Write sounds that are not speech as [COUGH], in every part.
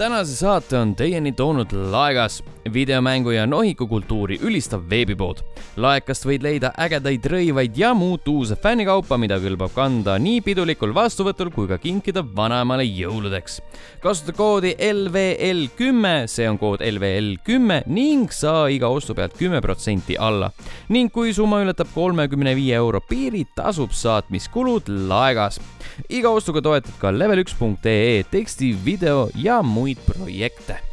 tänase saate on teieni toonud Laegas, videomängu ja nohikukultuuri ülistav veebipood. laekast võid leida ägedaid rõivaid ja muud uuse fännikaupa, mida kõlbab kanda nii pidulikul vastuvõtul kui ka kinkida vanaemale jõuludeks. kasuta koodi LVL kümme, see on kood LVL kümme ning saa iga ostu pealt kümme protsenti alla. ning kui summa ületab kolmekümne viie euro piiri, tasub saatmiskulud Laegas. iga ostuga toetad ka level1.ee teksti, video ja muid projekte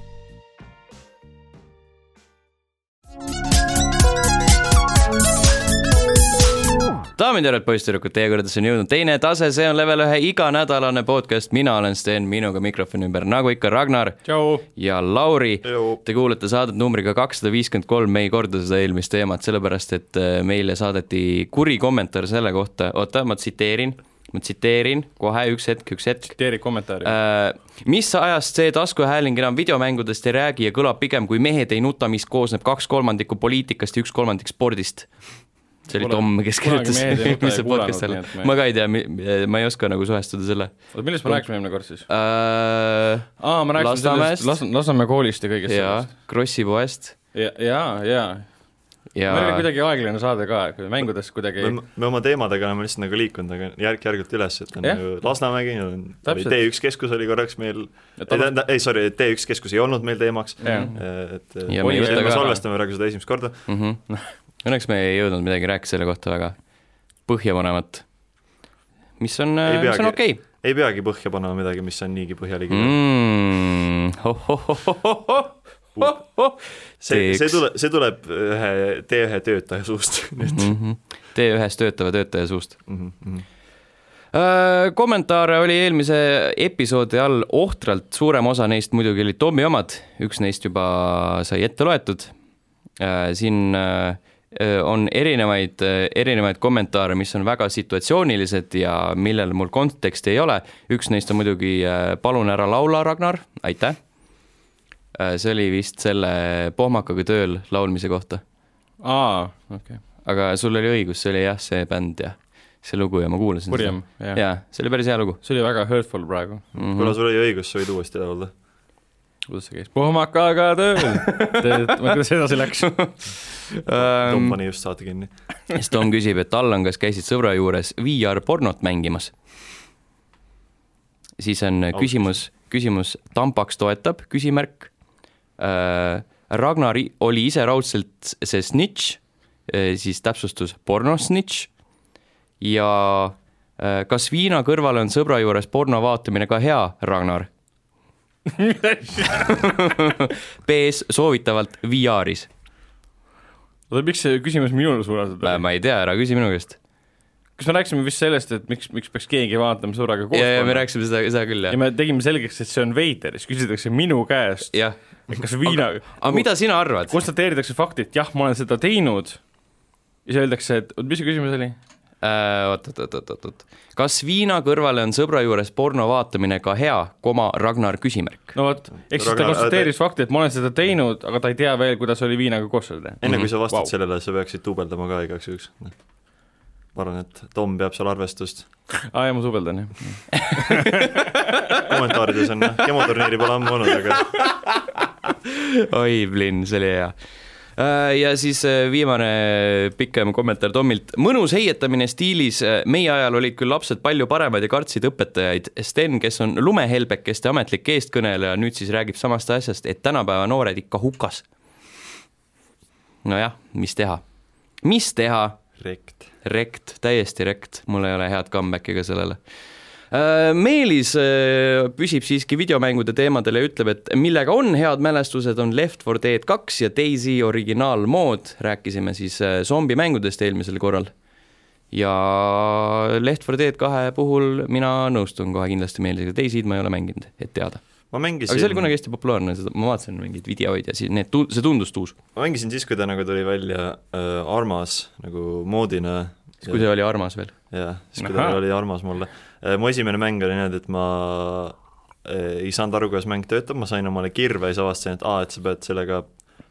daamid ja härrad, poisssüdrukud, teie kõrgedesse on jõudnud teine tase, see on level ühe iganädalane podcast, mina olen Sten, minuga mikrofoni ümber, nagu ikka, Ragnar ja Lauri. Te kuulete saadet numbriga kakssada viiskümmend kolm, me ei korda seda eelmist teemat, sellepärast et äh, meile saadeti kuri kommentaar selle kohta, oota, ma tsiteerin, ma tsiteerin kohe üks hetk, üks hetk tsiteeri kommentaari. Äh, mis ajast see taskuhääling enam videomängudest ei räägi ja kõlab pigem kui mehed ei nuta, mis koosneb kaks kolmandikku poliitikast ja üks kolmandik spordist? See oli Tom, kes kirjutas eelmise podcast'i alla ma ka ei tea, ma ei oska nagu suhestuda selle oota, millest me rääkisime eelmine kord siis? äh,. aa, me rääkisime Lasnamäest. sellest Las-, Lasnamäe koolist ja kõigest jaa sellest., Krossi poest ja, ja, ja, ja meil oli kuidagi aeglane saade ka, kui mängudest kuidagi me, me oma teemadega oleme lihtsalt nagu liikunud nagu järk-järgult üles, et on Jah. nagu Lasnamägi, on Täpselt. T1 keskus oli korraks meil, ei tähendab, ei sorry, T1 keskus ei olnud meil teemaks, jah, et Ja me me salvestame praegu seda esimest korda, mm. -hmm. Õnneks me ei jõudnud midagi rääkida selle kohta väga põhjapanevat, mis on, Ei mis on okei ei peagi põhja panema midagi, mis on niigi põhjalik mm.. see, see T1. tuleb, see tuleb ühe T1 töötaja suust [LAUGHS] nüüd mm. -hmm. T1-s töötava töötaja suust. mm. -hmm. Äh, kommentaare oli eelmise episoodi all ohtralt, suurem osa neist muidugi olid Tommi omad, üks neist juba sai ette loetud. siin äh, on erinevaid, erinevaid kommentaare, mis on väga situatsioonilised ja millel mul konteksti ei ole. üks neist on muidugi äh, Palun ära laula, Ragnar, aitäh. see oli vist selle pohmakaga tööl laulmise kohta, aa, okei, aga sul oli õigus, see oli jah, see bänd ja see lugu ja ma kuulasin purjem, jah. jaa, see oli päris hea lugu see oli väga hurtful praegu, mm. -hmm. kuna sul oli õigus, sa võid uuesti laulda. Kuidas see käis, pohmakaga tööl, kuidas edasi läks? Tom pani just saate kinni. siis Tom küsib, et Allan, kas käisid sõbra juures VR pornot mängimas? siis on küsimus, küsimus Tampaks toetab, küsimärk. Ragnar i- oli ise raudselt see snitš, siis täpsustus pornosnitš ja äh, kas viina kõrvale on sõbra juures porno vaatamine ka hea, Ragnar? B-s soovitavalt VR-is. oota, miks see küsimus minule suunatud oli? ma ei tea, ära küsi minu käest. kas me rääkisime vist sellest, et miks, miks peaks keegi vaatama sõbraga koos ja, ja me rääkisime seda, seda küll, ja jah. me tegime selgeks, et see on veider, siis küsitakse minu käest, et kas viina, aga mida sina arvad? konstateeritakse fakti, et jah, ma olen seda teinud ja siis öeldakse, et oot, mis see küsimus oli? oot, oot, oot, oot, oot. kas viina kõrvale on sõbra juures porno vaatamine ka hea, koma Ragnar küsimärk? no vot, ehk siis ta konstateeris fakti, et ma olen seda teinud, aga ta ei tea veel, kuidas oli viinaga koos seda teha. enne kui sa vastad wow. sellele, sa peaksid duubeldama ka igaks juhuks. ma arvan, et Tom peab seal arvestust. aa, ja ma suubeldan, jah. [LAUGHS] kommentaarides on jah, demoturniiri pole ammu olnud, aga oi, Blinn, see oli hea. Ja siis äh, viimane pikem kommentaar Tommilt. mõnus heietamine stiilis, meie ajal olid küll lapsed palju paremad ja kartsid õpetajaid. Sten, kes on lumehelbekeste ametlik eestkõneleja, nüüd siis räägib samast asjast, et tänapäeva noored ikka hukas. nojah, mis teha, mis teha rekt. rekt, täiesti rekt, mul ei ole head comeback'i ka sellele. Meelis äh, püsib siiski videomängude teemadel ja ütleb, et millega on head mälestused, on Left 4 Dead kaks ja Daisy originaalmood, rääkisime siis äh, zombimängudest eelmisel korral. ja Left 4 Dead kahe puhul mina nõustun kohe kindlasti Meelisega, Daisy'd ma ei ole mänginud, et teada. ma mängisin aga see oli kunagi hästi populaarne, seda ma vaatasin mingeid videoid ja siis need, see tundus tuus. ma mängisin siis, kui ta nagu tuli välja äh, Armas nagu moodina. kui see oli armas veel. jah, siis kui ta oli armas mulle. Mu esimene mäng oli niimoodi, et ma äh, ei saanud aru, kuidas mäng töötab, ma sain omale kirve ja siis avastasin, et aa, et sa pead sellega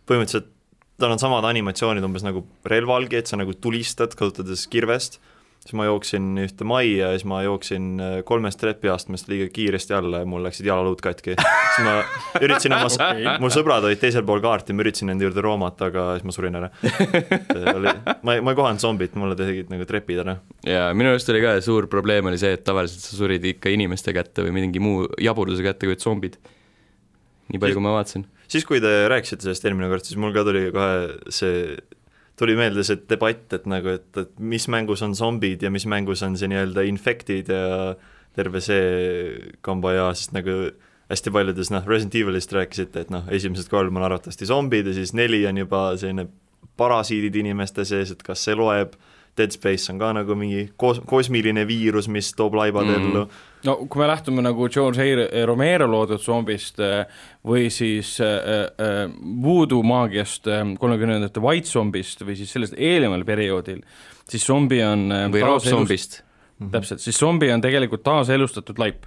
põhimõtteliselt tal on samad animatsioonid umbes nagu relvalgi, et sa nagu tulistad, kasutades kirvest siis ma jooksin ühte majja ja siis ma jooksin äh, kolmest trepiastmest liiga kiiresti alla ja mul läksid jalaluud katki. siis ma üritasin oma okay., mul sõbrad olid teisel pool kaarti, ma üritasin nende juurde roomata, aga siis ma surin ära. oli, ma ei, ma ei kohanud zombit, mulle tegid nagu trepid ära. ja minu arust oli ka suur probleem oli see, et tavaliselt sa surid ikka inimeste kätte või mingi muu jaburduse kätte kui zombid. nii palju, kui ma vaatasin. siis, kui te rääkisite sellest eelmine kord, siis mul ka tuli kohe see tuli meelde see debatt, et nagu, et, et mis mängus on zombid ja mis mängus on see nii-öelda infected ja terve see kombo ja sest nagu hästi paljudes noh, Resident Evilist rääkisite, et noh, esimesed kolm on arvatavasti zombid ja siis neli on juba selline parasiidid inimeste sees, et kas see loeb, Dead Space on ka nagu mingi kos-, kosmiline viirus, mis toob laibad mm. ellu no kui me lähtume nagu George A. Romero loodud zombist äh, või siis äh, äh, voodoo maagiast kolmekümnendate White zombist või siis sellest eelneval perioodil, siis zombi on või Rob zombist. Mhm. täpselt, siis zombi on tegelikult taaselustatud laip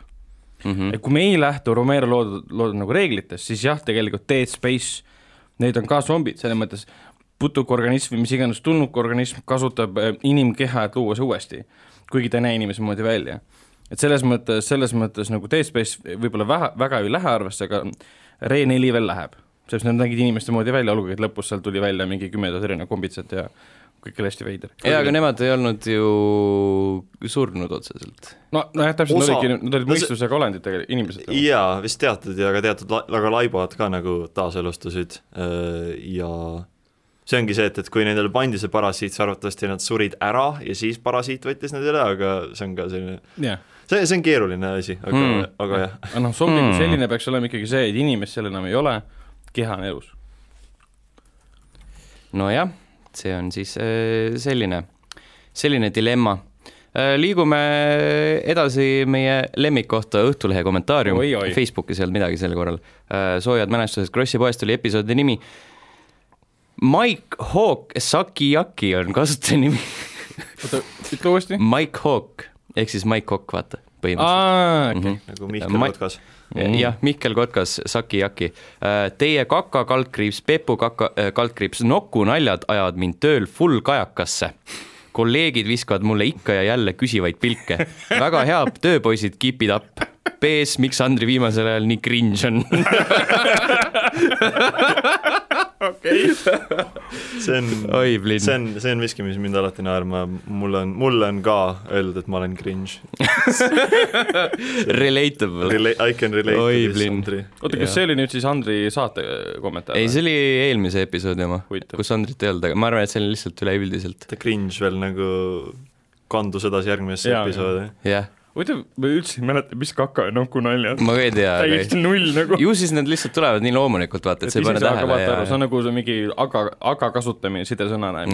mm. -hmm. et kui me ei lähtu Romero loodud, loodud nagu reeglitest, siis jah, tegelikult Dead Space, need on ka zombid, selles mõttes putukorganism või mis iganes tulnukorganism kasutab inimkeha, et luua see uuesti, kuigi ta ei näe inimese moodi välja et selles mõttes, selles mõttes nagu Dead Space võib-olla vähe, väga ei lähe arvesse, aga Re4 veel läheb. sest nad nägid inimeste moodi välja, olgugi et lõpus seal tuli välja mingi kümme tuhat erinevat kombitsat ja kõik oli hästi veider. jaa, aga nemad ei olnud ju surnud otseselt. no, nojah, täpselt, nad olidki, nad olid mõistusega olendid tegelikult, inimesed. jaa, vist teatud ja ka teatud la-, väga laibad ka nagu taaselustasid ja see ongi see, et, et kui nendele pandi see parasiit, siis arvatavasti nad surid ära ja siis parasiit võttis nad üle, aga see on ka selline yeah see, see on keeruline asi, aga mm., aga jah. aga noh, zombi kui mm. selline peaks olema ikkagi see, et inimest seal enam ei ole, keha on elus. nojah, see on siis äh, selline, selline dilemma. Äh, liigume edasi meie lemmikkohta Õhtulehe kommentaarium, Facebookis ei olnud midagi sel korral. Äh, soojad mälestused Krossi poest oli episoodi nimi. Mike Hawk Sakiyaki on kasutaja nimi oota, ütle uuesti. Mike Hawk ehk siis Mike Kokk, vaata, põhimõtteliselt. Okay. Mm -hmm. nagu Mihkel Kotkas mm.. jah, Mihkel Kotkas, Saki-Jaki. Äh, teie kaka kaldkriips, Pepu kaka äh, kaldkriips, nokunaljad ajavad mind tööl full kajakasse. kolleegid viskavad mulle ikka ja jälle küsivaid pilke. väga hea töö, poisid, keep it up. PS, miks Andri viimasel ajal nii cringe on [LAUGHS] okei. [LAUGHS] see on, see on, see on miski, mis mind alati naerma, mul on, mulle on ka öeldud, et ma olen cringe [LAUGHS] Relatable Rela. I can relate Oi, to this, Andri. oota, kas see oli nüüd siis Andri saate kommentaar? ei, see oli eelmise episoodi oma, kus Andrit ei olnud, aga ma arvan, et see oli lihtsalt üleüldiselt. ta cringe veel nagu kandus edasi järgmisesse episoodi. jah huvitav, ma üldse ei mäleta, mis kaka ja nuku naljad. ma ka ei tea. täiesti null nagu. ju siis need lihtsalt tulevad nii loomulikult, vaata, et sa ei pane tähele ja. see on nagu see mingi aga, aga kasutamine sidesõnana.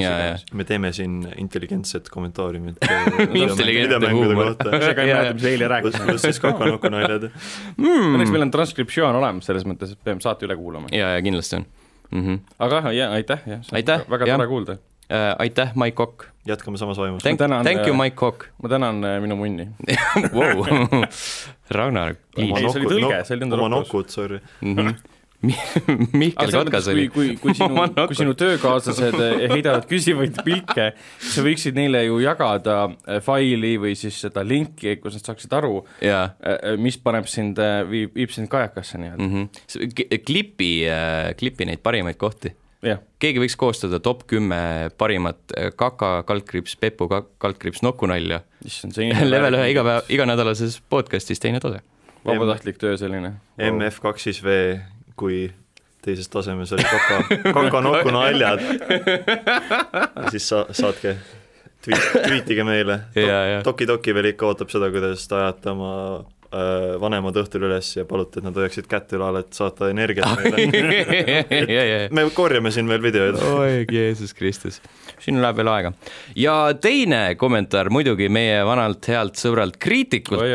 me teeme siin intelligentset kommentaariumit [LAUGHS] intelligentne huumor. ka ei mäleta, mis eile rääkisime. pluss siis kaka nuku naljad mm.. Õnneks meil on transkriptsioon olemas selles mõttes, et peame saate üle kuulama. ja, ja kindlasti on mm. -hmm. aga ja aitäh, jah. aitäh, väga tore kuulda äh,. aitäh, Mike Kokk jätkame samas vaimus. Thank, thank you, äh, Mike Hawk. ma tänan äh, minu munni [LAUGHS] wow. [LAUGHS] Ragnar, please. see oli tõlge, see oli enda oma nokut, sorry [LAUGHS] mm. -hmm. Mihkel Kotkas oli. kui, kui sinu, kui sinu töökaaslased äh, heidavad küsivaid pilke, sa võiksid neile ju jagada faili või siis seda linki, kus nad saaksid aru, mis paneb sind, viib, viib sind kajakasse nii-öelda mm. -hmm. klipi, klipi neid parimaid kohti. Keegi võiks koostada top kümme parimat äh, kaka, kaldkriips, Pepu, kaldkriips, nokunalja. [LAUGHS] level ühe igapäev, iganädalases podcastis teine tase. vabatahtlik töö selline. MF kaks siis V, kui teises tasemes oli kaka, kaka nokunaljad. [LAUGHS] siis sa, saatke tweet, tweetige meile. [LAUGHS] Toki Toki veel ikka ootab seda, kuidas te ajate oma vanemad õhtul üles ja paluti, et nad hoiaksid kätt ülal, et saata energiat meile [LAUGHS] me korjame siin veel videoid. oi, Jeesus Kristus, siin läheb veel aega. ja teine kommentaar muidugi meie vanalt healt sõbralt kriitikult.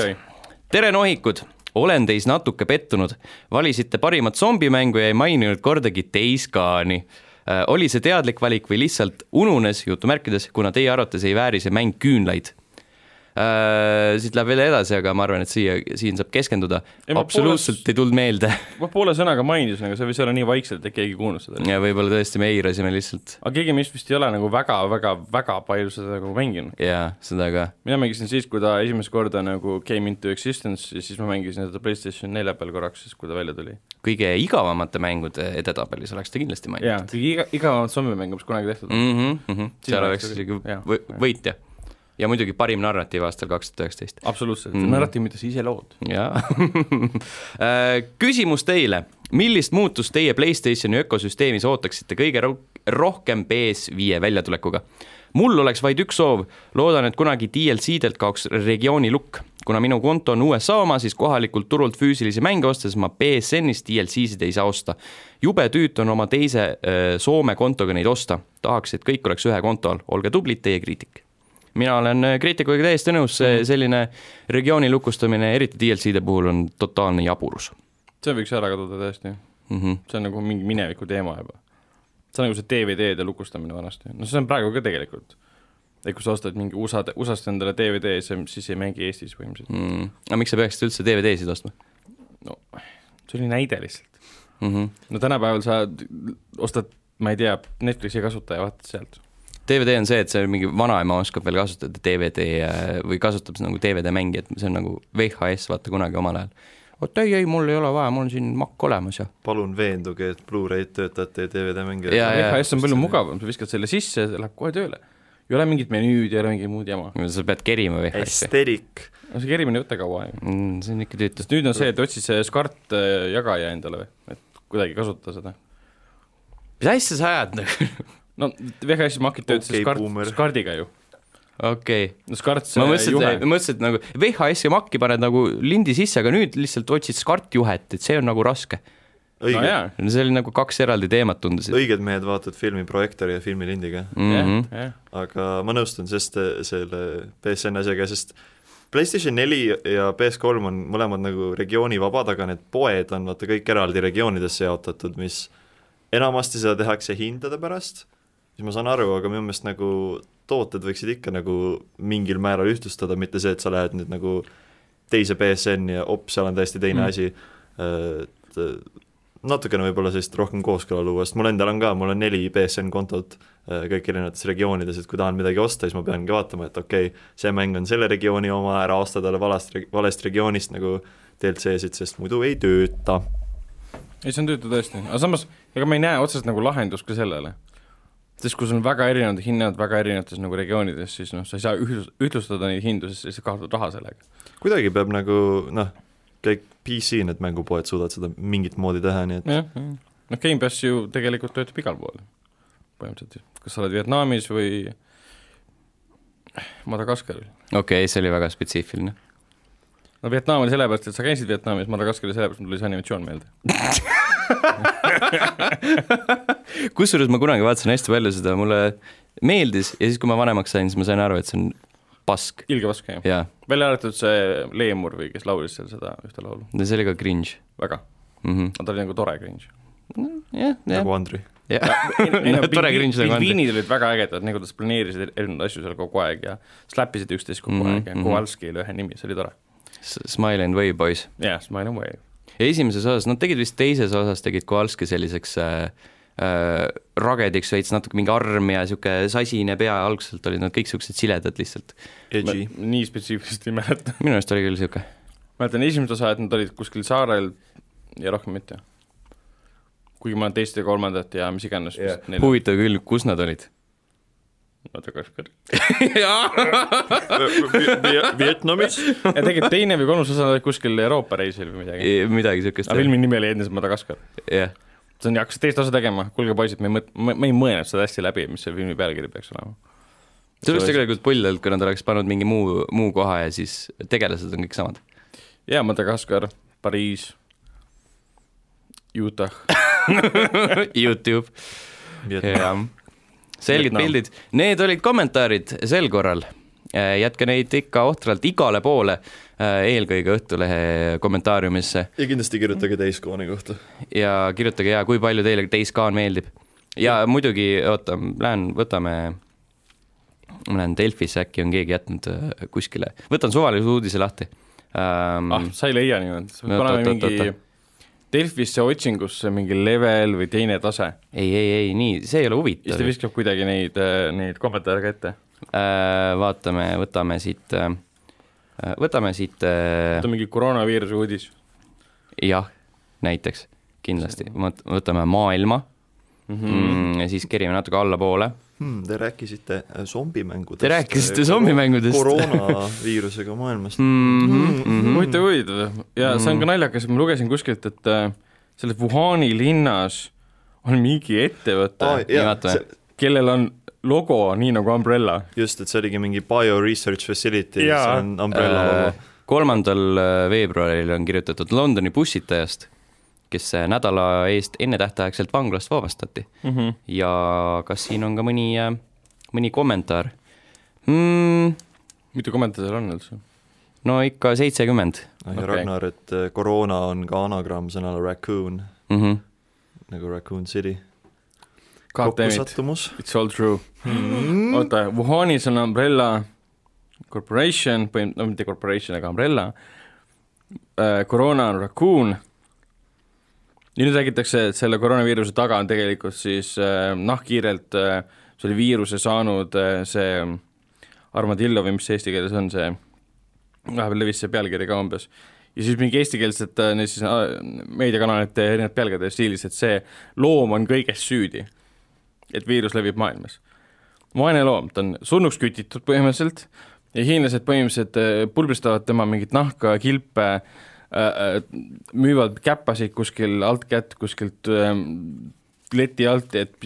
tere, nohikud olen teis natuke pettunud, valisite parimat zombimängu ja ei maininud kordagi Gone'i äh, oli see teadlik valik või lihtsalt ununes jutumärkides, kuna teie arvates ei vääri see mäng küünlaid? Äh, siit läheb veel edasi, aga ma arvan, et siia, siin saab keskenduda. absoluutselt pooles... ei tulnud meelde ma poole sõnaga mainisin, aga see võis olla nii vaikselt, et keegi ei kuulnud seda. ja võib-olla tõesti me eirasime lihtsalt. aga keegi meist vist ei ole nagu väga-väga-väga palju seda nagu mänginud. jaa, seda ka. mina mängisin siis, kui ta esimest korda nagu came into existence ja siis ma mängisin teda PlayStation nelja peal korraks, siis kui ta välja tuli. kõige igavamate mängude edetabelis oleks ta kindlasti mainitud. jaa, kõige iga, igavamat zombimängu, mis kunagi tehtud on mm. -hmm, mm -hmm. seal oleks isegi võitja ja muidugi parim narratiiv aastal kaks tuhat üheksateist. absoluutselt mm., narratiiv, mida sa ise lood. jaa [LAUGHS] äh, küsimus teile, millist muutust teie Playstationi ökosüsteemis ootaksite kõige rohkem PS5 väljatulekuga? mul oleks vaid üks soov, loodan, et kunagi DLC-delt kaoks regiooni lukk. kuna minu konto on USA oma, siis kohalikult turult füüsilisi mänge ostes ma BSN-ist DLC-sid ei saa osta. jube tüütu on oma teise äh, Soome kontoga neid osta, tahaks, et kõik oleks ühe konto all, olge tublid, teie kriitik mina olen äh, kriitikuga täiesti nõus, see mhm. selline regiooni lukustamine, eriti DLC-de puhul on totaalne jaburus. see võiks ära kaduda täiesti mm. -hmm. see on nagu mingi mineviku teema juba. see on nagu see DVD-de lukustamine vanasti, no see on praegu ka tegelikult. et kui sa ostad mingi USA, USA-st endale DVD, siis ei mängi Eestis põhimõtteliselt mm.. aga miks sa peaksid üldse DVD-sid ostma? no see oli näide lihtsalt mm. -hmm. no tänapäeval sa ostad, ma ei tea, Netflixi kasutaja, vaatad sealt DVD on see, et see mingi vanaema oskab veel kasutada DVD äh, või kasutab seda nagu DVD mängi, et see on nagu VHS, vaata kunagi omal ajal. vot ei, ei, mul ei ole vaja, mul on siin makk olemas ja. palun veenduge, et Blu-ray'd töötavad teie DVD mängi. VHS on palju mugavam, sa viskad selle sisse, see läheb kohe tööle. ei ole mingit menüüd, ei ole mingit muud jama. sa pead kerima VHS-i. Esterik. no see kerimine ei võta kaua aega mm,. see on ikka tüütu. nüüd on see, et otsi see SCART äh, jagaja endale või, et kuidagi kasutada seda. mis asja sa ajad nagu [LAUGHS] no VHS-i makid töötasid okay, Skart, Skardiga ju okei okay.. no Skart ma mõtlesin, et, mõtlesin, et nagu VHS-i makki paned nagu lindi sisse, aga nüüd lihtsalt otsid Skart juhet, et see on nagu raske. õige no,. see oli nagu kaks eraldi teemat tundusid. õiged mehed vaatavad filmi projektoori ja filmilindiga mm. -hmm. Yeah, yeah. aga ma nõustun, sest selle PSN asjaga, sest PlayStation neli ja PS3 on mõlemad nagu regioonivabad, aga need poed on vaata kõik eraldi regioonidesse jaotatud, mis enamasti seda tehakse hindade pärast siis ma saan aru, aga minu meelest nagu tooted võiksid ikka nagu mingil määral ühtlustada, mitte see, et sa lähed nüüd nagu teise BSN-i ja op, seal on täiesti teine mm. asi, et natukene võib-olla sellist rohkem kooskõla luua, sest mul endal on ka, mul on neli BSN kontot kõik erinevates regioonides, et kui tahan midagi osta, siis ma peangi vaatama, et okei okay,, see mäng on selle regiooni oma, ära osta talle valest, valest regioonist nagu DLC-sid, sest muidu ei tööta. ei, see on tüütu tõesti, aga samas ega ma ei näe otseselt nagu lahendust ka sellele sest kui sul on väga erinevad hinnad väga erinevates nagu regioonides, siis noh, sa ei saa ühtlus, ühtlustada neid hindu, sest sa kaotad raha sellega. kuidagi peab nagu noh, kõik PC need mängupoed suudavad seda mingit moodi teha, nii et jah, jah. noh, Gamepass ju tegelikult töötab igal pool, põhimõtteliselt, kas sa oled Vietnamis või Madagaskaril. okei okay,, see oli väga spetsiifiline. No Vietnam oli sellepärast, et sa käisid Vietnamis, Madagaskar oli sellepärast, mul tuli see animatsioon meelde [LAUGHS] kusjuures ma kunagi vaatasin hästi palju seda, mulle meeldis ja siis, kui ma vanemaks sain, siis ma sain aru, et see on pask. ilge pask, jah ja.? välja arvatud see Leemur või kes laulis seal seda ühte laulu. no see oli ka cringe. väga mm. -hmm. ta oli nagu tore cringe. jah, jah. nagu Andri. [LAUGHS] tore cringe nagu Andri. pingviinid olid väga ägedad, nagu nad planeerisid erinevaid asju seal kogu aeg ja slappisid üksteist kogu mm -hmm. aeg ja mhm. Kowalski oli ühe nimi, see oli tore. Smile and Wave Boys. jah yeah,, Smile and ja esimeses osas, nad tegid vist teises osas, tegid Kowalski selliseks äh, äh, ragediks veits, natuke mingi arm ja niisugune sasine pea, algselt olid nad kõik niisugused siledad lihtsalt. nii spetsiifiliselt ei mäleta. minu meelest oli küll niisugune. mäletan esimest osa, et nad olid kuskil saarel ja rohkem mitte. kuigi ma teist ja kolmandat ja mis iganes yeah.. huvitav küll, kus nad olid Madagaskar [LAUGHS] Vietnamis. ja tegelikult teine või kolmas osa oli kuskil Euroopa reisil või midagi. midagi siukest. aga filmi nimi oli endiselt Madagaskar. jah yeah. see on, hakkas teist osa tegema, kuulge poisid, me ei mõt-, me ei mõelnud seda hästi läbi, mis see filmi pealkiri peaks olema. see oleks tegelikult pull olnud, kui nad oleks pannud mingi muu, muu koha ja siis tegelased on kõik samad. jaa, Madagaskar, Pariis, Utah [LAUGHS] Youtube. jah selged pildid, need olid kommentaarid sel korral. Äh, jätke neid ikka ohtralt igale poole, äh, eelkõige Õhtulehe kommentaariumisse. ja kindlasti kirjutage Days Gone'i kohta. ja kirjutage ja kui palju teile Days Gone meeldib. ja muidugi, oota, lähen, võtame ma näen Delfisse äkki on keegi jätnud äh, kuskile, võtan suvalise uudise lahti ähm, ah, sa ei leia niimoodi, sa pead Oot, oot, mingi Delfisse otsingusse mingi level või teine tase ei, ei, ei, nii, see ei ole siis huvitav ta. viskab kuidagi neid, neid kommentaare ka ette. Äh, vaatame, võtame siit, võtame siit, ta on mingi koroonaviiruse uudis. jah, näiteks, kindlasti, võtame maailma Mhm. mm,, siis kerime natuke allapoole. hmm,. Te rääkisite äh, zombimängudest. Te rääkisite zombimängudest. koroonaviirusega maailmast Mm -hmm, mm -hmm. huvitav, huvitav ja see on ka naljakas, ma lugesin kuskilt, et äh, selles Wuhani linnas on mingi ettevõte ah, nii vaatame. kellel on logo nii nagu Umbrella. just, et see oligi mingi Bio Research Facility, see on Umbrella Äh, logo. kolmandal äh, veebruaril on kirjutatud Londoni bussitajast, kes äh, nädala eest ennetähtaegselt vanglast vabastati Mm -hmm. ja kas siin on ka mõni, mõni kommentaar mm,? mitu kommentaari seal on üldse? no ikka seitsekümmend ja okei. Ragnar, et äh, koroona on ka anagramm sõnale raccoon, mm. -hmm. nagu Raccoon City. Kokkusattumus. it's all true. Mm. oota, Wuhanis on Umbrella Corporation, põhim-, no mitte corporation, aga Umbrella äh,. koroona on Raccoon. Ja nüüd räägitakse, et selle koroonaviiruse taga on tegelikult siis äh, nahkhiirelt äh, selle viiruse saanud äh, see armadillo või mis see eesti keeles on see, vahepeal levis see pealkiri ka umbes. ja siis mingi eestikeelsed äh, siis äh, meediakanalite erinevad pealkirjad stiilis, et see loom on kõiges süüdi. et viirus levib maailmas vaene loom, ta on surnuks kütitud põhimõtteliselt ja hiinlased põhimõtteliselt äh, pulbristavad tema mingit nahka, kilpe äh,, müüvad käppasid kuskil altkätt kuskilt äh, leti alt, et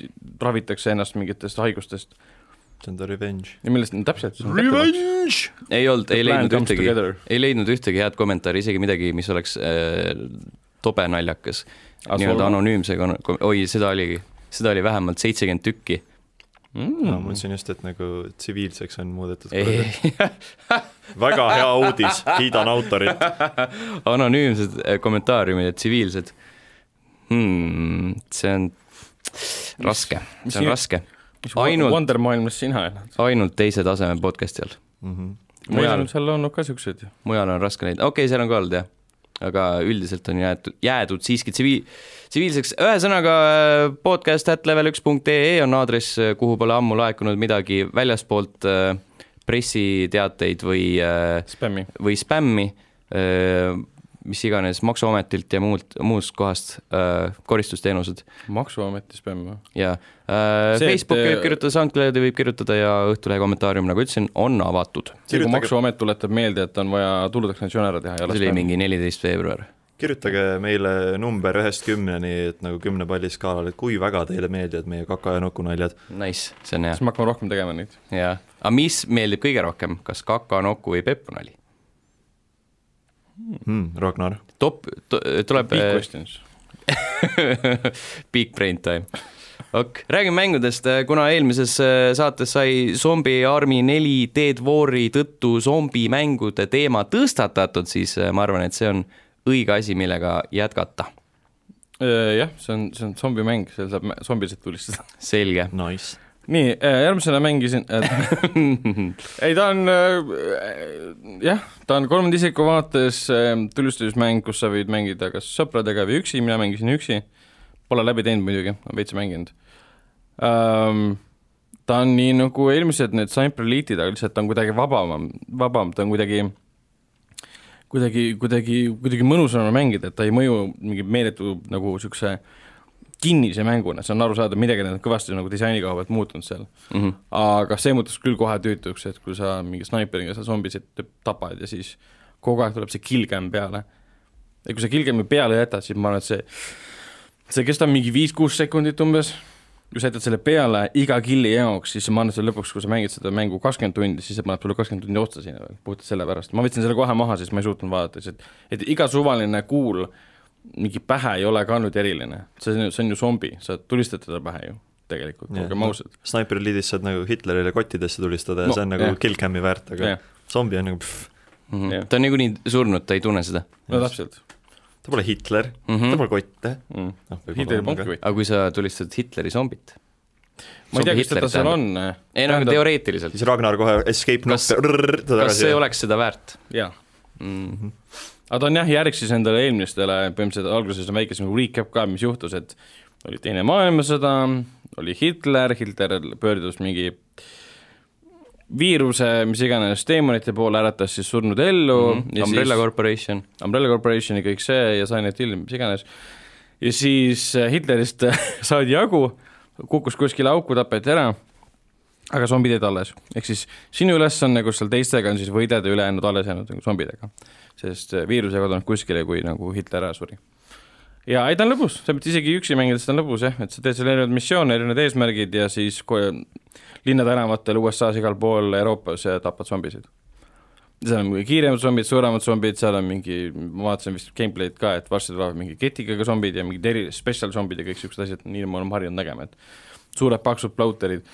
ravitakse ennast mingitest haigustest see on ta revenge. ja millest, no täpselt. Revenge! ei olnud, ei leidnud ühtegi, ei leidnud ühtegi head kommentaari, isegi midagi, mis oleks äh, tobe naljakas. nii-öelda anonüümse, oi, seda oligi, seda oli vähemalt seitsekümmend tükki. ma mm.. mõtlesin just, et nagu tsiviilseks on muudetud. [LAUGHS] väga hea uudis, kiidan autorit. [LAUGHS] anonüümsed äh, kommentaariumid ja tsiviilsed hmm,. see on raske, see on raske, ainult- Wonder maailmas sina elad? ainult teise taseme podcast'i all. Mhm. meil mujal on, seal olnud ka siukseid. mujal on raske leida, okei okay,, seal on ka olnud jah, aga üldiselt on jäetud, jäädud siiski tsiviil, tsiviilseks, ühesõnaga podcast at level üks punkt ee on aadress, kuhu pole ammu laekunud midagi väljaspoolt äh, pressiteateid või äh, spämmi. või spämmi, mis iganes Maksuametilt ja muult, muust kohast äh, koristusteenused maksuameti spämm või? ja äh, See, et, Facebooki võib äh, kirjutada, SoundCloudi võib kirjutada ja Õhtulehe kommentaarium, nagu ütlesin, on avatud. see, kui Maksuamet tuletab meelde, et on vaja tuludeklaratsioon ära teha ja see oli mingi neliteist veebruar. Kirjutage meile number ühest kümneni, et nagu kümne palli skaalal, et kui väga teile meeldivad meie kaka ja nukunaljad. Nice, see on hea siis. me hakkame rohkem tegema neid. jaa, aga mis meeldib kõige rohkem, kas kaka, noku või peppunali? Hmm, Ragnar. top, tuleb Big questions. [LAUGHS] Big brain time. ok, räägime mängudest, kuna eelmises äh, saates sai Zombie Army neli Dead War'i tõttu zombimängude teema tõstatatud, siis äh, ma arvan, et see on õige asi, millega jätkata. jah, see on, see on zombimäng, seal saab zombisid tulistada. [LAUGHS] selge. Nice. nii, järgmisena mängisin äh, [LAUGHS] ei ta on äh, jah, ta on kolmanda isiku vaates äh, tulistamismäng, kus sa võid mängida kas sõpradega või üksi, mina mängisin üksi. Pole läbi teinud muidugi, veits mänginud ähm,. ta on nii nagu eelmised need Cyber Elite'id, aga lihtsalt ta on kuidagi vabam, vabam, ta on kuidagi kuidagi, kuidagi, kuidagi mõnusam on mängida, et ta ei mõju mingi meeletu nagu niisuguse kinnise mänguna, see on arusaadav, midagi on kõvasti nagu disaini koha pealt muutunud seal. Mm -hmm. aga see muutus küll kohe tüütuks, et kui sa mingi snaiperiga sa zombisid tapad ja siis kogu aeg tuleb see killcam peale. ja kui sa killcam'i peale jätad, siis ma arvan, et see, see kestab mingi viis-kuus sekundit umbes, kui sa jätad selle peale iga kill'i jaoks, siis ma et see lõpuks, kui sa mängid seda mängu kakskümmend tundi, siis see paneb sulle kakskümmend tundi otsa sinna veel, puhtalt sellepärast. ma võtsin selle kohe maha, siis ma ei suutnud vaadata, sest et iga suvaline kuul mingi pähe ei ole ka nüüd eriline, see on, see on ju zombi, sa tulistad teda pähe ju tegelikult, olgem ausad. Sniper Elite'is saad nagu Hitlerile kottidesse tulistada ja No, see on nagu jah. killcam'i väärt, aga jah, zombi on nagu pff, Mm -hmm. Jah. ta on niikuinii surnud, ta ei tunne seda no täpselt ta pole Hitler mm. mm, -hmm. ta pole kotte. mm. noh, Hitleri polnki või? aga kui sa tulistad Hitleri zombit, ma ei tea, kas teda seal on. ei no aga teoreetiliselt. siis Ragnar kohe escape kas, kas see oleks seda väärt? jaa mm. -hmm. aga ta on jah, järg siis endale eelmistele, põhimõtteliselt alguses on väike selline recap ka, mis juhtus, et oli Teine maailmasõda, oli Hitler, Hitler pöördus mingi viiruse, mis iganes teemonite poole, äratas siis surnud ellu mm. -hmm. Umbrella siis, Corporation. Umbrella Corporation ja kõik see ja Silent Hill, mis iganes. ja siis äh, Hitlerist [LAUGHS] saadi jagu, kukkus kuskile auku, tapeti ära, aga zombid jäid alles. ehk siis sinu ülesanne koos seal teistega on siis võidelda ülejäänud alles jäänud nagu zombidega. sest äh, viirus ei kadunud kuskile, kui nagu Hitler ära suri ja ei, ta on lõbus, sa pead isegi üksi mängides, ta on lõbus jah, et sa teed seal erinevaid missioone, erinevad eesmärgid ja siis linnatänavatel USA-s igal pool Euroopas ja tapad zombisid. seal on mingi kiiremad zombid, suuremad zombid, seal on mingi, ma vaatasin vist gameplay'd ka, et varsti tulevad mingi ketiga zombid ja mingid eri, special zombid ja kõik siuksed asjad, nii me oleme harjunud nägema, et suured paksud plauterid,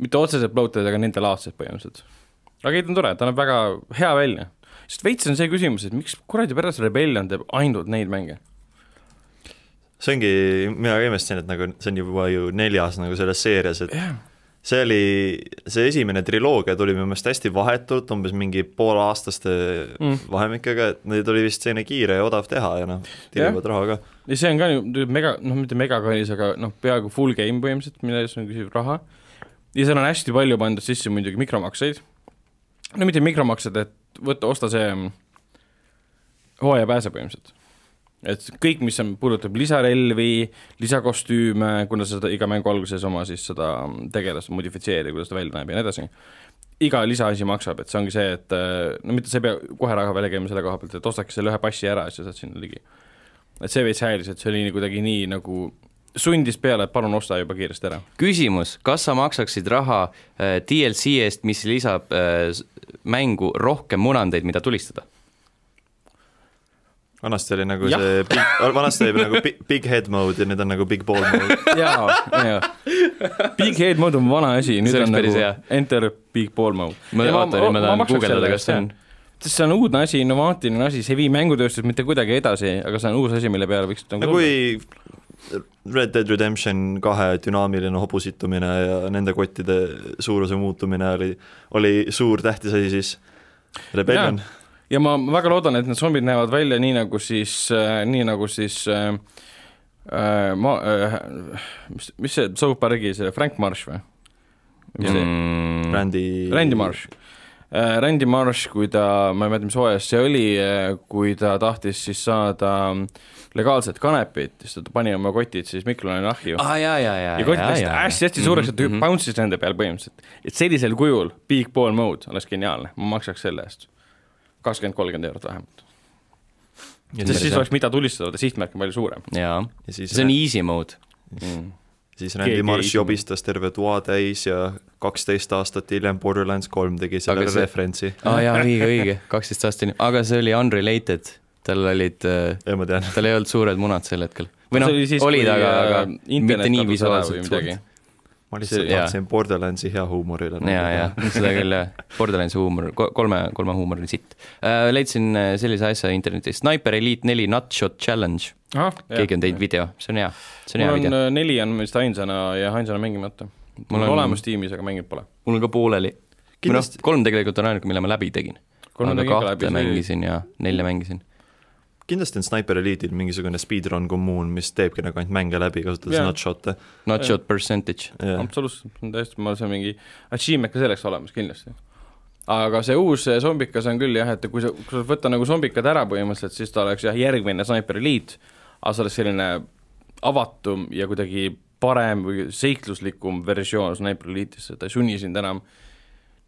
mitte otseselt plauterid, aga nendel-aadsed põhimõtteliselt. aga ei, ta on tore, ta näeb väga hea välja. sest veits on see küsimus, et miks kuradi pärast Rebellion teeb ainult neid mänge see ongi, mina ka imestasin, et nagu see on juba ju neljas nagu selles seerias, et yeah. See oli, see esimene triloogia tuli minu meelest hästi vahetult, umbes mingi pooleaastaste mm. vahemikega, et neid oli vist selline kiire ja odav teha ja noh, tirivad raha ka. ja see on ka ju mega, noh, mitte megakallis, aga noh, peaaegu full game põhimõtteliselt, mille eest on küsib raha. ja seal on hästi palju pandud sisse muidugi mikromakseid, no mitte mikromaksed, et võta, osta see mm, hooajapääse põhimõtteliselt et kõik, mis on, puudutab lisarelvi, lisakostüüme, kuna sa seda iga mängu alguses oma siis seda tegelast modifitseerid, kuidas ta välja näeb ja nii edasi, iga lisaasi maksab, et see ongi see, et no mitte sa ei pea kohe raha välja käima selle koha pealt, et ostake selle ühe passi ära ja siis sa saad sinna ligi. et see veits häiris, et see oli kuidagi nii nagu sundis peale, et palun osta juba kiiresti ära. küsimus, kas sa maksaksid raha äh, DLC eest, mis lisab äh, mängu rohkem munandeid, mida tulistada? Vanasti oli nagu ja. see big, vanasti oli nagu big, big head mode ja nüüd on nagu big ball mode. [LAUGHS] jaa, jaa. Big head mode on vana asi, nüüd on nagu hea. enter big ball mode. ma vaatan, ma tahan guugeldada, kas see on sest see on uudne asi, innovaatiline asi, see ei vii mängutööstust mitte kuidagi edasi, aga see on uus asi, mille peale võiks nagu no kui Red Dead Redemption kahe dünaamiline hobusittumine ja nende kottide suuruse muutumine oli, oli suur tähtis asi, siis Rebellion ja ja ma väga loodan, et need zombid näevad välja nii nagu siis äh,, nii nagu siis äh, äh, ma äh,, mis, mis see South Park'i see Frank Marsh või? Mm. Randy Randy Marsh äh,. Randy Marsh, kui ta, ma ei mäleta, mis hooajas see oli kui ta tahtis siis saada legaalset kanepit, siis ta pani oma kotid siis Mikloni ahju ah,. ja, ja, ja, ja kotid läksid hästi-hästi suureks, et ta mm -hmm. bounce'is nende peal põhimõtteliselt. et sellisel kujul big ball mode oleks geniaalne, ma maksaks selle eest kakskümmend, kolmkümmend eurot vähemalt. sest siis oleks, mida tulistada, sihtmärk on palju suurem. jaa, see on easy mode. Mm. Siis Randy Marsh jobistas terve toa täis ja kaksteist aastat hiljem Borderlands kolm tegi sellele see... referentsi. [LAUGHS] aa ah, jaa, õige, õige, [LAUGHS] kaksteist aastat hiljem, aga see oli unrelated, tal olid, äh, tal ei olnud suured munad sel hetkel. või noh, olid, aga, aga mitte nii visuaalselt ma lihtsalt tahtsin Borderlandsi hea huumorile. ja, ja seda küll jah, [LAUGHS] Borderlandsi huumor, kolme, kolme huumor oli sitt äh,. leidsin äh, sellise asja internetist, Sniper Elite neli Nutshot Challenge ah,. keegi on teinud video, see on hea, see on hea video. Äh, neli on vist ainsana ja ainsana mängimata. mul on olemas tiimis, aga mänginud pole. mul on ka pooleli. või noh, kolm tegelikult on ainuke, mille ma läbi tegin. aga kahte mängisin ja nelja mängisin kindlasti on Sniper Elite'il mingisugune speedrun kommuun, mis teebki nagu ainult mänge läbi, kasutades yeah. nutshot'e. Nutshot percentage yeah.. absoluutselt, täiesti, ma see mingi achievement ka selleks olemas kindlasti. aga see uus zombikas on küll jah, et kui sa, kui sa võtta nagu zombikad ära põhimõtteliselt, siis ta oleks jah, järgmine Sniper Elite, aga see oleks selline avatum ja kuidagi parem või seikluslikum versioon Sniper Elite'ist, et ta ei sunni sind enam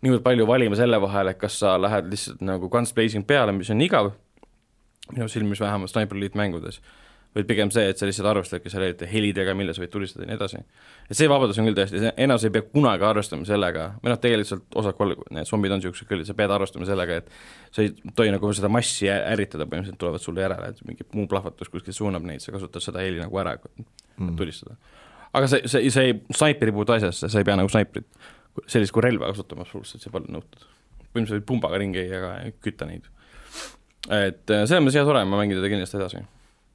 niivõrd palju valima selle vahel, et kas sa lähed lihtsalt nagu guns blazing peale, mis on igav, minu silmis vähemalt Sniper Elite mängudes, vaid pigem see, et sa lihtsalt arvestadki selle helidega, mille sa võid tulistada ja nii edasi. et see vabadus on küll tõesti, enas ei pea kunagi arvestama sellega, või noh, tegelikult osa kol-, need zombid on niisugused küll, sa pead arvestama sellega, et sa ei tohi nagu seda massi ärritada, põhimõtteliselt tulevad sulle järele, et mingi muu plahvatus kuskil suunab neid, sa kasutad seda heli nagu ära, et mm. tulistada. aga see, see, see ei, snaiper ei puutu asjasse, sa ei pea nagu snaiprit, sellist kui relva kasutama absoluutselt, see pole nõutud. põhimõtteliselt pumbaga ringi ja kütta neid et äh, selles mõttes hea tore, ma mängin teda kindlasti edasi.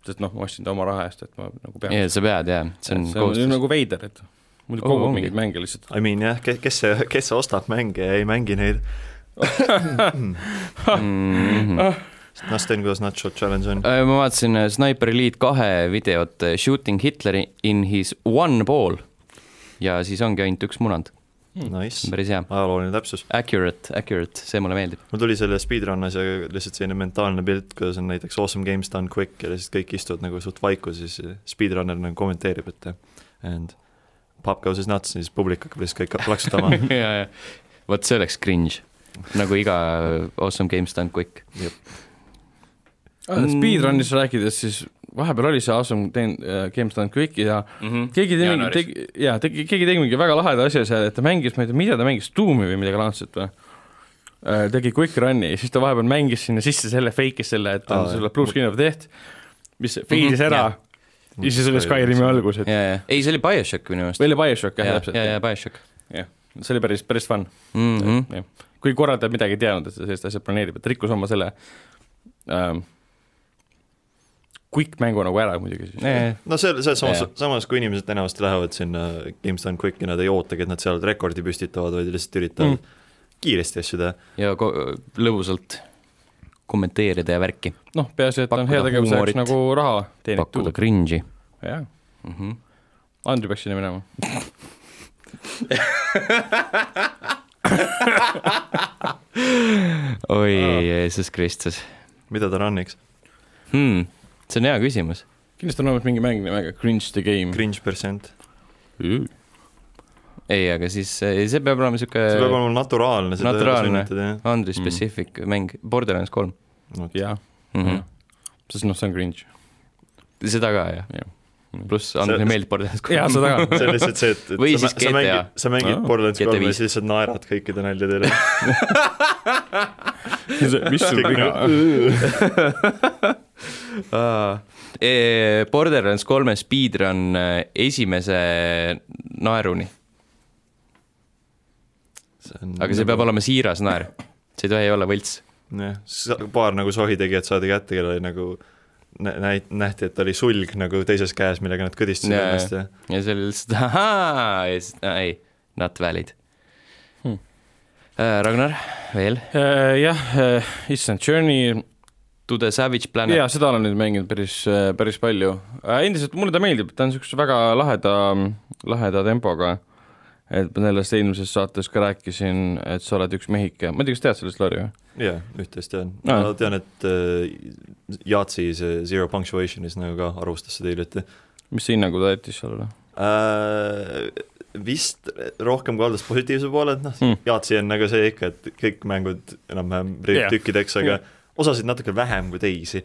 sest noh, ma ostsin ta oma raha eest, et ma nagu pean. jaa, sa pead jaa, see on kohustus. nagu veider, et muidu Oo, kogub mingeid mänge lihtsalt. I mean jah, kes, kes see, kes see ostab mänge ja ei mängi neid. mm. -hmm. no Sten, kuidas Nutshot Challenge on? ma vaatasin äh, Sniper Elite kahe videot äh, Shooting Hitleri in his one ball ja siis ongi ainult üks munand, Nice, päris hea. ajalooline täpsus. Accurate, accurate, see mulle meeldib. mul tuli selle speedrun'is ja lihtsalt selline mentaalne pilt, kuidas on näiteks awesome games done quick ja siis kõik istuvad nagu suht vaiku, siis speedrunner nagu kommenteerib, et and pop goes his nuts, siis publik hakkab lihtsalt kõik plaksutama. ja, ja vot see oleks cringe, nagu iga Awesome Games Done Quick. Mm. Speedrunis rääkides, siis vahepeal oli see Awesome Ten- äh, Games Done Quick ja keegi tegi mingi, tegi, jaa, tegi, keegi tegi mingi väga laheda asja seal, et ta mängis, ma ei tea, mida ta mängis, Doomi või midagi laadset või? tegi Quick Run'i ja siis ta vahepeal mängis sinna sisse selle, fake'is selle, et on Aa, selle jah. Blue Screen of Death, mis fade'is ära jah. ja siis oli Skyrimi algus, et ja, ja, ei, see oli BioShock minu meelest. või oli BioShock jah, ja, täpselt ja, ja, BioShock see oli päris, päris fun mm. -hmm. jah, kui korraldaja midagi ei teadnud, et ta sellist asja planeerib, et rikkus oma selle ähm, quick mängu nagu ära muidugi siis. no see, see samas Jaa., samas kui inimesed enamasti lähevad sinna Games Done Quick'i, nad ei ootagi, et nad seal rekordi püstitavad, vaid lihtsalt üritavad Mm. kiiresti asju teha. ja ko- lõbusalt kommenteerida ja värki, noh, peaasi, et on Pakkuda heategevuse jaoks nagu raha pakkuda teenitud, cringe'i jah. mm. -hmm. Andri peaks sinna minema. [LAUGHS] oi, Jeesus Kristus mida ta run'iks? hmm.. See on hea küsimus. kindlasti on olemas mingi mäng nimega Cringe the Game. Cringe percent. ei, aga siis eh, see peab olema sihuke see peab olema naturaalne, ei Naturaalne. Andri Mm. specific mm. mäng, Borderlands kolm jah. -hmm. sest noh, see on cringe. seda ka jah Jah. pluss Andrile See- meeldib Borderlands kolm. jaa, seda ka. [LAUGHS] see on lihtsalt see, et, et sa, siis sa mängid, sa mängid Aa, Borderlands kolme ja siis lihtsalt naerad kõikide naljade üle. [LAUGHS] mis sul Kõik viga? Eh, Borderlands kolme speedrun eh, esimese naeruni, aga see peab olema siiras naer, see ei tohi olla võlts. jah, paar nagu sohi tegijat saadi kätte, kellel oli nagu nä- näit-, nähti, et oli sulg nagu teises käes, millega nad kõdistasid Jaa, ennast ja ja see oli lihtsalt ahaa ja siis äh, ei, not valid Hmm. äh,. Ragnar, veel? jah, issand, Journey, To the Savage Planet jaa, seda olen nüüd mänginud päris, päris palju. endiselt mulle ta meeldib, ta on niisuguse väga laheda, laheda tempoga. et ma sellest eelmises saates ka rääkisin, et sa oled üks mehike, ma ei tea, kas tead sellest lori või? jaa, üht-teist tean Aa. ma tean, et äh, Yahtzee see Zero Punctuationis nagu ka arvustas seda hiljuti mis hinnangu ta jättis sellele? äh,. vist rohkem kaldas positiivse poole, et noh mm., Yahtzee on nagu see ikka, et kõik mängud enam-vähem Jah. yeah. tükkideks, aga yeah. Osasid natuke vähem kui teisi.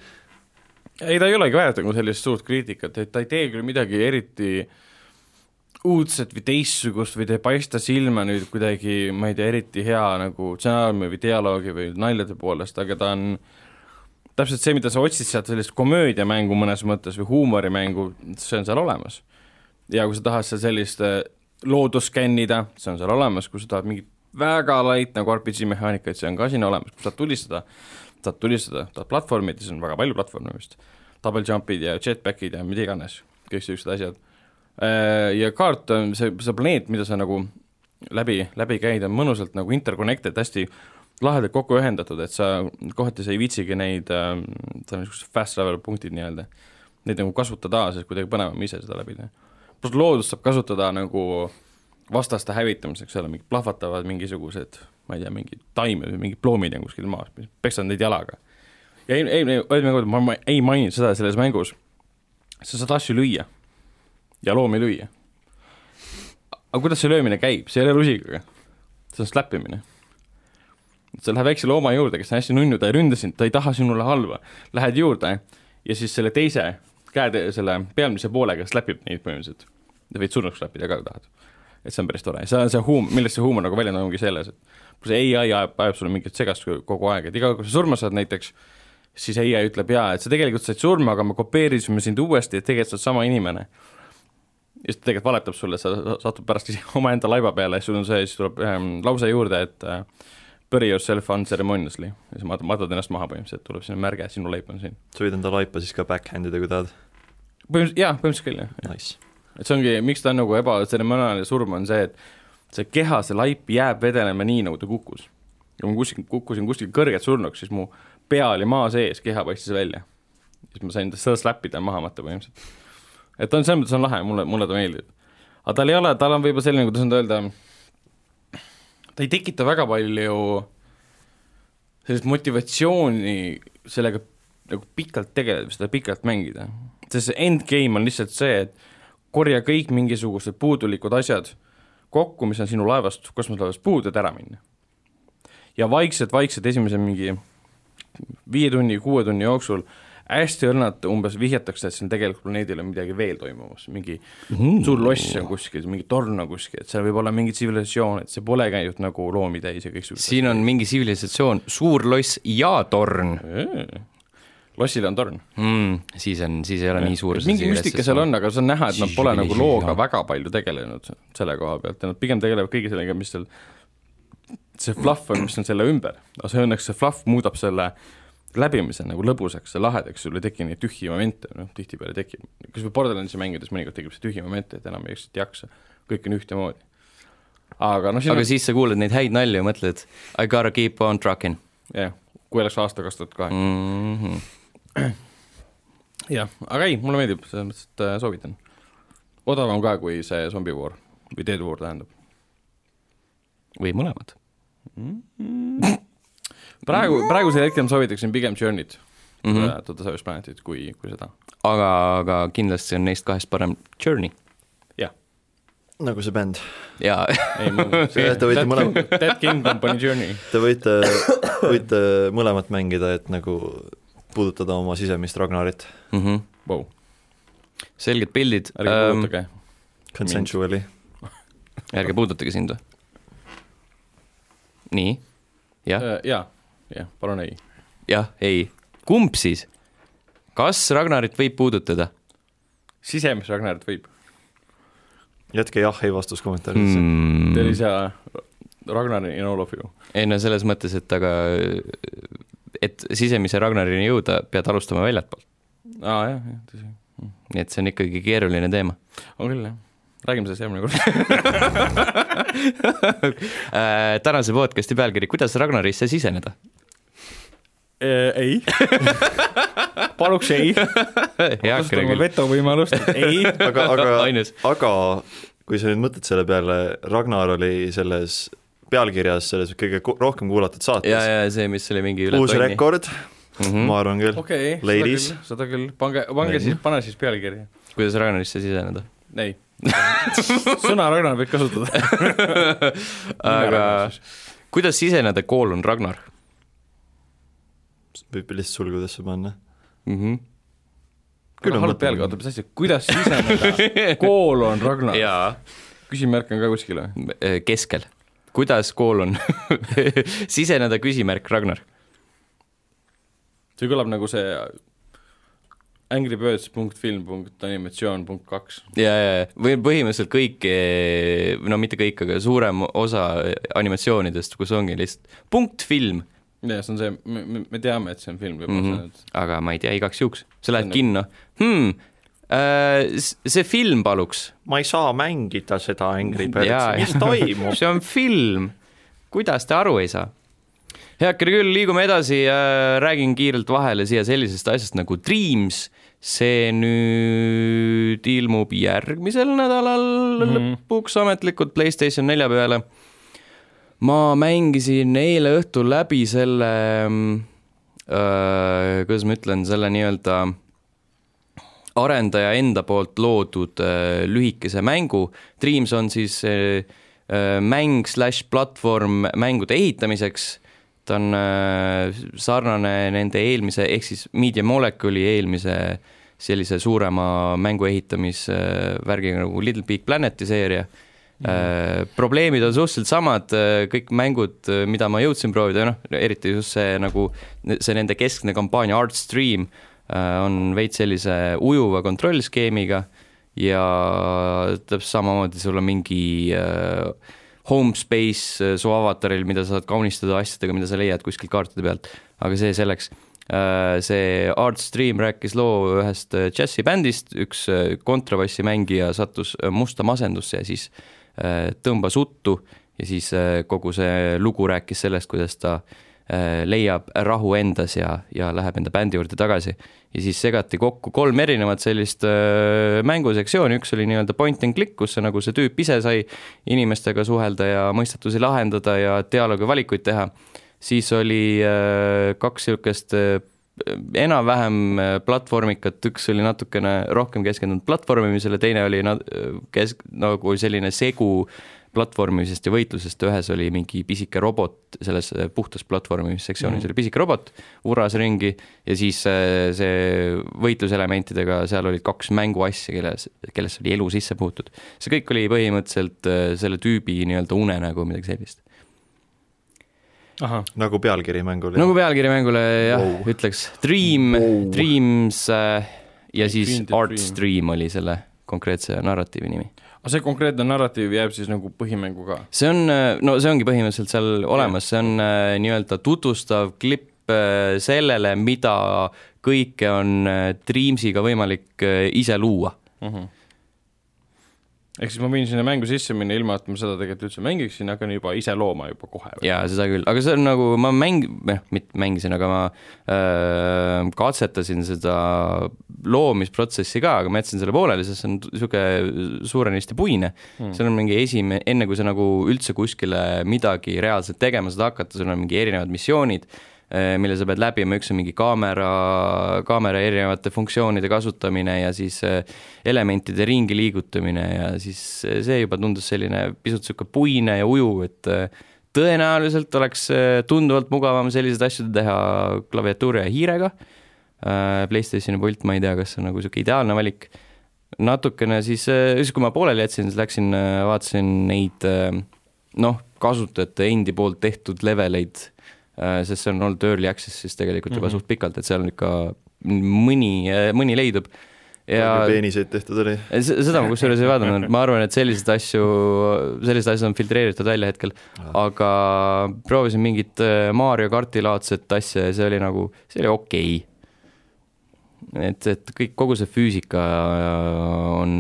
ei, ta ei olegi väärt nagu sellist suurt kriitikat, et ta ei tee küll midagi eriti uudset või teistsugust või ta ei paista silma nüüd kuidagi, ma ei tea, eriti hea nagu stsenaariumi või dialoogi või naljade poolest, aga ta on täpselt see, mida sa otsid sealt, sellist komöödiamängu mõnes mõttes või huumorimängu, see on seal olemas. ja kui sa tahad seal sellist äh, loodust skännida, see on seal olemas, kui sa tahad mingit väga light nagu RPG mehaanikaid, see on ka siin olemas, kui sa tahad tulistada, tahad tulistada, tahad platvormida, siis on väga palju platvorme vist, double jump'id ja jetpack'id ja mida iganes, kõik sellised asjad. Ja kaart on see, see planeet, mida sa nagu läbi, läbi käid, on mõnusalt nagu interconnected, hästi lahedalt kokku ühendatud, et sa kohati sa ei viitsigi neid, seal on niisugused fast travel punktid nii-öelda, neid nagu kasutada, sest kuidagi põnevam ise seda läbi teha. pluss loodust saab kasutada nagu vastaste hävitamiseks, seal on mingid plahvatavad mingisugused, ma ei tea, mingid taimed või mingid ploomid on kuskil maas, peksad neid jalaga. ja ei, ei, eelmine kord ma ma ei maininud seda selles mängus, sa saad asju lüüa ja loomi lüüa. aga kuidas see löömine käib, see ei ole rusikaga, see on slap imine. sa lähed väikse looma juurde, kes on hästi nunnu, ta ei ründa sind, ta ei taha sinule halba, lähed juurde ja siis selle teise käe, selle pealmise poolega slapib neid põhimõtteliselt. sa võid surnuks slapida ka, kui tahad. et see on päris tore, see on see huum-, millest see huumor nagu väljendub, ongi selles, et kui see ai ajab, ajab sulle mingit segast kogu aeg, et iga kord, kui sa surma saad näiteks, siis ai ütleb jaa, et sa tegelikult said surma, aga me kopeerisime sind uuesti, et tegelikult sa oled sama inimene. ja siis ta tegelikult valetab sulle, sa satud pärast ise [LAUGHS] omaenda laiba peale ja sul on see, siis tuleb ähm, lause juurde, et äh, bury yourself unceremoniously ja matad, matad ennast maha põhimõtteliselt, tuleb sinna märge, sinu leib on siin. sa võid enda laipa siis ka backhand ida, kui tahad. põhimõtteliselt, jaa, põhimõtteliselt küll, jah. Nice. et see ongi, miks ta on nagu ebatseremoniaalne surm, on see, et see keha, see laip jääb vedelema nii, nagu ta kukkus. kui ma kuskil, kukkusin kuskil kõrgelt surnuks, siis mu pea oli maa sees, keha paistis välja. siis ma sain seda slapida maha matta põhimõtteliselt. et on, selles mõttes on lahe, mulle, mulle ta meeldib. aga tal ei ole, tal on võib-olla selline, kuidas nüüd öelda, ta ei tekita väga palju sellist motivatsiooni sellega nagu pikalt tegeleda, seda pikalt mängida. sest see endgame on lihtsalt see, et korja kõik mingisugused puudulikud asjad kokku, mis on sinu laevast, kosmoselaevast puudu, et ära minna. ja vaikselt-vaikselt esimese mingi viie tunni, kuue tunni jooksul hästi õrnalt umbes vihjatakse, et siin tegelikult planeedil on midagi veel toimumas, mingi mm. suur loss on kuskil, mingi torn on kuskil, et seal võib olla mingi tsivilisatsioon, et see polegi ainult nagu loomi täis ja kõiksugused siin on mingi tsivilisatsioon, suur loss ja torn lossil on torn mm,. siis on, siis ei ole ja. nii suur mingi müstika seal on, aga see on näha, et nad pole nagu looga väga palju tegelenud selle koha pealt ja nad pigem tegelevad kõige sellega, mis seal see fluff on, mis on selle ümber, aga see õnneks, see fluff muudab selle läbimise nagu lõbusaks ja lahedaks, sul ei teki neid tühji momente, noh tihtipeale tekib, kas või Borderlandsi mängides mõnikord tekib see tühi moment, et enam ei jaksa, kõik on ühtemoodi. aga noh aga on... siis sa kuuled neid häid nalju ja mõtled I gotta keep on trucking. jah yeah., kui oleks aasta kaks tuhat kaheksa. [CLEARS THROAT] Jah, aga ei, mulle meeldib, selles mõttes, et äh, soovitan. odavam ka kui see zombivoor või Dead War tähendab. või mõlemad mm. -hmm. praegu, praegusel hetkel ma soovitaksin pigem Journey't mm, -hmm. To the Savage Planetit, kui, kui seda. aga, aga kindlasti on neist kahest parem Journey. jah. nagu see bänd. jaa. [LAUGHS] Te võite mõlemat. Dead King Company Journey. Te võite, võite mõlemat mängida, et nagu puudutada oma sisemist Ragnarit mm. -hmm. Wow. selged pildid. ärge ähm, puudutage. Consensually. [LAUGHS] ärge puudutage sind või? nii, jah äh,? jaa, jah, palun ei. jah, ei. kumb siis? kas Ragnarit võib puudutada? sisemist Ragnarit võib. jätke jah, ei vastus kommentaaridesse mm.. There is a Ragnar in all of you. ei no selles mõttes, et aga et sisemise Ragnarini jõuda, pead alustama väljatpoolt. aa jah, jah, tõsi. nii et see on ikkagi keeruline teema. on küll, jah. räägime sellest järgmine kord [LAUGHS] äh, tänase podcast'i pealkiri, kuidas Ragnarisse siseneda? Äh, ei [LAUGHS] paluks ei. kasutame veto võimalust, ei. [LAUGHS] aga, aga, aga kui sa nüüd mõtled selle peale, Ragnar oli selles pealkirjas selles kõige rohkem kuulatud saates. ja, ja see, mis oli mingi üle uus tonni. rekord mm, -hmm. ma arvan küll okay,. Ladies. seda küll, pange, pange siis, pane siis pealkirja. kuidas Ragnarisse siseneda? ei [LAUGHS] sõna Ragnar võib kasutada [LAUGHS] aga kuidas siseneda koolon Ragnar? võib lihtsalt sulgudesse panna mm. -hmm küll on halb pealkiri, oota, mis asja, kuidas siseneda [LAUGHS] koolon Ragnar? küsimärk on ka kuskil või? keskel kuidas kool on [LAUGHS] siseneda küsimärk, Ragnar? see kõlab nagu see angrybirds.film.animatsioon.kaks. ja, ja, ja, või põhimõtteliselt kõik, eh, no mitte kõik, aga suurem osa animatsioonidest, kus ongi lihtsalt punkt film. jah, see on see, me, me teame, et see on film juba mm. -hmm. aga ma ei tea, igaks juhuks, sa lähed nagu... kinno hmm,, see film paluks. ma ei saa mängida seda Angry [LAUGHS] Birdsi, mis toimub? see on film, kuidas te aru ei saa? heakene küll, liigume edasi äh,, räägin kiirelt vahele siia sellisest asjast nagu Dreams. see nüüd ilmub järgmisel nädalal mm -hmm. lõpuks ametlikult Playstation nelja peale. ma mängisin eile õhtul läbi selle äh,, kuidas ma ütlen, selle nii-öelda arendaja enda poolt loodud äh, lühikese mängu. Dreams on siis äh, äh, mäng slaš platvorm mängude ehitamiseks. ta on sarnane nende eelmise, ehk siis Media Molecule'i eelmise sellise suurema mängu ehitamisvärgiga nagu Little Big Planeti seeria Mm probleemid on suhteliselt samad, kõik mängud, mida ma jõudsin proovida, noh, eriti just see nagu, see nende keskne kampaania Art Stream Äh, on veits sellise ujuva kontrollskeemiga ja täpselt samamoodi sul on mingi äh, home space äh, su avataril, mida sa saad kaunistada asjadega, mida sa leiad kuskilt kaartide pealt, aga see selleks. see Art Stream rääkis loo ühest džässibändist, üks kontrabassimängija sattus musta masendusse ja siis tõmbas uttu. Ja siis kogu see lugu rääkis sellest, kuidas ta leiab rahu endas ja, ja läheb enda bändi juurde tagasi. ja siis segati kokku kolm erinevat sellist mängusektsiooni, üks oli nii-öelda point and click, kus see nagu see tüüp ise sai inimestega suhelda ja mõistatusi lahendada ja dialoogi valikuid teha. siis oli äh, kaks niisugust äh, enam-vähem äh, platvormikat, üks oli natukene rohkem keskendunud platvormimisele, teine oli nad-, kesk-, nagu selline segu platvormimisest ja võitlusest, ühes oli mingi pisike robot, selles puhtas platvormimissektsioonis mm. oli pisike robot, uras ringi ja siis see võitluselementidega, seal olid kaks mänguasja, kelles, kellesse oli elu sisse puhutud. see kõik oli põhimõtteliselt selle tüübi nii-öelda unenägu, midagi sellist nagu pealkiri mängule. nagu pealkiri mängule jah wow., ütleks Dream wow., Dreams ja siis Art Stream oli selle konkreetse narratiivi nimi. Aga see konkreetne narratiiv jääb siis nagu põhimängu ka? see on, äh, no see ongi põhimõtteliselt seal olemas, see on äh, nii-öelda tutvustav klipp äh, sellele, mida kõike on äh, Dreamsiga võimalik äh, ise luua uh. Mhm. Ehk siis ma võin sinna mängu sisse minna, ilma et ma seda tegelikult üldse mängiksin, hakkan juba ise looma juba kohe. jaa, seda küll, aga see on nagu, ma mäng-, noh, mitte mängisin, aga ma öö, katsetasin seda loomisprotsessi ka, aga ma jätsin selle pooleli, sest see on niisugune suurenisti puine. Hmm.. seal on mingi esime-, enne kui sa nagu üldse kuskile midagi reaalselt tegema saad hakata, sul on mingi erinevad missioonid mille sa pead läbima, üks on mingi kaamera, kaamera erinevate funktsioonide kasutamine ja siis eh, elementide ringi liigutamine ja siis eh, see juba tundus selline pisut niisugune puine ja ujuv, et tõenäoliselt oleks tunduvalt mugavam selliseid asju teha klaviatuuri ja hiirega. Playstationi pult, ma ei tea, kas see on nagu niisugune ideaalne valik. natukene siis, siis kui ma pooleli jätsin, siis läksin, vaatasin neid noh, kasutajate endi poolt tehtud leveleid sest see on olnud early access'is tegelikult juba mm -hmm. suht pikalt, et seal on ikka mõni, mõni leidub ja peeniseid tehtud oli? seda ma kusjuures ei vaadanud, ma arvan, et selliseid asju, sellised asjad on filtreeritud välja hetkel, aga proovisin mingit äh, Mario karti laadset asja ja see oli nagu, see oli okei okay. et, et kõik, kogu see füüsika on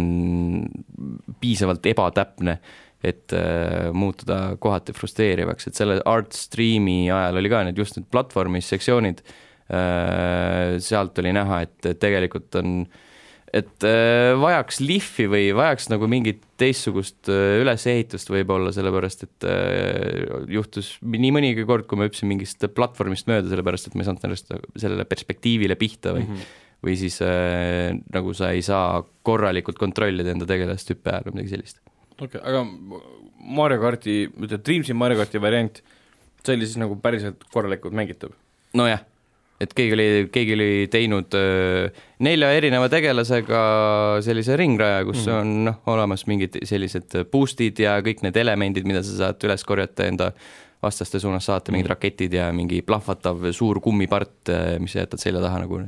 piisavalt ebatäpne et äh, muutuda kohati frustreerivaks, et selle art stream'i ajal oli ka need just need platvormis sektsioonid äh,, sealt oli näha, et tegelikult on, et äh, vajaks lihvi või vajaks nagu mingit teistsugust äh, ülesehitust võib-olla, sellepärast et äh, juhtus nii mõnigi kord, kui ma hüppasin mingist platvormist mööda, sellepärast et ma ei saanud sellest, sellele perspektiivile pihta või mm -hmm või siis äh, nagu sa ei saa korralikult kontrollida enda tegelast hüppe ajal või midagi sellist okei okay,, aga Mario karti, ütleme Dreamsi Mario karti variant, see oli siis nagu päriselt korralikult mängitav? nojah, et keegi oli, keegi oli teinud öö, nelja erineva tegelasega sellise ringraja, kus mm. on noh, olemas mingid sellised boost'id ja kõik need elemendid, mida sa saad üles korjata enda vastaste suunas saata, mingid mm. raketid ja mingi plahvatav suur kummipart, mis sa jätad selja taha nagu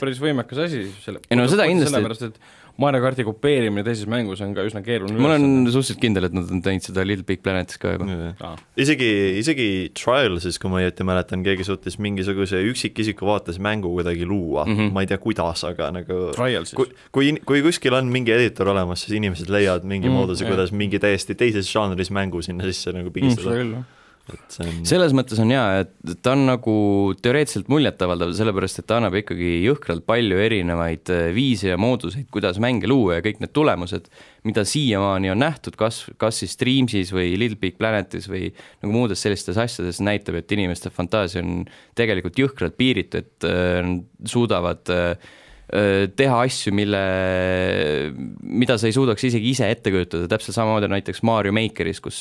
päris võimekas asi selle. ei no seda kindlasti. sellepärast, et Mario karti kopeerimine teises mängus on ka üsna keeruline. ma olen suhteliselt kindel, et nad on teinud seda Little Big Planetis ka juba. Ah. isegi, isegi Trialsis, kui ma õieti mäletan, keegi suutis mingisuguse üksikisiku vaates mängu kuidagi luua mm, -hmm. ma ei tea, kuidas, aga nagu kui, kui, kui kuskil on mingi editor olemas, siis inimesed leiavad mingi mm, mooduse, kuidas mingi täiesti teises žanris mängu sinna sisse nagu pigistada mm, on... selles mõttes on hea, et ta on nagu teoreetiliselt muljetavaldav, sellepärast et ta annab ikkagi jõhkralt palju erinevaid äh, viise ja mooduseid, kuidas mänge luua ja kõik need tulemused, mida siiamaani on nähtud, kas, kas siis Dreamsis või Little Big Planetis või nagu muudes sellistes asjades, näitab, et inimeste fantaasia on tegelikult jõhkralt piiritu, et äh, suudavad äh, teha asju, mille, mida sa ei suudaks isegi ise ette kujutada, täpselt samamoodi näiteks Mario Makeris, kus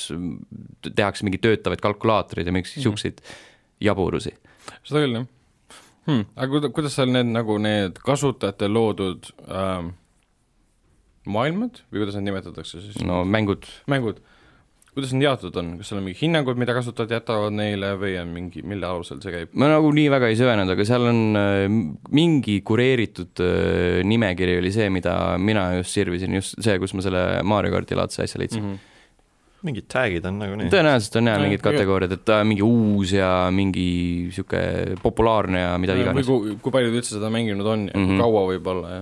tehakse mingeid töötavaid kalkulaatoreid ja mingeid niisuguseid mm. jaburusi. seda küll, jah hmm.. aga kuidas seal need nagu need kasutajate loodud ähm, maailmad või kuidas need nimetatakse siis? no mängud. mängud kuidas need jaotatud on, kas seal on mingi hinnangud, mida kasutajad jätavad neile või on mingi, mille alusel see käib? ma nagu nii väga ei süvenenud, aga seal on äh, mingi kureeritud äh, nimekiri oli see, mida mina just sirvisin, just see, kus ma selle Mario karti laadse asja leidsin mm. -hmm mingid tag'id on nagunii. tõenäoliselt on jah mingid kategooriad, et äh, mingi uus ja mingi sihuke populaarne ja mida või iganes. kui, kui paljud üldse seda mänginud on ja mm. -hmm. kaua võib-olla ja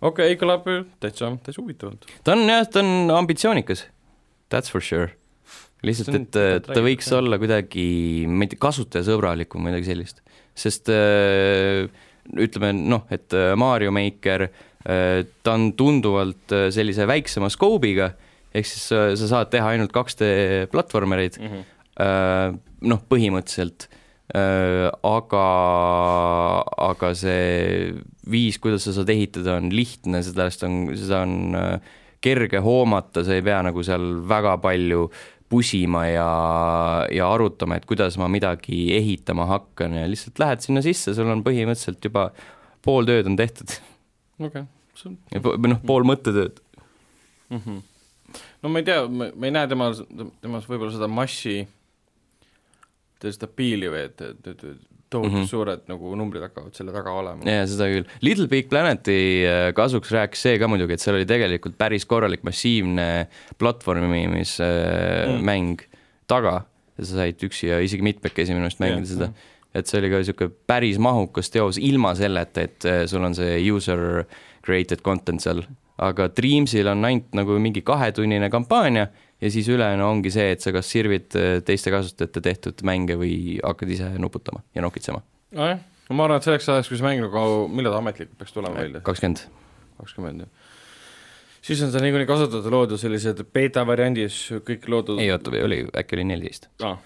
okei okay,, kõlab täitsa, täitsa huvitavalt. ta on jah, ta on ambitsioonikas, that's for sure. lihtsalt, et äh, tegelikult ta võiks jah. olla kuidagi, ma ei tea, kasutajasõbralikum või midagi sellist, sest äh, ütleme noh, et äh, Mario Maker, ta on tunduvalt äh, sellise väiksema scope'iga, ehk siis äh, sa saad teha ainult 2D platvormereid, Mm -hmm. Äh, noh, põhimõtteliselt, aga, aga see viis, kuidas sa saad ehitada, on lihtne, sellest on, seda on äh, kerge hoomata, sa ei pea nagu seal väga palju pusima ja, ja arutama, et kuidas ma midagi ehitama hakkan ja lihtsalt lähed sinna sisse, sul on põhimõtteliselt juba pool tööd on tehtud okei okay., või noh, pool mõttetööd. mm. -hmm. no ma ei tea, ma ei näe temas, temas võib-olla seda massi, seda piili või et, et et tohutult mm. -hmm. suured nagu numbrid hakkavad selle taga olema. jaa, seda küll. Little Big Planeti äh, kasuks rääkis see ka muidugi, et seal oli tegelikult päris korralik massiivne platvormimismäng Mm. äh, mäng taga ja sa said üksi ja isegi mitmekesi minu arust mängida Jah, seda jah.. et see oli ka niisugune päris mahukas teos ilma selleta, et äh, sul on see user created content seal, aga Dreamsil on ainult nagu mingi kahetunnine kampaania ja siis ülejäänu ongi see, et sa kas sirvid äh, teiste kasutajate tehtud mänge või hakkad ise nuputama ja nokitsema. nojah, no ma arvan, et selleks ajaks, kui see mäng nagu, millal ta ametlikult peaks tulema välja? kakskümmend kakskümmend jah. siis on ta niikuinii kasutajate loodud sellised beeta variandis kõik loodud. ei oota, oli, äkki oli neliteist? see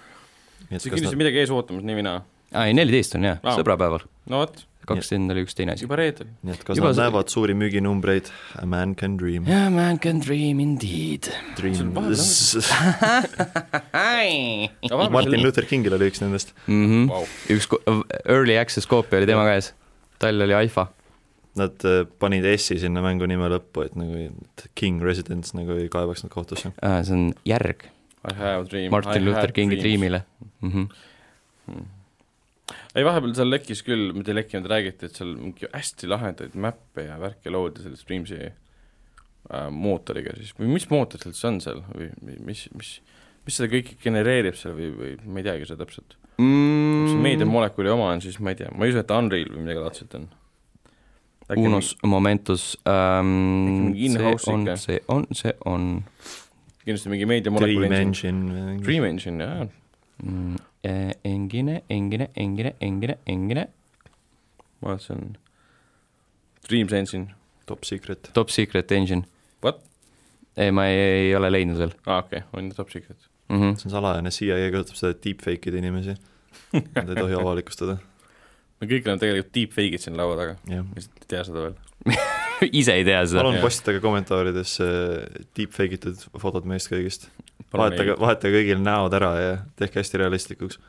kas kindlasti nad, midagi ees ootamas nii või naa. aa ei, neliteist on jah Aa., sõbrapäeval. no vot, kakskümmend oli üks teine asi. juba reedel. nii et kas Juba nad see- näevad suuri müüginumbreid, a man can dream, Yeah, man can dream indeed. dream Martin Martin Luther Kingil oli üks nendest. mm. -hmm. Vau. üks early access koopia oli tema käes, tal oli alfa. Nad äh, panid S-i sinna mängu nime lõppu, et nagu et King Residence nagu ei kaebaks nad kohtusse. see on järg I. Martin Luther Kingi. Dreamile mm. -hmm. ei, vahepeal seal lekkis küll, mitte ei lekkinud, räägiti, et seal mingi hästi lahedaid mäppe ja värke loodi selle Streamsi äh, mootoriga siis, või mis mootor seal siis on seal või mis, mis mis seda kõike genereerib seal või, või ma ei teagi seda täpselt. mm. meediamolekuli oma on, siis ma ei tea, ma ei usu, et Unreal või midagi laadset on. Unos Momentus ähm,, mingi see on see on, see on kindlasti mingi meediamolekuli Dream engine. Engine. Dream Engine, jaa. mm, eh, engine, engine, engine, engine, engine, ma arvan, et see on Dreams Engine. Top secret. top secret engine. What? ei, ma ei, ei ole leidnud veel aa, okei okay,, on top secret. mm. -hmm. see on salajane, CIA kasutab seda, et deepfake ida inimesi. Nad ei tohi [LAUGHS] avalikustada, me kõik oleme tegelikult deepfake'id siin laua taga, lihtsalt ei tea seda veel. [LAUGHS] ise ei tea seda. palun postitage kommentaarides äh, deepfake itud fotod meist kõigist. vahetage, vahetage kõigil näod ära ja tehke hästi realistlikuks.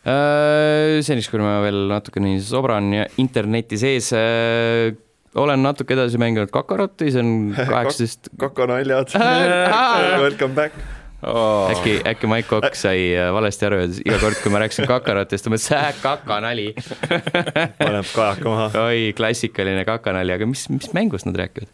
Äh, seniks, kui ma veel natukene sobran ja interneti sees äh, olen natuke edasi mänginud Kakarotti, see on [LAUGHS] kaheksateist, kakanaljad [LAUGHS] Welcome back. oh.. äkki, äkki Mike Cock sai äh, valesti aru ja iga kord, kui ma rääkisin Kakarotist, ta mõtles, äh, kakanali. [LAUGHS] paneb kajaka maha. oi, klassikaline kakanali, aga mis, mis mängust nad räägivad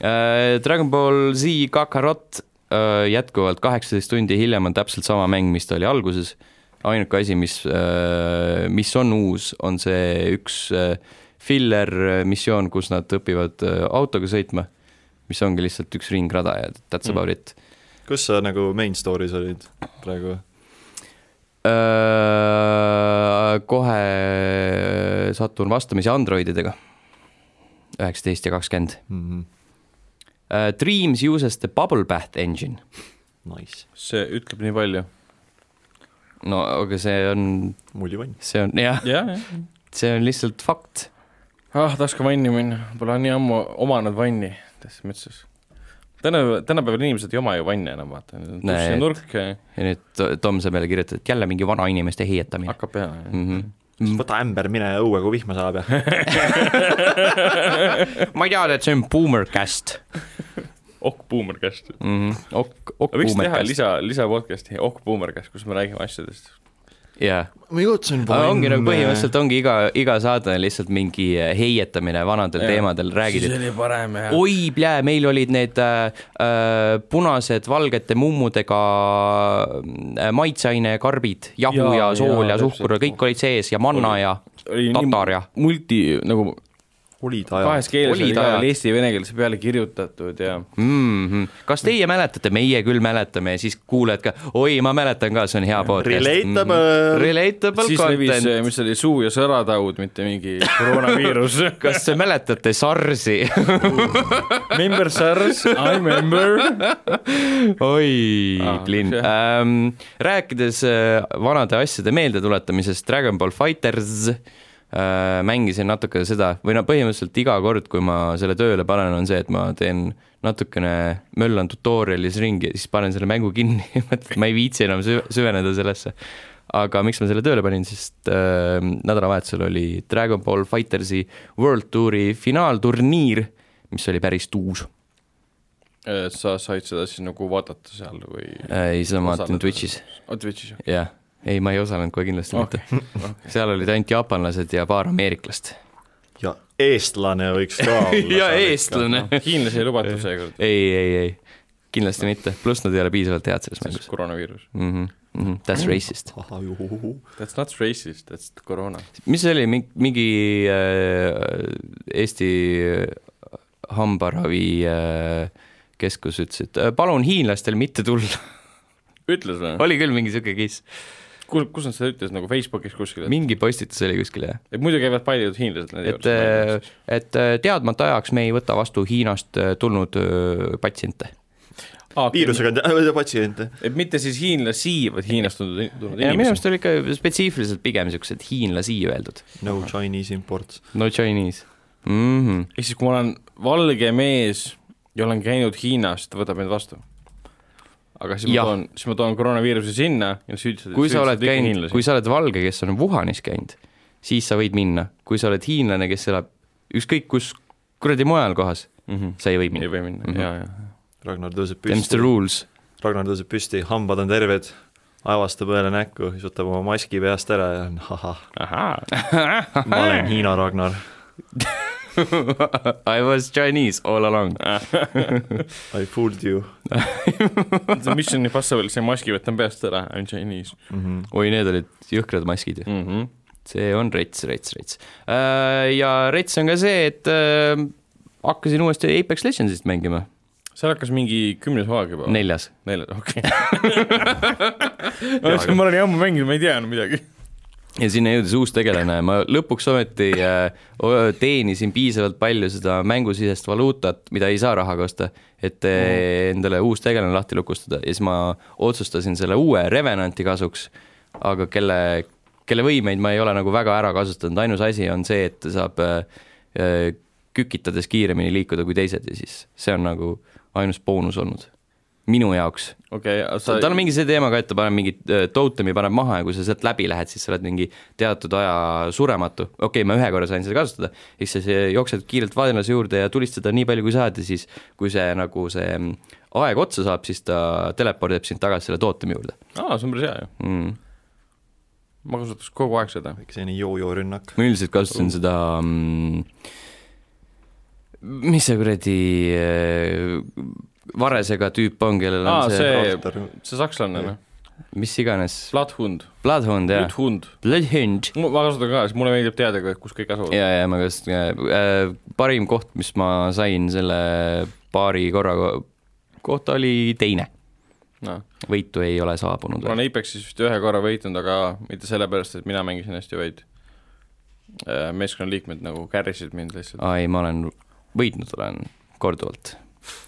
äh,? Dragon Ball Z Kakarot äh, jätkuvalt kaheksateist tundi hiljem on täpselt sama mäng, mis ta oli alguses. ainuke asi, mis äh,, mis on uus, on see üks äh, filler missioon, kus nad õpivad äh, autoga sõitma, mis ongi lihtsalt üks ringrada ja that's Mm. about it kus sa nagu main story's olid praegu? äh,. kohe satun vastamisi Androididega, üheksateist ja kakskümmend Mhm. Uh, Dreams uses the bubble bath engine. Nice, see ütleb nii palju. no aga see on, mullivann. see on jah, jah, jah. see on lihtsalt fakt. ah, tahaks ka vanni minna, pole nii ammu omanud vanni tässä metsas. täna, tänapäeval inimesed ei oma ju vanne enam, vaata. Näed. ja nurk ja nüüd To- Tom saab jälle kirjutada, et jälle mingi vanainimeste heietamine hakkab peale. mm. -hmm. võta ämber, mine õue, kui vihma sajab ja [LAUGHS] ma ei teadnud, et see on boomercast Ok Boomercast. mm. -hmm. ok, ok võiks teha boomercast. lisa, lisa podcast'i Ok Boomercast, kus me räägime asjadest. Jah ma jõudsin ongi nagu põhimõtteliselt ongi iga, iga saade on lihtsalt mingi äh, heietamine vanadel ja. teemadel, räägid, siis oli parem jah. oi, plää, meil olid need äh, äh, punased valgete mummudega äh, maitseaine karbid, jahu ja, ja sool ja, ja suhkur ja kõik olid sees ja manna ja tatar ja. multi nagu olid ajad. kahes keeles olid ajal eesti ja vene keeles peale kirjutatud ja mm. -hmm. kas teie mäletate, meie küll mäletame ja siis kuuled ka, oi, ma mäletan ka, see on hea podcast. Relatable mm,. Relatable siis content. levis, mis oli suu- ja sõrataud, mitte mingi koroonaviirus [LAUGHS] kas te mäletate SARS-i [LAUGHS] Remember SARS, I remember. oi ah,, Plinn ähm,. rääkides äh, vanade asjade meeldetuletamisest, Dragon Ball Fighters Äh, mängisin natuke seda või no põhimõtteliselt iga kord, kui ma selle tööle panen, on see, et ma teen natukene, möllan tutorial'is ringi siis panen selle mängu kinni [LAUGHS] ma ei viitsi enam süv-, süveneda sellesse. aga miks ma selle tööle panin, sest äh, nädalavahetusel oli Dragon Ball Fightersi World Touri finaalturniir, mis oli päris tuus. sa said seda siis nagu vaadata seal või? ei, seda ma vaatasin Twitch'is. aa, Twitch'is, jah yeah ei, ma ei osalenud kohe kindlasti okay. mitte okay.. seal olid ainult jaapanlased ja paar ameeriklast. ja eestlane võiks ka olla [LAUGHS] ja eestlane no,. hiinlasi ei lubatud seekord. ei, ei, ei, kindlasti mitte, pluss nad ei ole piisavalt head selles mängus. koroonaviirus mm. -hmm. Mm -hmm. That's racist. That's not racist, that's koroona. mis see oli, mingi äh, Eesti hambaravi äh, keskus ütles, et äh, palun hiinlastel mitte tulla ütles või? oli küll mingi siuke case kus, kus nad seda ütles, nagu Facebookis kuskil? mingi postitus oli kuskil, jah. et muidu käivad paljud hiinlased nende juures. et, äh, et äh, teadmata ajaks me ei võta vastu Hiinast äh, tulnud patsiente ah,. viirusega patsiente. et mitte siis hiinlasi, vaid Hiinast tulnud, tulnud inimesi. minu arust oli ikka spetsiifiliselt pigem niisugused hiinlasi öeldud. no Chinese imports. no Chinese mm -hmm.. ehk siis, kui ma olen valge mees ja olen käinud Hiinast, võtab mind vastu aga siis ja. ma toon, siis ma toon koroonaviiruse sinna ja süüdistad kui sa oled käinud, kui sa oled valge, kes on Wuhanis käinud, siis sa võid minna, kui sa oled hiinlane, kes elab ükskõik kus kuradi mujal kohas mm, -hmm. sa ei või minna. ei või minna mm, -hmm. ja, ja. Ragnar tõuseb püsti. Ragnar tõuseb püsti, hambad on terved, aevastab õele näkku, siis võtab oma maski peast ära ja on ahah. [LAUGHS] ma olen Hiina Ragnar [LAUGHS] [LAUGHS] I was Chinese all along [LAUGHS] I fooled you [LAUGHS] see Mission Impossible, see maski võtan peast ära, I m Chinese mm. -hmm. oi, need olid jõhkrad maskid ju mm. -hmm. see on rets, rets, rets. Äh, ja rets on ka see, et äh, hakkasin uuesti Apex Legendsist mängima seal hakkas mingi kümnes hooaeg juba? neljas. neljas, okei okay. ma olen nii ammu mänginud, ma ei tea enam midagi ja sinna jõudis uus tegelane, ma lõpuks ometi äh, teenisin piisavalt palju seda mängusisest valuutat, mida ei saa rahaga osta, et mm. endale uus tegelane lahti lukustada. Ja siis ma otsustasin selle uue Revenanti kasuks, aga kelle, kelle võimeid ma ei ole nagu väga ära kasutanud, ainus asi on see, et saab äh, kükitades kiiremini liikuda kui teised ja siis see on nagu ainus boonus olnud minu jaoks. okei okay,, sa tal on mingi see teema ka, et ta paneb mingi äh, totemi paneb maha ja kui sa sealt läbi lähed, siis sa oled mingi teatud aja surematu. okei okay,, ma ühe korra sain seda kasutada, siis sa jooksed kiirelt vaenlase juurde ja tulistada nii palju, kui saad ja siis kui see nagu see mm, aeg otsa saab, siis ta telepordib sind tagasi selle tootemi juurde. aa, see on päris hea ju mm. ma kasutaks kogu aeg seda. väike selline joo-joo rünnak. ma üldiselt kasutasin seda mm, mis see kuradi äh, Varesega tüüp on, kellel on Aa, see, see, see sakslane, noh. mis iganes. Bloodhund. Bloodhund, jah. Bloodhund. Bloodhund. ma kasutan ka, sest mulle meeldib teada, kus kõik asuvad. ja, ja ma kasutan äh,, parim koht, mis ma sain selle paari korra kohta oli teine no.. võitu ei ole saabunud. ma olen Apexis vist ühe korra võitnud, aga mitte sellepärast, et mina mängisin hästi, vaid äh, meeskonnaliikmed nagu carry'sid mind lihtsalt. aa ei, ma olen, võitnud olen korduvalt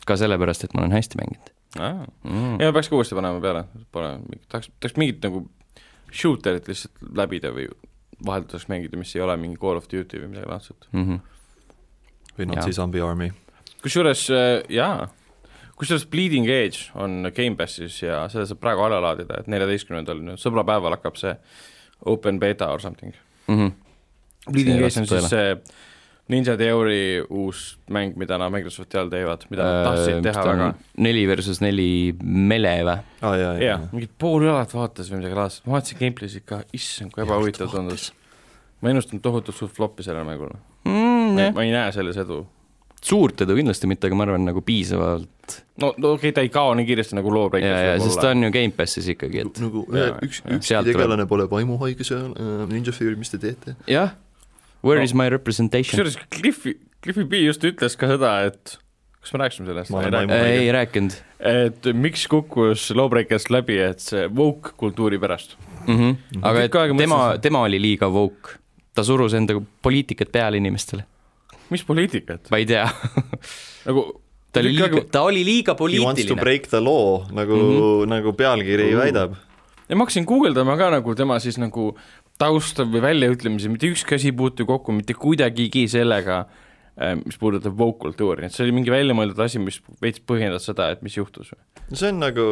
ka sellepärast, et ma olen hästi mänginud. Mm. ja peaks ka uuesti panema peale, pole, tahaks, tahaks mingit nagu shooterit lihtsalt läbida või vahelduseks mängida, mis ei ole mingi Call of Duty või midagi laadset mm. -hmm. või Nazi Zombie Army. kusjuures äh, jaa, kusjuures Bleeding Edge on Gamepassis ja seda saab praegu alla laadida, et neljateistkümnendal nüüd sõbrapäeval hakkab see open beta or something mm. -hmm. Bleeding Edge on siis see Ninja Theory uus mäng, mida nad Microsofti all teevad, mida nad Äh, tahtsid teha väga. neli versus neli mele või? ah, jaa, jaa jaa, mingit pool õlat vaatas või midagi laadset, ma vaatasin gameplay'sid ka, issand, kui ebahuvitav tundus. ma ennustan tohutult suurt flop'i sellele mängule Mm, yeah.. ma ei näe selles edu. suurt edu kindlasti mitte, aga ma arvan nagu piisavalt no, no okei okay,, ta ei kao nii kiiresti nagu loo ja, ja sest ta on ju Gamepassis ikkagi, et nagu Jaa, üks, jah. tuleb- tegelane pole vaimuhaige seal, Ninja Fury, mis te teete? jah, where No. is my representation? kusjuures Cliffi, Cliffi B just ütles ka seda, et kas me rääkisime sellest? Ei ei rääkinud et miks kukkus Lawbreakers läbi, et see woke kultuuri pärast. mm. -hmm. aga et tema tema oli liiga woke, ta surus enda poliitikat peale inimestele, mis poliitikat? ma ei tea, nagu ta oli liiga, ta oli liiga He wants to poliitiline. break the law, nagu mm, -hmm. nagu pealkiri Mhm. väidab. ja ma hakkasin guugeldama ka nagu tema siis nagu tausta või väljaütlemisi, mitte ükski asi ei puutu kokku mitte kuidagigi sellega, mis puudutab woke kultuuri, et see oli mingi väljamõeldud asi, mis veits põhjendas seda, et mis juhtus. no see on nagu,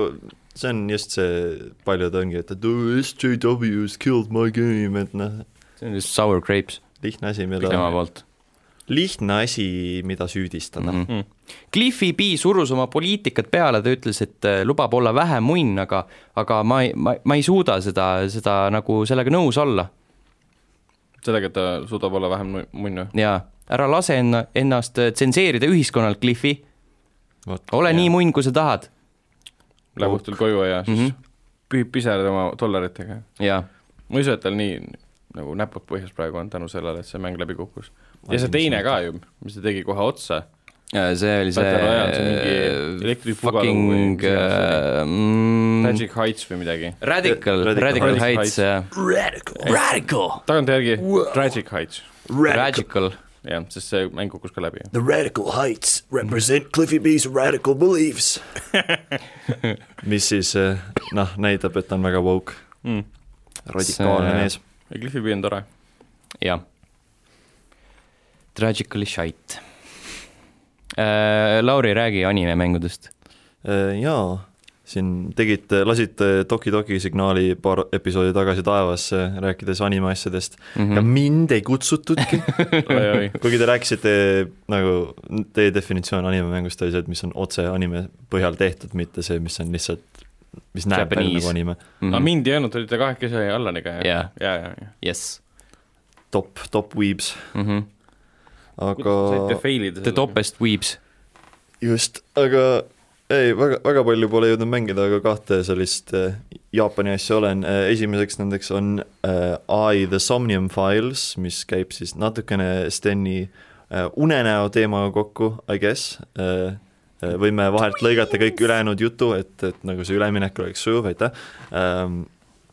see on just see, paljud ongi, et, oh, SJW's killed my game, et noh, see on just sour grapes. Lihtne asi, tema mida, poolt lihtne asi, mida süüdistada mm. mm. -hmm. Cliffi B surus oma poliitikat peale, ta ütles, et äh, lubab olla vähem munn, aga, aga ma ei, ma, ma ei suuda seda, seda nagu sellega nõus olla sellega, et ta suudab olla vähem munn. ja ära lase enna, ennast äh, tsenseerida ühiskonnalt, Cliffi, ole nii munn, kui sa tahad. Läheb õhtul koju ja siis mm Mhm. -hmm. pühib pisarad oma dollaritega. jaa, ma ei usu, et tal nii nagu näpud põhjas praegu on tänu sellele, et see mäng läbi kukkus. Ja see teine ka ju, mis ta tegi kohe otsa, see oli see, see või fucking äh, mm, Magic Heights või midagi. Radical, Radical Radical Heights. Jah. Radical, Radical, tagantjärgi Tragic Heights, Radical, jah, sest see mäng kukkus ka läbi. The radical heights represent Cliffy B's radical beliefs. [LAUGHS] mis siis noh, näitab, et ta on väga woke, Mm. radikaalne mees. ja Cliffi B on tore. jah. Tragically shite äh,. Lauri, räägi animemängudest. Äh, jaa, siin tegite, lasite Toki Toki signaali paar episoodi tagasi taevasse, rääkides anime asjadest mm, -hmm. ja mind ei kutsutudki, [LAUGHS] kuigi te rääkisite nagu, teie definitsioon animemängust oli see, et mis on otse anime põhjal tehtud, mitte see, mis on lihtsalt, mis näeb välja nagu anime. no mind ei olnud, olite kahekesi Allaniga ja Jaa., ja, ja, ja. jess top, top weebs, mm. -hmm. Aga The topest weebs. just, aga ei, väga, väga palju pole jõudnud mängida, aga kahte sellist äh, Jaapani asja olen, esimeseks nendeks on äh, I the Somnium Files, mis käib siis natukene Steni äh, unenäo teemaga kokku, I guess äh,. äh, võime vahelt lõigata kõik ülejäänud jutu, et, et nagu see üleminek oleks sujuv, aitäh ähm,.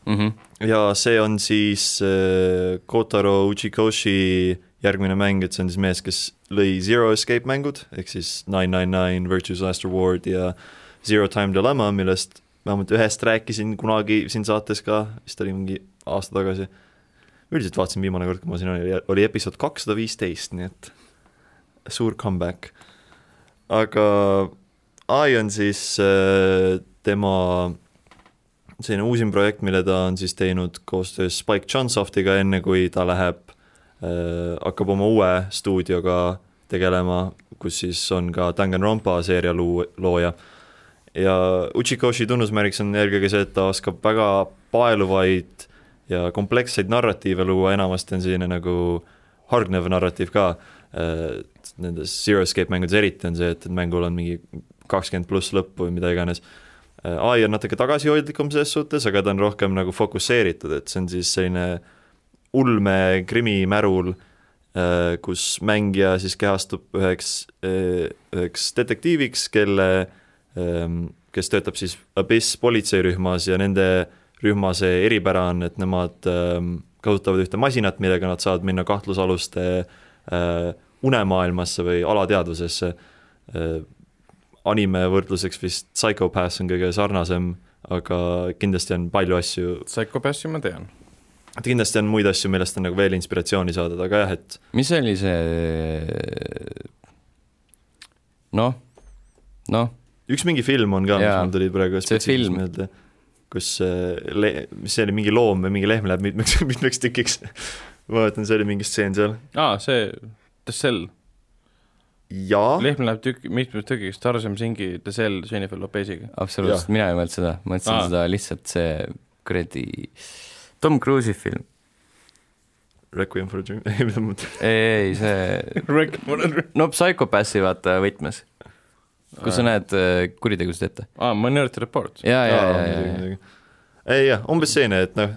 Mm -hmm. ja see on siis äh, Kotaro Uchikoshi järgmine mäng, et see on siis mees, kes lõi Zero Escape mängud, ehk siis Nine Nine Nine, Virtue's Last Reward ja Zero Time Dilemma, millest vähemalt ühest rääkisin kunagi siin saates ka, vist oli mingi aasta tagasi. üldiselt vaatasin viimane kord, kui ma siin olin, oli episood kakssada viisteist, nii et suur comeback. aga ai on siis äh, tema selline uusim projekt, mille ta on siis teinud koostöös Spike Chunsoftiga, enne kui ta läheb äh,, hakkab oma uue stuudioga tegelema, kus siis on ka Danganronpa seeria luu-, looja. ja Uchikoshi tunnusmärgiks on eelkõige see, et ta oskab väga paeluvaid ja kompleksseid narratiive luua, enamasti on selline nagu hargnev narratiiv ka. Äh,, nendes Zero Escape mängudes eriti on see, et, et mängul on mingi kakskümmend pluss lõppu või mida iganes. Äh, ai on natuke tagasihoidlikum selles suhtes, aga ta on rohkem nagu fokusseeritud, et see on siis selline ulme krimimärul, kus mängija siis kehastub üheks, üheks detektiiviks, kelle, kes töötab siis Abyss politseirühmas ja nende rühma see eripära on, et nemad ähm, kasutavad ühte masinat, millega nad saavad minna kahtlusaluste äh, unemaailmasse või alateadvusesse äh, anime võrdluseks vist Psychopaths on kõige sarnasem, aga kindlasti on palju asju, Psychopassi ma tean. Kindlasti on muid asju, millest on nagu veel inspiratsiooni saadud, aga jah, et mis oli see, noh, noh, üks mingi film on ka, mis mul tuli praegu See spetsiifiliselt film. meelde, kus äh, le-, mis see oli, mingi loom või mingi lehm läheb mitmeks, [LAUGHS] mitmeks tükiks. ma mäletan, see oli mingi stseen seal. aa, see The Cell, lehm läheb tükk, mitmes tükiks, Tarzan Singi The Cell Jennifer Lopez'iga. absoluutselt, mina ei mõelnud seda, mõtlesin Aa. seda lihtsalt see kuradi Tom Cruise'i film. Requiem for a Dream, [LAUGHS] ei mida ma mõtlen, ei, ei see, no Psychopassi vaata võtmes, kus sa näed äh, kuritegusid ette. aa, Minority Report. ja, ja, ja, ja, ja. ei jah, umbes selline, et noh,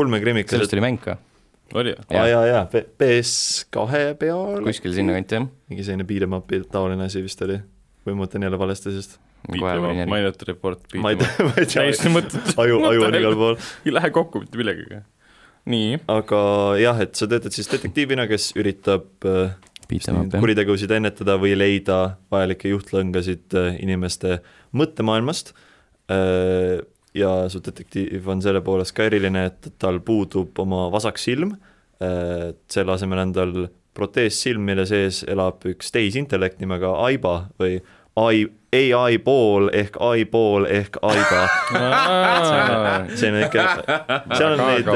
ulmekrimmikas, sellest oli mäng ka, oli aa jah. jaa, jaa, PS2 peal, kuskil sinnakanti jah. mingi selline beat em up'i taoline asi vist oli, või ma mõtlen jälle valesti, sest järgi. Minority Report. [LAUGHS] ma ei tea, ma ei täiesti tea, mõttetu. aju, aju on igal pool. ei lähe kokku mitte millegagi. nii, aga jah, et sa töötad siis detektiivina, kes üritab äh, kuritegusid ennetada või leida vajalikke juhtlõngasid äh, inimeste mõttemaailmast. ja su detektiiv on selle poolest ka eriline, et tal puudub oma vasak silm, selle asemel on tal proteessilm, mille sees elab üks tehisintellekt nimega Aiba või ai, ai pool ehk ai pool ehk Aiba. [LAUGHS] see on ikka, seal on neid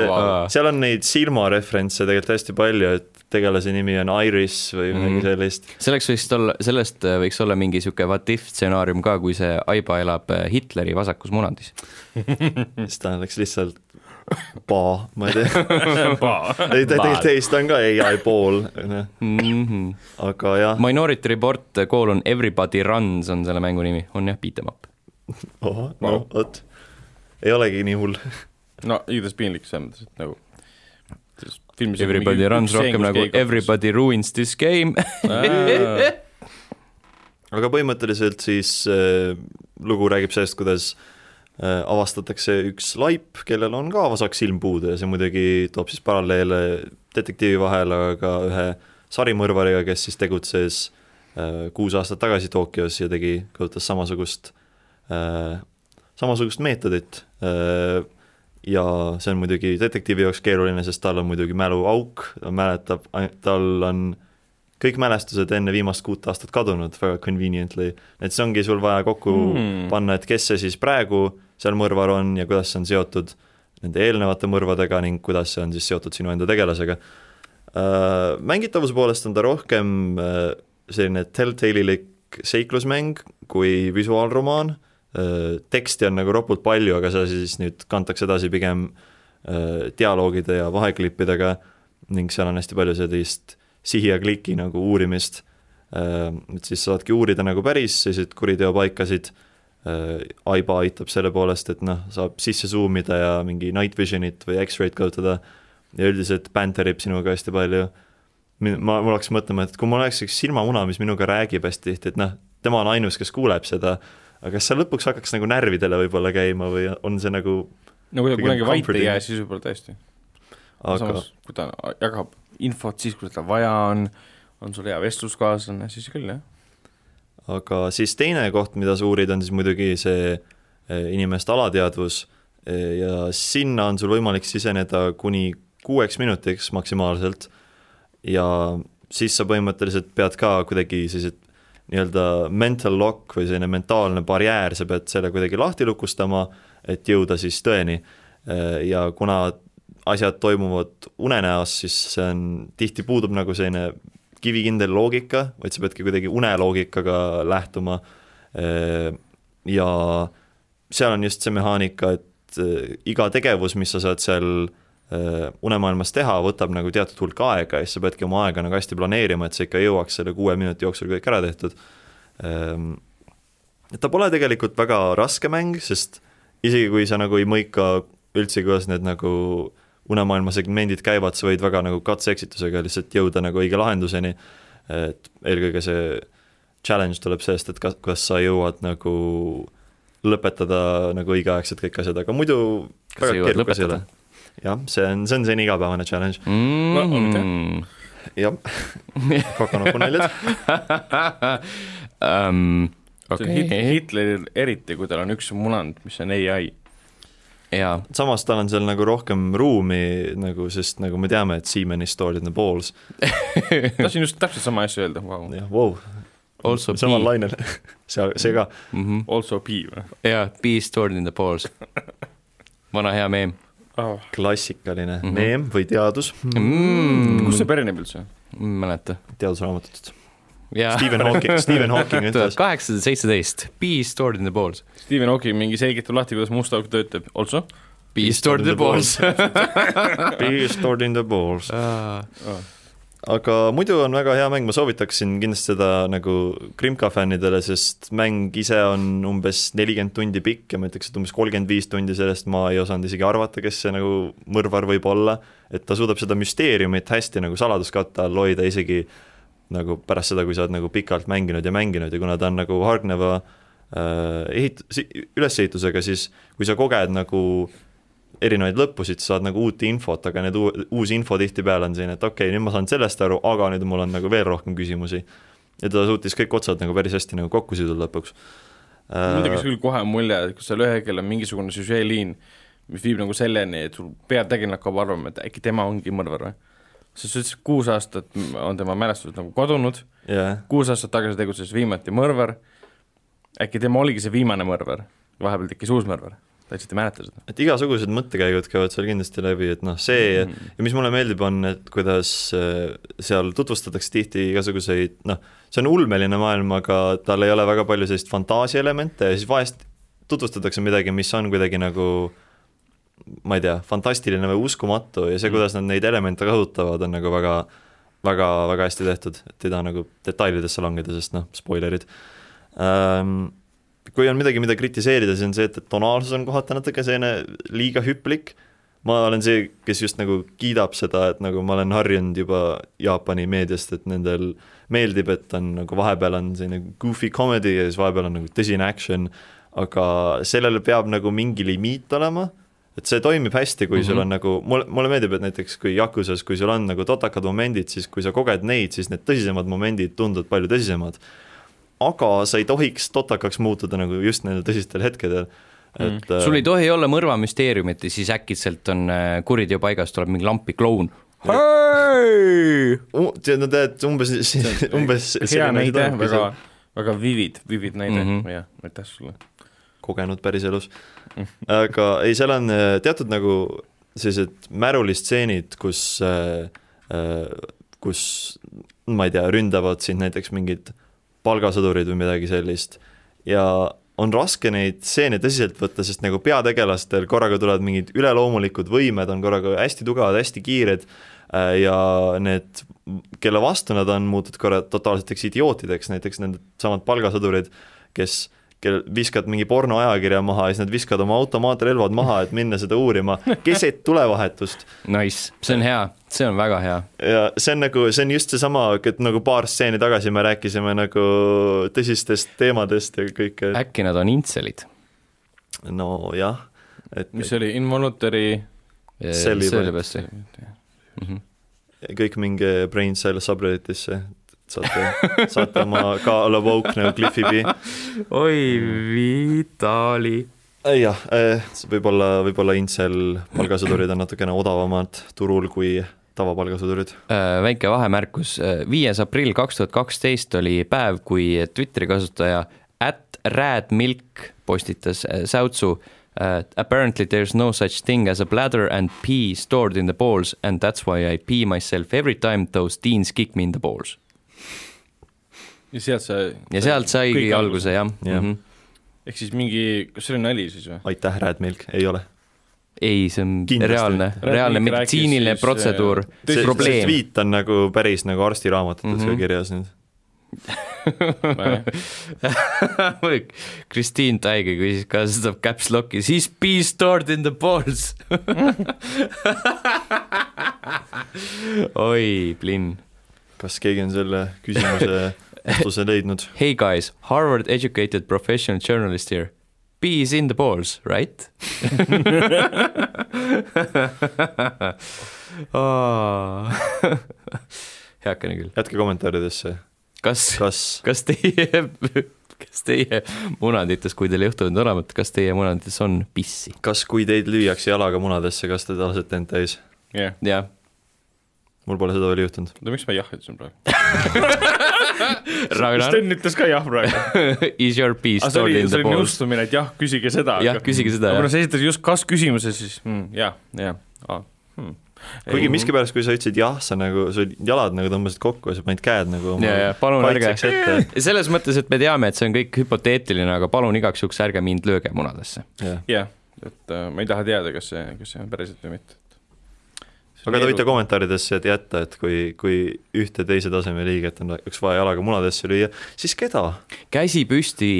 seal on neid silmareferentse tegelikult hästi palju, et tegelase nimi on Iris või midagi Mhm. sellist. selleks võiks olla, sellest äh, võiks olla mingi sihuke what if stsenaarium ka, kui see Aiba elab äh, Hitleri vasakus munadis. [LAUGHS] siis ta oleks lihtsalt [LAUGHS] pa, ma ei tea, [LAUGHS] ei tegelikult teist on ka ai pool, Mm -hmm. aga jah, Minority Report koolon Everybody Runs on selle mängu nimi, on jah, beat em up. [LAUGHS] ohoh, no vot, ei olegi nii hull. no igatahes piinlik selles mõttes, et nagu filmis Everybody Runs rohkem nagu. Everybody ruins this game. Aga põhimõtteliselt siis äh, lugu räägib sellest, kuidas äh, avastatakse üks laip, kellel on ka vasak silm puudu ja see muidugi toob siis paralleele detektiivi vahel, aga ka ühe sarimõrvariga, kes siis tegutses äh, kuus aastat tagasi Tokyos ja tegi, kasutas samasugust äh,, samasugust meetodit äh, ja see on muidugi detektiivi jaoks keeruline, sest tal on muidugi mäluauk, ta mäletab, tal on kõik mälestused enne viimast kuut aastat kadunud väga conveniently, et see ongi sul vaja kokku mm. panna, et kes see siis praegu seal mõrvar on ja kuidas see on seotud nende eelnevate mõrvadega ning kuidas see on siis seotud sinu enda tegelasega. Mängitavuse poolest on ta rohkem äh, selline telltale'ilik seiklusmäng kui visuaalromaan, teksti on nagu ropult palju, aga see siis nüüd kantakse edasi pigem äh, dialoogide ja vaheklippidega ning seal on hästi palju sellist sihi ja kliki nagu uurimist, et siis saadki uurida nagu päris selliseid kuriteopaikasid, Aiba aitab selle poolest, et noh, saab sisse zoom ida ja mingi night vision'it või X-ray'd kasutada ja üldiselt banterib sinuga hästi palju. ma, mul hakkas mõtlema, et kui mul oleks üks silmamuna, mis minuga räägib hästi tihti, et noh, tema on ainus, kes kuuleb seda, aga kas see lõpuks hakkaks nagu närvidele võib-olla käima või on see nagu, no kui ta kunagi vait ei jää, siis võib-olla tõesti. aga samas, kui ta jagab infot siis, kui seda vaja on, on sul hea vestluskaaslane, siis küll jah. Aga siis teine koht, mida sa uurid, on siis muidugi see eh, inimeste alateadvus eh, ja sinna on sul võimalik siseneda kuni kuueks minutiks maksimaalselt ja siis sa põhimõtteliselt pead ka kuidagi sellised nii-öelda mental lock või selline mentaalne barjäär, sa pead selle kuidagi lahti lukustama, et jõuda siis tõeni. ja kuna asjad toimuvad unenäos, siis see on, tihti puudub nagu selline kivikindel loogika, vaid sa peadki kuidagi uneloogikaga lähtuma. ja seal on just see mehaanika, et eh, iga tegevus, mis sa saad seal eh, unemaailmas teha, võtab nagu teatud hulk aega ja siis sa peadki oma aega nagu hästi planeerima, et sa ikka jõuaks selle kuue minuti jooksul kõik ära tehtud. et ta pole tegelikult väga raske mäng, sest isegi kui sa nagu ei mõika üldse, kuidas need nagu unemaailma segmendid käivad, sa võid väga nagu katse-eksitusega lihtsalt jõuda nagu õige lahenduseni, et eelkõige see challenge tuleb sellest, et kas, kuidas sa jõuad nagu lõpetada nagu õigeaegselt kõik asjad, aga muidu Kas sa väga jõuad keerukas ei lõpetada? ole. jah, see on, see on selline igapäevane challenge, Mm. jah, [LAUGHS] kokanoku naljad. um, okay. Hitleril eriti, kui tal on üks munand, mis on ai. jaa, samas tal on seal nagu rohkem ruumi nagu, sest nagu me teame, et Seaman is stored in the balls, [LAUGHS] tahtsin just täpselt sama asja öelda, vau. jah, vau, also samal lainel, [LAUGHS] see, see ka. mm. -hmm. Also P või jaa, be stored in the balls. vana hea meem oh.? klassikaline mm. -hmm. meem või teadus mm.. kust see pärineb üldse? ma ei mäleta. teadusraamatutest. Stephen Hawking, Stephen [LAUGHS] Hawking ütles, kaheksasada seitseteist, be stored in the balls. Stephen Hawking mingi selgitab lahti, kuidas must auk töötab, also. Be stored in the balls. be stored in the balls. aga muidu on väga hea mäng, ma soovitaksin kindlasti seda nagu Krimka fännidele, sest mäng ise on umbes nelikümmend tundi pikk ja ma ütleks, et umbes kolmkümmend viis tundi sellest ma ei osanud isegi arvata, kes see nagu mõrvar võib olla, et ta suudab seda müsteeriumit hästi nagu saladuskatte all hoida isegi nagu pärast seda, kui sa oled nagu pikalt mänginud ja mänginud ja kuna ta on nagu hargneva äh, ehit-, ülesehitusega, siis kui sa koged nagu erinevaid lõppusid, sa saad nagu uut infot, aga need uu-, uus info tihtipeale on selline, et okei okay,, nüüd ma saan sellest aru, aga nüüd mul on nagu veel rohkem küsimusi. ja ta suutis kõik otsad nagu päris hästi nagu kokku siduda lõpuks. mul tekkis küll kohe mulje, et kui seal ühel hetkel on mingisugune süžeeliin, mis viib nagu selleni, et sul peategelane hakkab arvama, et äkki tema ongi mõrvar või? Sest sa ütlesid, kuus aastat on tema mälestused nagu kadunud, jah, kuus aastat tagasi tegutses viimati mõrvar, äkki tema oligi see viimane mõrvar, vahepeal tekkis uus mõrvar, ta lihtsalt ei mäleta seda. et igasugused mõttekäigud käivad seal kindlasti läbi, et noh, see mm. ja mis mulle meeldib, on, et kuidas äh, seal tutvustatakse tihti igasuguseid noh, see on ulmeline maailm, aga tal ei ole väga palju sellist fantaasiaelemente ja siis vahest tutvustatakse midagi, mis on kuidagi nagu ma ei tea, fantastiline või uskumatu ja see, Mm. kuidas nad neid elemente kasutavad, on nagu väga väga, väga hästi tehtud, et ei taha nagu detailidesse langeda, sest noh, spoilerid ähm,. kui on midagi, mida kritiseerida, siis on see, et, et tonaalsus on kohati natuke selline liiga hüplik. ma olen see, kes just nagu kiidab seda, et nagu ma olen harjunud juba Jaapani meediast, et nendel meeldib, et on nagu vahepeal on selline goofy comedy ja siis vahepeal on nagu tõsine action, aga sellele peab nagu mingi limiit olema et see toimib hästi, kui mm -hmm. sul on nagu, mulle, mulle meeldib, et näiteks kui Yakusas, kui sul on nagu totakad momendid, siis kui sa koged neid, siis need tõsisemad momendid tunduvad palju tõsisemad. aga sa ei tohiks totakaks muutuda nagu just nendel tõsistel hetkedel, et mm. sul ei tohi olla mõrvamüsteeriumit ja siis äkitselt on äh, kuriteo paigas, tuleb mingi lampi kloun. no tead, umbes, umbes hea näide, väga, väga vivid, vivid näide mm Mhm. -hmm., jah, aitäh sulle. kogenud päriselus. [LAUGHS] aga ei, seal on äh, teatud nagu sellised märulisstseenid, kus, kus ma ei tea, ründavad sind näiteks mingid palgasõdurid või midagi sellist. Ja on raske neid stseene tõsiselt võtta, sest nagu peategelastel korraga tulevad mingid üleloomulikud võimed, on korraga hästi tugevad, hästi kiired äh, ja need, kelle vastu nad on, muutuvad korra totaalseteks idiootideks, näiteks need samad palgasõdurid, kes kel viskad mingi pornoajakirja maha ja siis nad viskavad oma automaatrelvad maha, et minna seda uurima keset tulevahetust. Nice, see on hea, see on väga hea. ja see on nagu, see on just seesama, et nagu paar stseeni tagasi me rääkisime nagu tõsistest teemadest ja kõike, äkki nad on intselid? nojah, et mis see oli, involuntary best jah. kõik minge Brain Cell subredditisse, saate, saate oma ka olla woke nagu Cliffi B. [LAUGHS] oi, Vitali. jah, võib-olla, võib-olla incel palgasõdurid on natukene odavamad turul kui tavapalgasõdurid. Äh, väike vahemärkus, viies aprill kaks tuhat kaksteist oli päev, kui Twitteri kasutaja at radmilk postitas äh, säutsu uh, apparently there is no such thing as a bladder and pee stored in the balls and that's why I pee myself every time those teens kick me in the balls. Ja sealt see ja sealt saigi alguse jah Jah. mm. -hmm. ehk siis mingi, kas see oli nali siis või? aitäh, Radmilk, ei ole. ei, see on Kindlasti reaalne, reaalne meditsiiniline protseduur äh,, see, see probleem. tweet on nagu päris nagu arstiraamatutes mm Mhm. -hmm. ka kirjas nüüd. [LAUGHS] Kristiin Taige küsis, kas ta caps lock'i, siis be stored in the balls. [LAUGHS] oi, Blinn. kas keegi on selle küsimuse [LAUGHS] vastuse leidnud? Hey guys, Harvard educated professional journalist here. Be is in the balls, right? [LAUGHS] [LAUGHS] heakene küll. jätke kommentaaridesse, kas, kas kas teie, [LAUGHS] kas teie munadites, kui teil juhtunud olevat, kas teie munadites on pissi? kas, kui teid lüüakse jalaga munadesse, kas te lasete end täis? jah, jah. Mul pole seda veel juhtunud. oota miks ma jah ütlesin praegu? [LAUGHS] Sten ütles ka jah praegu. [LAUGHS] is your see stored oli, in see the oli balls? nõustumine, et jah, küsige seda. jah, küsige seda aga kuna jah. sa esitasid just kas küsimuse, siis mm, jah, jah ah,. Hmm. kuigi miskipärast, kui sa ütlesid jah, sa nagu, su jalad nagu tõmbasid kokku ja sa panid käed nagu oma ja, ja palun ärge [LAUGHS] selles mõttes, et me teame, et see on kõik hüpoteetiline, aga palun igaks juhuks ärge mind lööge munadesse. jah, jah, et äh, ma ei taha teada, kas see, kas see on päriselt või mitte. Aga te võite kommentaaridesse jätta, et kui, kui ühte teise taseme liiget on üks vaja jalaga munadesse lüüa, siis keda? käsi püsti,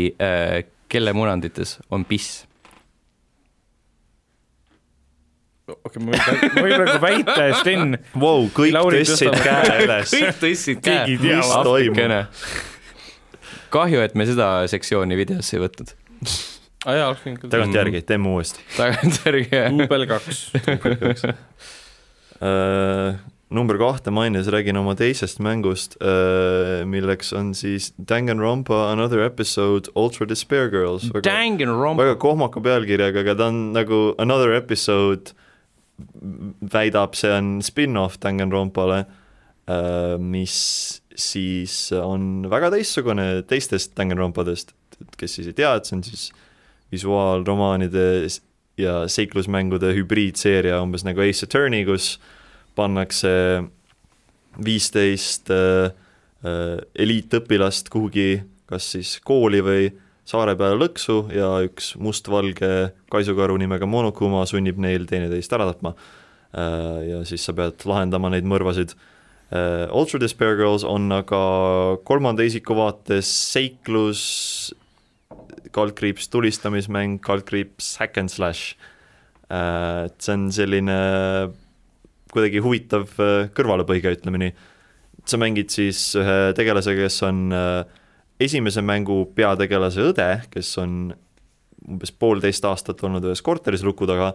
kelle munandites on piss? okei, ma võin ma võin praegu väita, et Sten, Vau, [LAUGHS] kõik tõstsid käe üles. kõik tõstsid Keegi ei tea, mis toimub. kahju, et me seda sektsiooni videosse ei võtnud. oleks küll. tagantjärgi, teeme uuesti. tagantjärgi. duubel kaks. [LAUGHS] Äh, number kahte mainides räägin oma teisest mängust, milleks on siis Danganronpa Another Episode Ultra Despair Girls. Väga kohmaka pealkirjaga, aga ta on nagu Another Episode väidab, see on spin-off Danganronpale, mis siis on väga teistsugune teistest Danganronpadest, et kes siis ei tea, et see on siis visuaalromaanide ja seiklusmängude hübriidseeria, umbes nagu Ace Attorney, kus pannakse viisteist äh, äh, eliitõpilast kuhugi kas siis kooli või saare peale lõksu ja üks mustvalge kaisukaru nimega Monokuma sunnib neil teineteist ära tapma. ja siis sa pead lahendama neid mõrvasid. Ultra Despair Girls on aga kolmanda isiku vaates seiklus, kaldkriips tulistamismäng, kaldkriips hack and slash. et see on selline kuidagi huvitav äh, kõrvalepõige, ütleme nii. sa mängid siis ühe tegelasega, kes on äh, esimese mängu peategelase õde, kes on umbes poolteist aastat olnud ühes korteris luku taga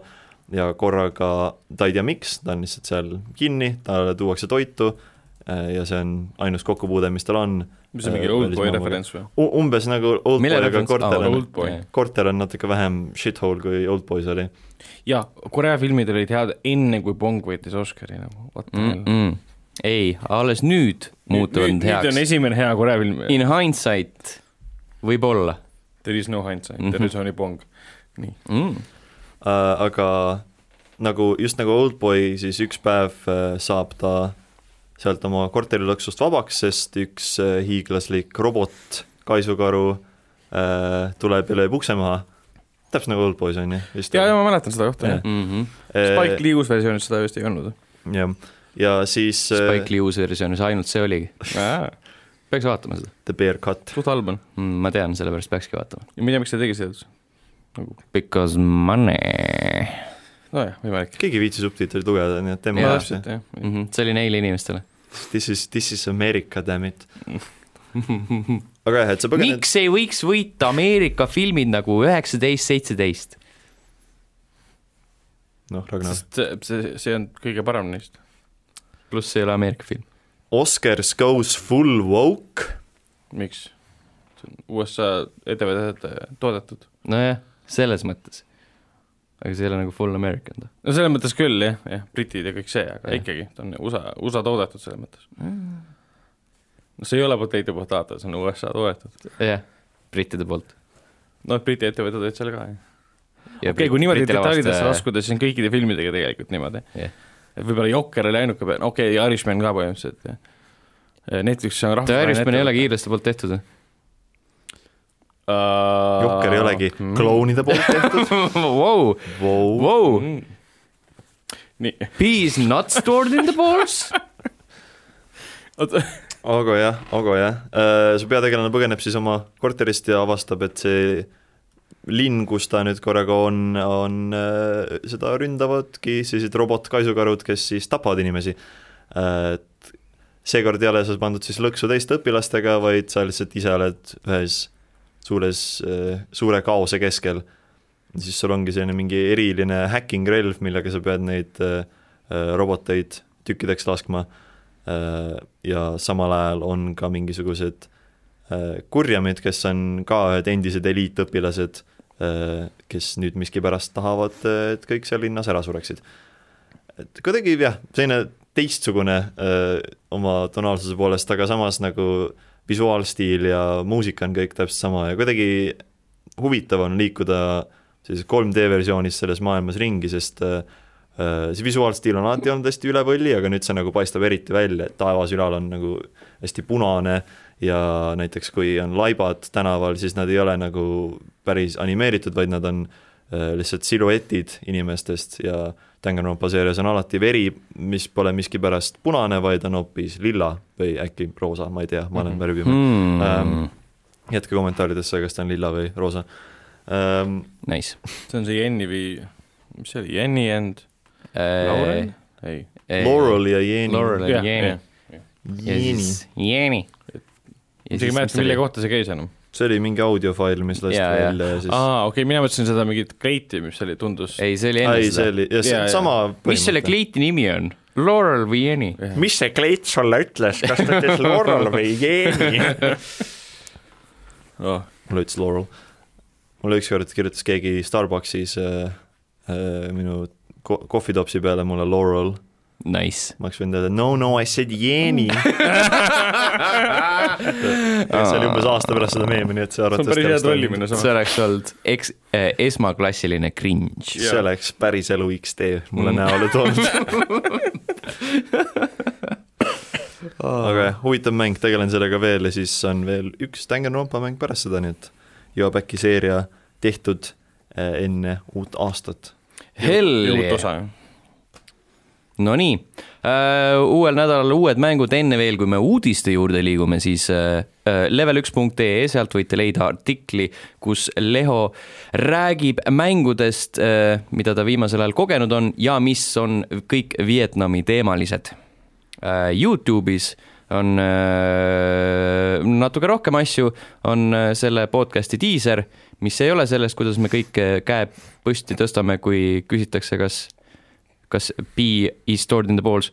ja korraga ta ei tea, miks, ta on lihtsalt seal kinni, talle tuuakse toitu äh, ja see on ainus kokkupuude, mis tal on. Mis on mingi Äh, Oldboy välismaailmaga. referents või? umbes nagu Oldboy, aga korter on, Oldboy. korter on natuke vähem shithole kui Oldboys oli. jaa, Korea filmid olid head enne, kui Bong võitis Oscari nagu, what the hell. mm. -mm. ei, alles nüüd muutuvad nüüd, need nüüd on heaks. esimene hea Korea film. In hindsight võib-olla There is no hindsight mm, Mhm. -hmm. there is only Bong. nii, mm.. äh, aga nagu just nagu Oldboy, siis üks päev äh, saab ta sealt oma korterilõksust vabaks, sest üks äh, hiiglaslik robot, kaisukaru äh, tuleb ja lööb ukse maha. täpselt nagu Oldboys on ju, vist jaa, jaa, ma mäletan seda kohta, Jah. Mm -hmm. Spike Lee uus versioonis seda vist ei olnud. jah, ja siis äh, Spike Lee uus versioonis ainult see oligi. peaks vaatama seda The Bear Cut, suht halb on. mm,. ma tean, sellepärast peakski vaatama. ja ma ei tea, miks ta tegi seda üldse. nagu, Because money nojah, võimalik. keegi ei viitsi subtiitreid lugeda, nii et teeme jah. mm. -hmm. see oli neile inimestele. This is, this is America, damn it. aga jah, et sa põgened, miks ei võiks võita Ameerika filmid nagu üheksateist, seitseteist? noh, Ragnar, sest see, see, see on kõige parem neist. pluss see ei ole Ameerika film. Oscars goes full woke, miks? USA ettevõtete toodetud. nojah, selles mõttes. Aga see ei ole nagu full American ta. no selles mõttes küll jah, jah, britid ja kõik see, aga ja. ikkagi, ta on USA, USA toodetud selles mõttes. no see ei ole potato potato, see on USA toodetud. jah, brittide poolt. noh, Briti ettevõtted olid seal ka, jah. okei okei, kui niimoodi detailidesse laskuda, siis on kõikide filmidega tegelikult niimoodi Jah. et võib-olla Jokker oli ainuke okei okay,, Irishman ka põhimõtteliselt, jah. Netflix on The Irishman ei olegi hiidlaste poolt tehtud või? Jokker ei olegi mm. klounide poolt tehtud [LAUGHS] Wow, wow.. wow, mm. nii, peas not stored in the balls. oota, aga jah, aga jah, su peategelane põgeneb siis oma korterist ja avastab, et see linn, kus ta nüüd korraga on, on, seda ründavadki sellised robotkaisukarud, kes siis tapavad inimesi. et seekord ei ole sa pandud siis lõksu teiste õpilastega, vaid sa lihtsalt ise oled ühes suures, suure kaose keskel. siis sul ongi selline mingi eriline hacking relv, millega sa pead neid äh, roboteid tükkideks laskma Äh, ja samal ajal on ka mingisugused äh, kurjamid, kes on ka ühed endised eliitõpilased, kes nüüd miskipärast tahavad, et kõik seal linnas ära sureksid. et kuidagi jah, selline teistsugune öö, oma tonaalsuse poolest, aga samas nagu visuaalstiil ja muusika on kõik täpselt sama ja kuidagi huvitav on liikuda sellises 3D versioonis selles maailmas ringi, sest öö, äh, see visuaalstiil on alati olnud hästi üle võlli, aga nüüd see nagu paistab eriti välja, et taevas ülal on nagu hästi punane ja näiteks kui on laibad tänaval, siis nad ei ole nagu päris animeeritud, vaid nad on äh, lihtsalt siluetid inimestest ja Danganronpa seerias on alati veri, mis pole miskipärast punane, vaid on hoopis lilla või äkki roosa, ma ei tea, ma olen värvipime Hmm. Ähm, jätke kommentaaridesse, kas ta on lilla või roosa ähm,. Nice see on see Jenny või, mis see oli, Jenny and Laurel? ei. Laurel ja Jeeni. Laurel ja ja siis Jeeni. isegi ei mäleta, mille kohta see käis enam. See oli mingi audiofail, mis lasti jaa. välja ja siis aa, okei okay,, mina mõtlesin seda mingit kleiti, mis oli, tundus. ei, see oli enne ei, see seda. oli, ja see on sama mis selle kleiti nimi on? Laurel või Jenny? mis see kleit sulle ütles, kas ta ütles Laurel või Jeeni? [LAUGHS] Oh. mulle ütles Laurel. mulle ükskord kirjutas keegi Starbuckis äh, äh, minu ko- kohvitopsi peale mulle Laurel, Nice. ma oleks võinud öelda no no I said Jeeni. [LAUGHS] see oli umbes aasta pärast seda meemi, nii et see see on arvates päris hea trollimine see samas. oleks olnud eks-, esmaklassiline cringe. see oleks päris elu X-tee mulle näole toonud. [LAUGHS] aga jah, huvitav mäng, tegelen sellega veel ja siis on veel üks Danganronpa mäng pärast seda, nii et jõuab äkki seeria tehtud eh, enne uut aastat. Hell yeah. Nonii uh,, uuel nädalal uued mängud, enne veel, kui me uudiste juurde liigume, siis uh, level1.ee, sealt võite leida artikli, kus Leho räägib mängudest mida ta viimasel ajal kogenud on ja mis on kõik Vietnami teemalised. Youtube'is on natuke rohkem asju, on selle podcast'i diiser, mis ei ole sellest, kuidas me kõik käe püsti tõstame, kui küsitakse, kas kas B is stored in the balls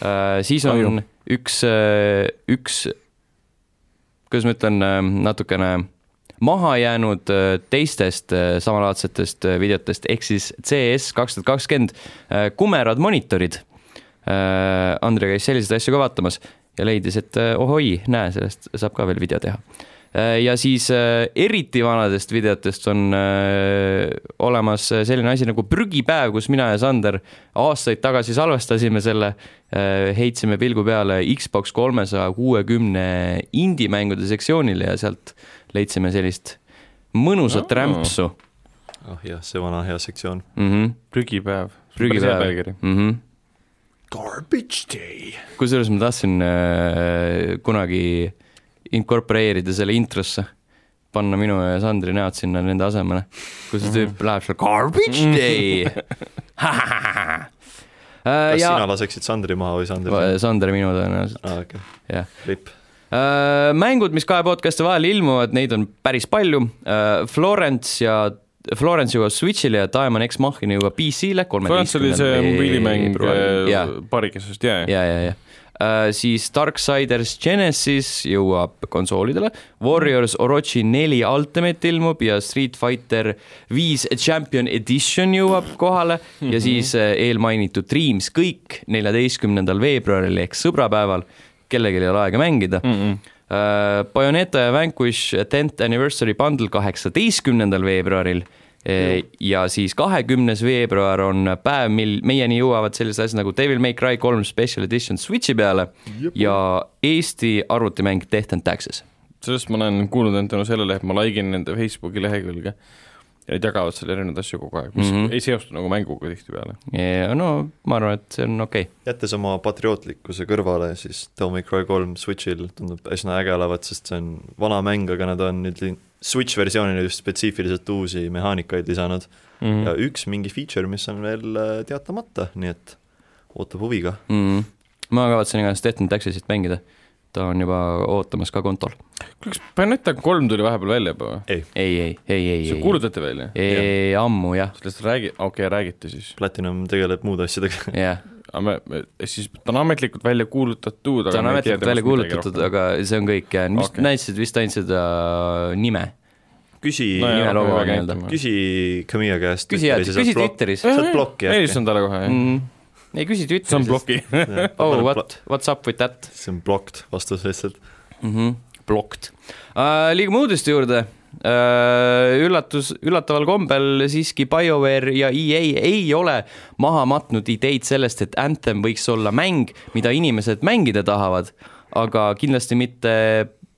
uh,, siis on Kahju. üks uh,, üks, kuidas ma ütlen, natukene maha jäänud uh, teistest uh, samalaadsetest uh, videotest, ehk siis CS kaks tuhat kakskümmend uh, kumerad monitorid uh,. Andre käis selliseid asju ka vaatamas ja leidis, et uh, ohoi, näe, sellest saab ka veel video teha uh,. Ja siis uh, eriti vanadest videotest on uh, olemas selline asi nagu prügipäev, kus mina ja Sander aastaid tagasi salvestasime selle heitsime pilgu peale Xbox kolmesaja kuuekümne indie-mängude sektsioonile ja sealt leidsime sellist mõnusat Aa. rämpsu ah jah, see vana hea sektsioon. mm. -hmm. prügipäev. prügipäev. mm. -hmm. Garbage day. kusjuures ma tahtsin äh, kunagi inkorporeerida selle introsse, panna minu ja Sandri näod sinna nende asemele, kus see tüüp läheb seal garbage day [LAUGHS] kas ja sina laseksid Sandri maha või Sandri? Sander minu tõenäoliselt, aa, okei, jah. ripp. mängud, mis kahe podcast'i vahel ilmuvad, neid on päris palju. Florence ja Florence jõuab Switch'ile ja Diamond X Machina jõuab PC-le Florence oli see mobiilimäng jaa, paarikesest, jaa, jaa. ja, ja, ja uh, siis Darksiders Genesis jõuab konsoolidele, Warriors Orochi neli Ultimate ilmub ja Street Fighter viis Champion Edition jõuab kohale. Ja siis uh, eelmainitud Dreams kõik neljateistkümnendal veebruaril ehk sõbrapäeval, kellelgi ei ole aega mängida. Mm. -mm. Uh, Bayoneta ja Vanquish tenth anniversary bundle kaheksateistkümnendal veebruaril ja siis kahekümnes veebruar on päev, mil meieni jõuavad sellised asjad nagu Devil May Cry kolm special edition Switchi peale ja Eesti arvutimäng Death and Taxes. sellest ma olen kuulnud ainult tänu sellele, et ma laigin nende Facebooki lehekülge ja nad jagavad seal erinevaid asju kogu aeg, mis mm. -hmm. ei seostu nagu mänguga tihtipeale. ja no ma arvan, et see on okei okay.. jättes oma patriootlikkuse kõrvale, siis Devil May Cry kolm Switchil tundub üsna äge olevat, sest see on vana mäng, aga nad on nüüd li- Switch versioonile just spetsiifiliselt uusi mehaanikaid lisanud mm. -hmm. ja üks mingi feature, mis on veel äh, teatamata, nii et ootab huviga. mm. -hmm. ma kavatsen igatahes Death and Taxesit mängida. ta on juba ootamas ka kontol. kuule, kas Bayoneta kolm tuli vahepeal välja juba või? ei, ei, ei, ei, see ei, kuulutati välja? ei, ammu jah, sellest räägi-, okei okay,, räägiti siis. Platinum tegeleb muude asjadega. jah. me, siis ta on ametlikult välja kuulutatud, ta aga on ei tea ametlikult välja kuulutatud, aga see on kõik jah, vist Okei. näitasid vist ainult seda nime, küsi No nime logo nii-öelda. küsi Camilla käest. küsi, küsi Twitteris. saad plokki äkki. helistan talle kohe, jah. mm.. ei küsi Twitteris. see on. ploki. oh, what, what's up with that see on blocked vastus lihtsalt. mm? -hmm. Blocked uh,. liigume uudiste juurde üllatus, üllataval kombel siiski BioWare ja EA ei ole maha matnud ideid sellest, et Anthem võiks olla mäng, mida inimesed mängida tahavad, aga kindlasti mitte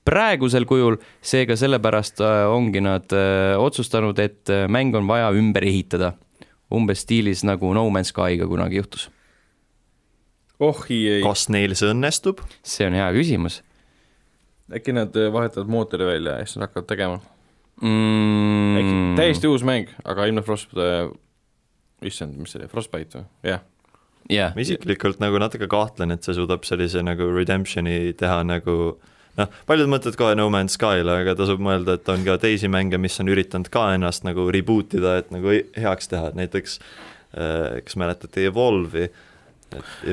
praegusel kujul, seega sellepärast äh, ongi nad äh, otsustanud, et äh, mäng on vaja ümber ehitada. umbes stiilis nagu No Man's Skyga kunagi juhtus. oh ei. kas neil see õnnestub? see on hea küsimus. äkki nad vahetavad mootori välja ja siis nad hakkavad tegema mm.? äkki täiesti uus mäng, aga ilmselt Frost, issand, mis see oli, Frostbite või? jah yeah yeah.. ma isiklikult nagu natuke kahtlen, et see suudab sellise nagu redemption'i teha nagu noh, paljud mõtlevad kohe No Man's Sky'le, aga tasub mõelda, et on ka teisi mänge, mis on üritanud ka ennast nagu reboot ida, et nagu heaks teha, et näiteks äh, kas mäletate Evolve'i?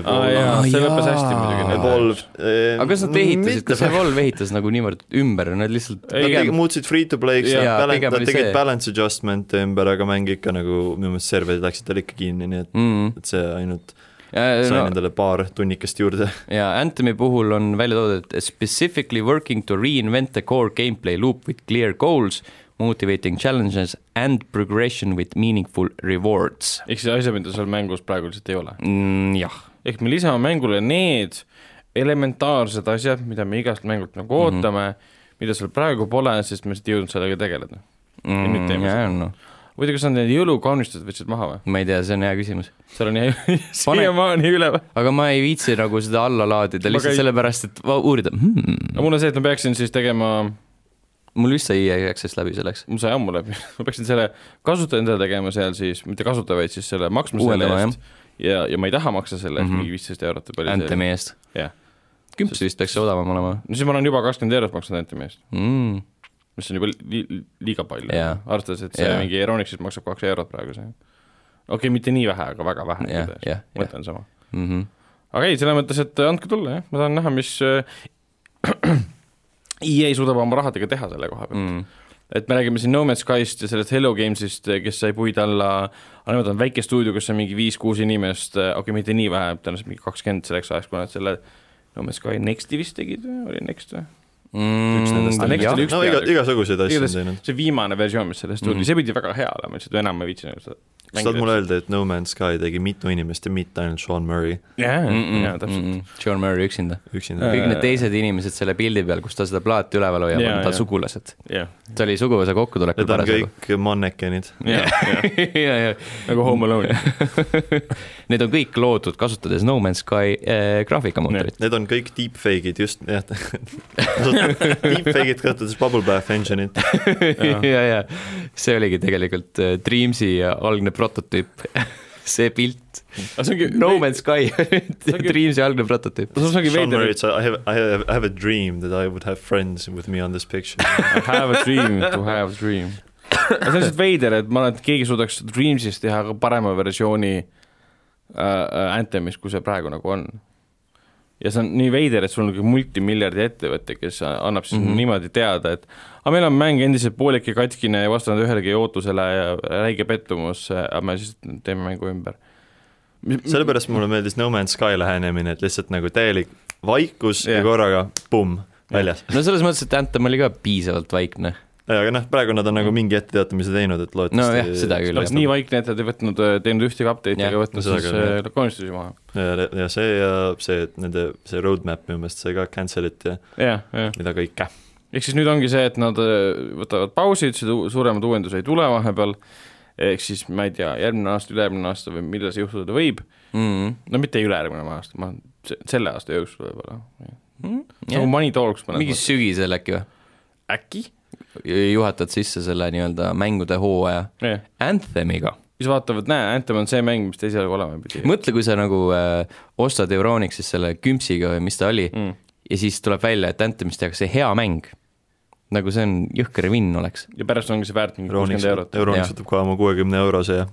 Evolve, ah, jaa, see lõppes hästi muidugi. Evolve eh,. aga kas nad ehitasid, kas Evolve ehitas nagu niivõrd ümber, nad lihtsalt ei, pigem... muutsid free to play'ks, nad tegid balance adjustment'e ümber, aga mäng ikka nagu minu meelest serverid läksid tal ikka kinni, nii et mm, -hmm. et see ainult sain no, endale paar tunnikest juurde. [LAUGHS] ja Anthemi puhul on välja toodud, et specifically working to reinvent the core gameplay loop with clear goals, motivating challenges and progression with meaningful rewards. ehk siis asjad, mida seal mängus praegu lihtsalt ei ole mm,? jah. ehk me lisame mängule need elementaarsed asjad, mida me igast mängult nagu mhm. ootame mm, -hmm. mida seal praegu pole, sest me lihtsalt ei jõudnud sellega tegeleda mm,. ja nüüd teeme seda no muidu, kas nad need jõulukaunistused võtsid maha või? ma ei tea, see on hea küsimus. seal on [LAUGHS] [LAUGHS] siiamaani üleval. aga ma ei viitsi nagu seda alla laadida lihtsalt käi... sellepärast, et uurida hmm.. no mul on see, et ma peaksin siis tegema mul vist sai EA Access läbi selleks. mul sai ammu läbi, [LAUGHS] ma peaksin selle kasutaja endale tegema seal siis, mitte kasutaja, vaid siis selle maksma selle eest. ja, ja ma ei taha maksta selle eest mm -hmm. mingi viisteist eurot või palju Anthemi eest? jah. kümps vist peaks odavam olema. no siis ma olen juba kakskümmend eurot maksnud Anthemi eest mm mis on juba li liiga palju yeah., arvestades, et see yeah. mingi Euronixis maksab kaks eurot praegu see. okei okay,, mitte nii vähe, aga väga vähe yeah,. Yeah, mõte on sama mm. -hmm. aga ei, selles mõttes, et andke tulla, jah, ma tahan näha, mis äh, [CLEARS THROAT] EA suudab oma rahadega teha selle koha pealt mm. et me räägime siin No Man's Skyst ja sellest Hello Games'ist, kes sai puid alla, aga nemad on väike stuudio, kus on mingi viis-kuus inimest, okei okay,, mitte nii vähe, tõenäoliselt mingi kakskümmend selleks ajaks, kui nad selle No Man's Sky Nexti vist tegid või, oli Next või? Mm,. no iga, igasuguseid asju on teinud. see viimane versioon, mis sellest tuli mm, -hmm. see pidi väga hea olema, lihtsalt enam ma ei viitsinud seda sa tahad mulle öelda, et No Man's Sky tegi mitu inimest ja mitte ainult Sean Murray? jaa, jaa, täpselt mm. -mm. Sean Murray üksinda, üksinda.. kõik need teised inimesed selle pildi peal, kus ta seda plaati üleval hoiab, on ta sugulased. ta oli suguvõsa kokkutulekul parasjagu. [LAUGHS] [LAUGHS] Need on kõik mannekenid. ja, ja. nagu Home Alone Need on kõik loodud kasutades No Man's Sky äh, graafikamootorit. Need on kõik deepfake'id, just, jah [LAUGHS] Deepfake'id kasutades Bubble Bath engine'it. [LAUGHS] ja, ja see oligi tegelikult Dreamsi algne prototüüp see pilt. No Man's Sky Dreamsi algne prototüüp. Sean Murray ütles I have, I have, I have a dream that I would have friends with me on this picture [LAUGHS] I have a dream to have a dream. see on lihtsalt veider, et ma arvan, et keegi suudaks Dreamsist teha ka parema versiooni äh, äh Anthemist, kui see praegu nagu on ja see on nii veider, et sul on niisugune multimiljardi ettevõte, kes annab siis mm -hmm. niimoodi teada, et aga meil on mäng endiselt pooliki katkine ja vastanud ühelegi ootusele ja räige pettumus, aga me siis teeme mängu ümber. sellepärast mulle meeldis No Man's Sky lähenemine, et lihtsalt nagu täielik vaikus yeah. ja korraga pumm, väljas. no selles mõttes, et Anthem oli ka piisavalt vaikne aga noh, praegu nad on nagu mingi etteteatamise teinud, et loodetavasti no jah, seda küll. nii vaikne, et nad ei võtnud, teinud ühtegi update'i ega võtnud siis äh, koonistusi maha. ja, ja see ja see, et nende, see roadmap minu meelest sai ka cancel it ja, ja, ja. mida kõike. ehk siis nüüd ongi see, et nad äh, võtavad pausi, ütlesid, suuremaid uuendusi ei tule vahepeal, ehk siis ma ei tea, järgmine aasta, ülejärgmine aasta või millal see juhtuda võib mm, -hmm. no mitte ülejärgmine aasta, ma selle aasta jooksul võib-olla mm. -hmm. nagu Money Talks. mingi sügisel äkki või? äkki juhatad sisse selle nii-öelda mängude hooaja yeah. Anthemiga. siis vaatavad, näe, Anthem on see mäng, mis ta esialgu olema pidi. mõtle, kui sa nagu äh, ostad Euronixis selle kümpsiga või mis ta oli mm. ja siis tuleb välja, et Anthemist tehakse hea mäng. nagu see on jõhker vinn oleks. ja pärast ongi see väärt mingi kuuskümmend eurot. Euronix võtab kohe oma kuuekümne eurose ja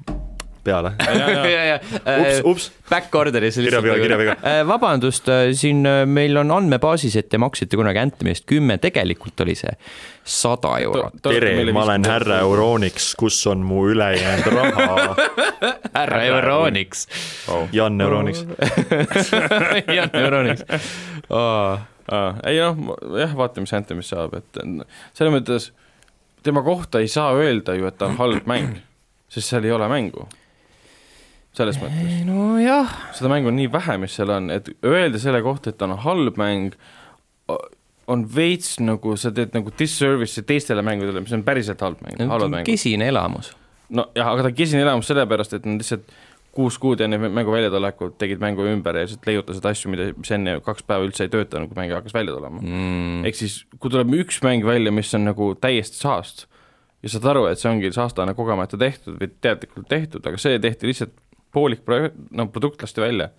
peale. [LAUGHS] ja, ja, ups, ups. Back order'is. kirjaviga, kirjaviga. Äh, vabandust, äh, siin äh, meil on andmebaasis, et te maksite kunagi Anthemist kümme, tegelikult oli see sada eurot. tere, ma olen härra Euronix, kus on mu ülejäänud raha? [LAUGHS] härra Euronix oh.. Jan Euronix [LAUGHS] Jan Euronix oh.. Ah, ei noh, jah, vaatame, mis Anthemist saab, et selles mõttes tema kohta ei saa öelda ju, et ta on halb mäng, sest seal ei ole mängu. Selles mõttes, nojah, seda mängu on nii vähe, mis seal on, et öelda selle kohta, et on halb mäng, on veits nagu sa teed nagu disservice'i teistele mängudele, mis on päriselt halb mäng, halvad mängud. kesine elamus. no jah, aga ta on kesine elamus sellepärast, et nad lihtsalt kuus kuud enne mängu väljatulekut tegid mängu ümber ja lihtsalt leiutasid asju, mida, mis enne kaks päeva üldse ei töötanud, kui mäng hakkas välja tulema. Mm. ehk siis, kui tuleb üks mäng välja, mis on nagu täiesti saast ja saad aru, et see ongi saastane kogemata tehtud või teadlikult tehtud, aga see tehti lihtsalt poolik pro-, no produkt lasti välja.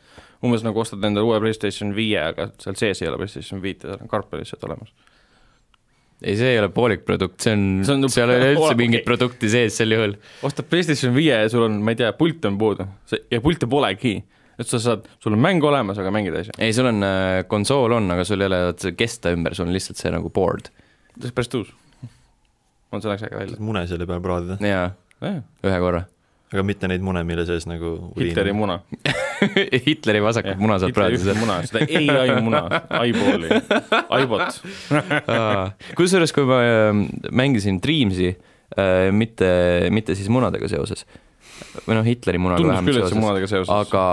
umbes nagu ostad endale uue PlayStation viie, aga seal sees ei ole PlayStation viite, seal on karp lihtsalt olemas. ei, see ei ole poolik produkt, see on, See on- seal ei ole üldse [LAUGHS] mingit produkti sees sel juhul. ostad PlayStation viie ja sul on, ma ei tea, pult on puudu See- ja pilte polegi. et sa saad, sul on mäng olemas, aga mängida ei saa. ei, sul on äh, konsool on, aga sul ei ole vaat see kesta ümber, sul on lihtsalt see nagu board. see on päris tõus. on, see läks äge välja. mune selle peal praadida, jaa, ühe korra. Aga mitte neid mune, mille sees nagu Hitleri muna. [LAUGHS] Hitleri vasakut muna saab praadida. muna, seda ai muna, aipooli, aibot. kusjuures, kui ma äh, mängisin Dreamsi, mitte, mitte siis munadega seoses, või noh, Hitleri munaga tundus vähemalt seoses, munadega seoses. aga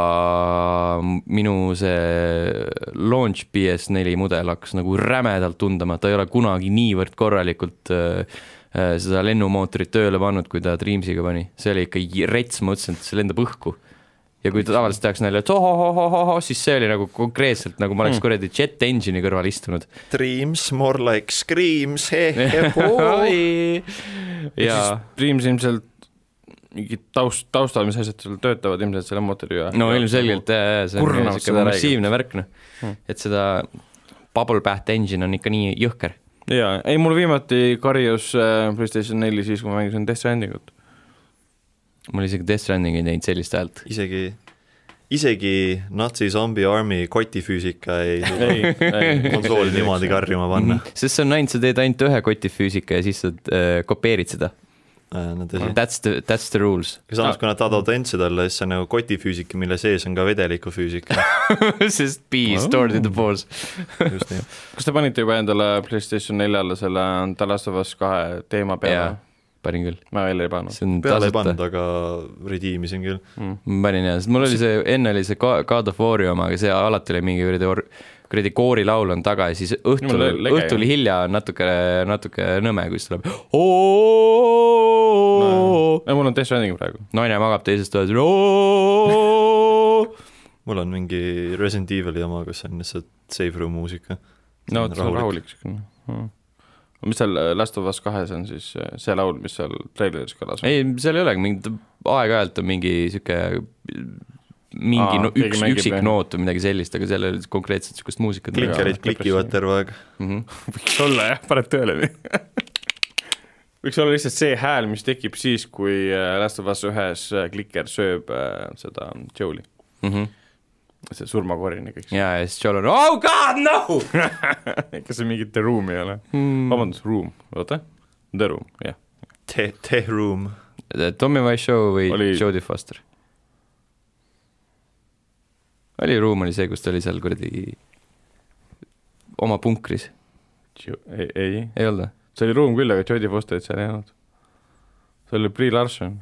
minu see launch PS4 mudel hakkas nagu rämedalt tundma, ta ei ole kunagi niivõrd korralikult äh, äh, seda lennumootorit tööle pannud, kui ta Dreamsiga pani, see oli ikka rets, ma mõtlesin, et see lendab õhku. ja kui tavaliselt tehakse nalja, et ohohohohoho, siis see oli nagu konkreetselt nagu ma oleks Mm. kuradi jet engine'i kõrval istunud. Dreams more like screams, he-he-hoo. [LAUGHS] ja Dreams ilmselt mingid taust, taustal, mis asjad seal töötavad ilmselt selle mootori ja no ilmselgelt jaa, jaa, see on niisugune massiivne värk noh Hmm., et seda bubble bath engine on ikka nii jõhker. jaa, ei mul viimati karjus äh, PlayStation neli siis, kui ma mängisin Death Strandingut. mul isegi Death Stranding ei teinud sellist häält. isegi, isegi Natsi zombie army kotifüüsika ei [LAUGHS] ei, ei. konsooli niimoodi karjuma panna. sest see on ainult, sa teed ainult ühe kotifüüsika ja siis sa äh, kopeerid seda. No tõsi. That's the, that's the rules. aga samas, kui nad tahavad autentsed olla, siis see on nagu kotifüüsika, mille sees on ka vedelikufüüsika. [LAUGHS] sest be Oh. stored in the balls. just nii. [LAUGHS] kas te panite juba endale PlayStation neljale selle The Last of Us kahe teema peale?, panin küll. ma veel ei pannud peale ei pannud,. aga redeemisin küll. mm.. ma panin jah, sest mul oli see, enne oli see God of War'i oma, aga see alati oli mingi kuradi or-, kuradi koorilaul on taga ja siis õhtul õhtul jah. hilja on natuke, natuke nõme, kui siis tuleb ei, mul on Death Stranding praegu. naine magab teises toas. mul on mingi Resident Evil'i oma, kus on lihtsalt save room muusika. no vot, see on rahulik siukene mm.. mis seal äh, Last of Us kahes on siis äh, see laul, mis seal treileris kõlas? ei, seal ei olegi mingit, aeg-ajalt on mingi sihuke mingi Aa, no, üks üksik noot või midagi sellist, aga seal ei ole konkreetselt sihukest muusikat. klinkerid Jaa, klikivad terve aeg. Mm -hmm. võiks olla jah, paned tööle nii. [LAUGHS] võiks olla lihtsalt see hääl, mis tekib siis, kui äh, Last of Us ühes äh, klikker sööb äh, seda Joe'li, Mm -hmm. see surmakorini kõik. ja, ja siis Joel on oh god no [LAUGHS] kas see mingi The Room ei ole? mm.. vabandust, Room, oota, The Room, jah. The, The Room. Tommy Wiseau või oli... Jodie Foster? Oli Room oli see, kus ta oli seal kuradi oma punkris, ei, ei, ei olnud või? see oli Room küll, aga Jodie Fosterit seal ei olnud. see oli Brie Larson,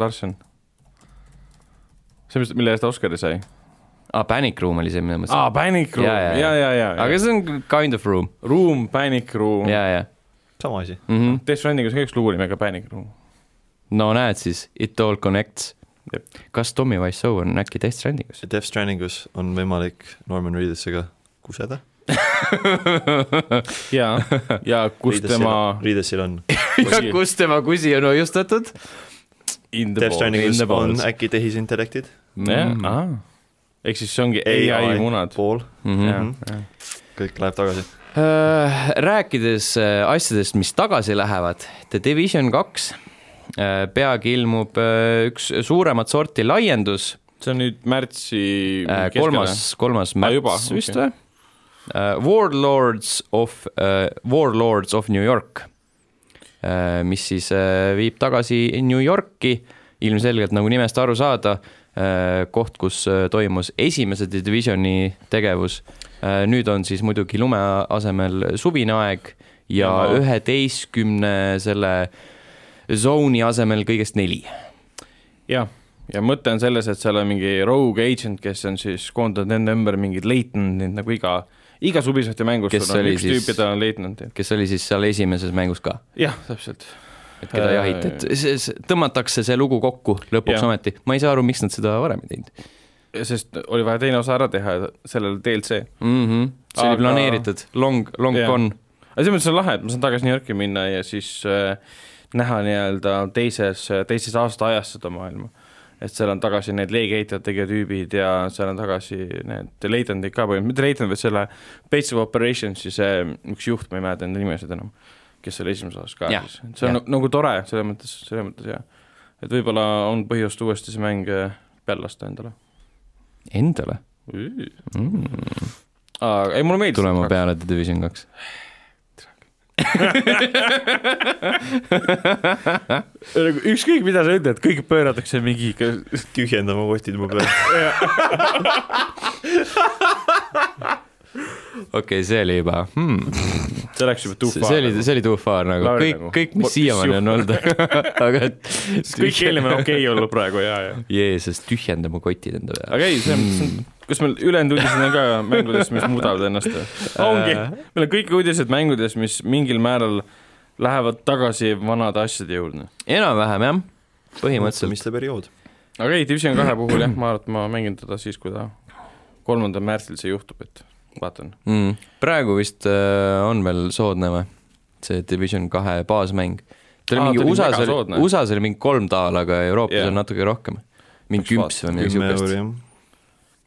Larson. see, mis, mille eest ta Oscari sai. aa, Panic Room oli see, mida ma mõtlesin. aa, Panic Room, ja, ja, ja, ja, aga see on kind of room Room, Panic Room. ja, ja sama asi. mm. -hmm. Death Strandingus on ka üks lugu nimega Panic Room. no näed siis, it all connects. Kas Tommy Wiseau on äkki Death Strandingus? Death Strandingus on võimalik Norman Reedusega kuseda. [LAUGHS] ja, ja kus tema Reedusil on. [LAUGHS] ja kus tema kusi on hoiustatud? in the Death ball. Strandingus on äkki tehisintellektid. jah, aa. ehk siis see ongi ai munad. pool, Mm -hmm. Mhm. kõik läheb tagasi. rääkides äh, asjadest, mis tagasi lähevad, The Division kaks, peagi ilmub äh, üks suuremat sorti laiendus, see on nüüd märtsi kolmas, kolmas Aa, juba? märts vist Okei. või? Warlords of, Warlords of New York, mis siis äh, viib tagasi New Yorki, ilmselgelt nagu nimest aru saada, koht, kus äh, toimus esimese Divisioni tegevus. nüüd on siis muidugi lume asemel suvine aeg ja üheteistkümne selle zone'i asemel kõigest neli. jah, ja mõte on selles, et seal on mingi rogue agent, kes on siis koondanud enda ümber mingid leitnandid nagu iga, igas Ubisofti mängus Kes sul on üks siis- tüüp ja ta on leitnant. kes oli siis seal esimeses mängus ka, jah, täpselt. et keda Äh, jahiti, et see, see, tõmmatakse see lugu kokku lõpuks Jah. ometi. ma ei saa aru, miks nad seda varem ei teinud sest oli vaja teine osa ära teha sellele DLC. mm. -hmm. see Aga- oli planeeritud, long, long Jah. gone. aga selles mõttes on lahe, et ma saan tagasi New Yorki minna ja siis äh, näha nii-öelda teises, teises aastaajas seda maailma. et seal on tagasi need leegeheitjad tegijatüübid ja seal on tagasi need leitandid ka põhimõtteliselt, mitte leitand, vaid selle Base of Operations'i see üks juht, ma ei mäleta enda nimesid enam, kes oli esimeses osas ka Jah, siis, see on jah. nagu tore, selles mõttes, selles mõttes jah. et võib-olla on põhjust uuesti see mäng äh, peale lasta endale Endale mm.. aga ei, mulle meeldis. tulema peale The Division kaks. Nagu ükskõik, mida sa ütled, kõik pööratakse mingi tühjendama kotid mu peal. okei, see oli juba hmm., see läks juba too far. see oli, see oli too far nagu Lauri kõik nagu., kõik, Mis siiamaani on olnud, [LAUGHS] aga et kõik eelnev on okei olnud praegu ja, ja. Jeesus, tühjenda mu kotid enda peale. aga ei, see on, see on, kas meil ülejäänud uudised on ka mängudest, mis muudavad ennast või? ongi, meil on kõik uudised mängudest, mis mingil määral lähevad tagasi vanade asjade juurde. enam-vähem jah, põhimõtteliselt. mis ta periood? aga ei, Division kahe puhul jah, ma arvan, et ma mängin teda siis, kui ta kolmandal märtsil see juhtub, et vaatan. mm.. praegu vist äh, on veel soodne või? see Division kahe baasmäng. ta oli Aa, mingi USA-s oli USA-s oli mingi kolm daala, aga Euroopas yeah. on natuke rohkem. mingi kümps või midagi siukest.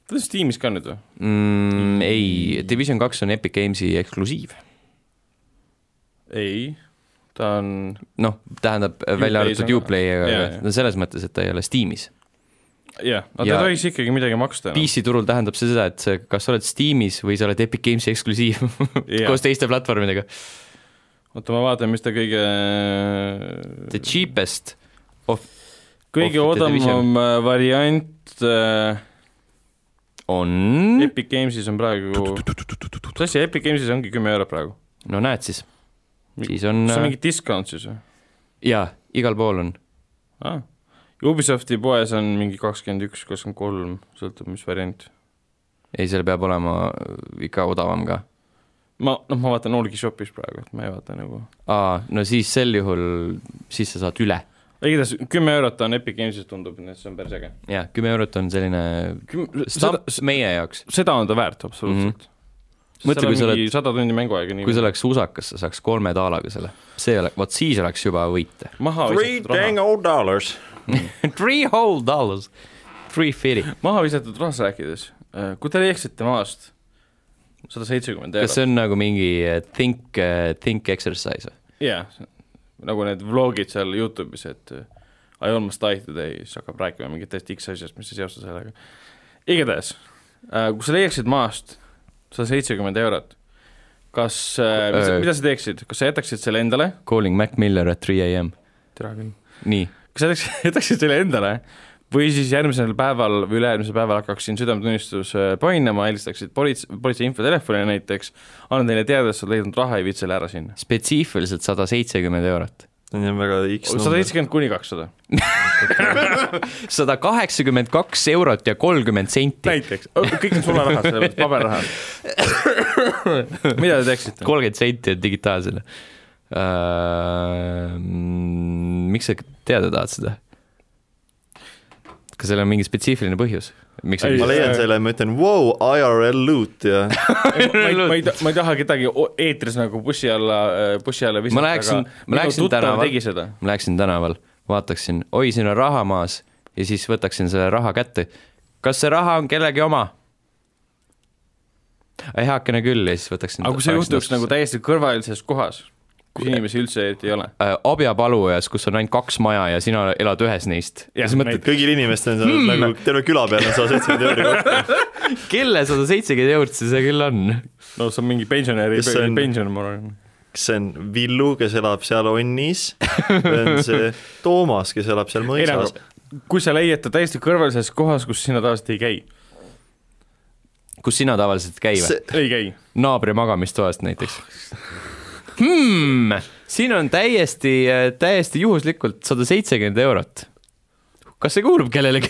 Ta on Steamis ka nüüd või? Mm, ei, Division kaks on Epic Games'i eksklusiiv. ei, ta on, noh, tähendab välja arvatud Uplay'i, aga jaa. no selles mõttes, et ta ei ole Steamis. jah, aga Ja- ta tohiks ikkagi midagi maksta. PC turul tähendab see seda, et see, kas sa oled Steamis või sa oled Epic Games'i eksklusiiv [LAUGHS] koos teiste platvormidega. oota, ma vaatan, mis ta kõige The cheapest of kõige odavam variant äh, on, Epic Games'is on praegu, mis asi, Epic Games'is ongi kümme eurot praegu. no näed siis, siis on kas see on äh, mingi discount siis või jaa, igal pool on. ah.? Ubisofti poes on mingi kakskümmend üks, kakskümmend kolm, sõltub, mis variant. ei, seal peab olema ikka odavam ka. ma, noh, ma vaatan Allgi Shopis praegu, et ma ei vaata nagu. aa, no siis sel juhul, siis sa saad üle. Igatahes kümme eurot on Epic Games'is tundub, nii et see on päris äge. jaa, kümme eurot on selline seda stamp, meie jaoks. seda on ta väärt absoluutselt mm. -hmm. Mõtle, kui sa oled- sada tundi mänguaega nii kui see oleks usakas, sa saaks kolme daalaga selle. see ole, vot siis oleks juba võite. Three dang old dollars. [LAUGHS] Three whole dollars, three fifty. maha visatud rahast rääkides, kui te leiaksite maast sada seitsekümmend eurot kas see on nagu mingi eh, think, think exercise või? jaa, nagu need vlogid seal Youtube'is, et I almost died today, siis hakkab rääkima mingit täiesti X asjast, mis ei seosta sellega. igatahes, kui sa leiaksid maast sada seitsekümmend eurot, kas uh,, mis, Öö. mida sa teeksid, kas sa jätaksid selle endale? Calling Mac Miller at three am. tere küll. nii, kas sa jätaksid, [LAUGHS] jätaksid selle endale või siis järgmisel päeval või ülejärgmisel päeval hakkaksin südametunnistus äh, painama, helistaksid politsei, politsei infotelefonile näiteks, annan teile teada, et sa oled leidnud raha ja viid selle ära sinna. spetsiifiliselt sada seitsekümmend eurot. see on väga X sada number. seitsekümmend kuni kakssada. [LAUGHS] sada kaheksakümmend kaks eurot ja kolmkümmend senti. näiteks, kõik on sularaha, selles mõttes paberraha. [LAUGHS] mida te teeksite? kolmkümmend senti on digitaalsena uh,. miks sa teada tahad seda? Kas seal on mingi spetsiifiline põhjus, miks Ei, ma leian selle, ma ütlen wow, IRL loot ja [LAUGHS] ma ei, ma ei, ma ei taha kedagi eetris nagu bussi alla, bussi alla visata, Ma läheksin- ma läheksin tänaval- ma läheksin tänaval, vaataksin, oi, siin on raha maas ja siis võtaksin selle raha kätte. kas see raha on kellegi oma? ei, heakene küll ja siis võtaksin. aga kui see juhtuks nagu täiesti kõrvalises kohas, kus inimesi üldse eriti ei ole. äh, abjapalujas, kus on ainult kaks maja ja sina elad ühes neist. ja siis mõtled, kõigil inimestel on seal Hmm. nagu terve küla peal on sada seitsekümmend euri kokku. [LAUGHS] kelle sada seitsekümmend eurot see see küll on? no see on mingi pensionäri Kes on? pension, ma arvan. kas see on Villu, kes elab seal Onnis või on see Toomas, kes elab seal ei nagu mõisas?, kui sa leiad ta täiesti kõrvalises kohas, kus sina tavaliselt ei käi, kus sina tavaliselt käid või? see, ei käi. naabri magamistoast näiteks. [LAUGHS] hmm, siin on täiesti, täiesti juhuslikult sada seitsekümmend eurot. kas see kuulub kellelegi?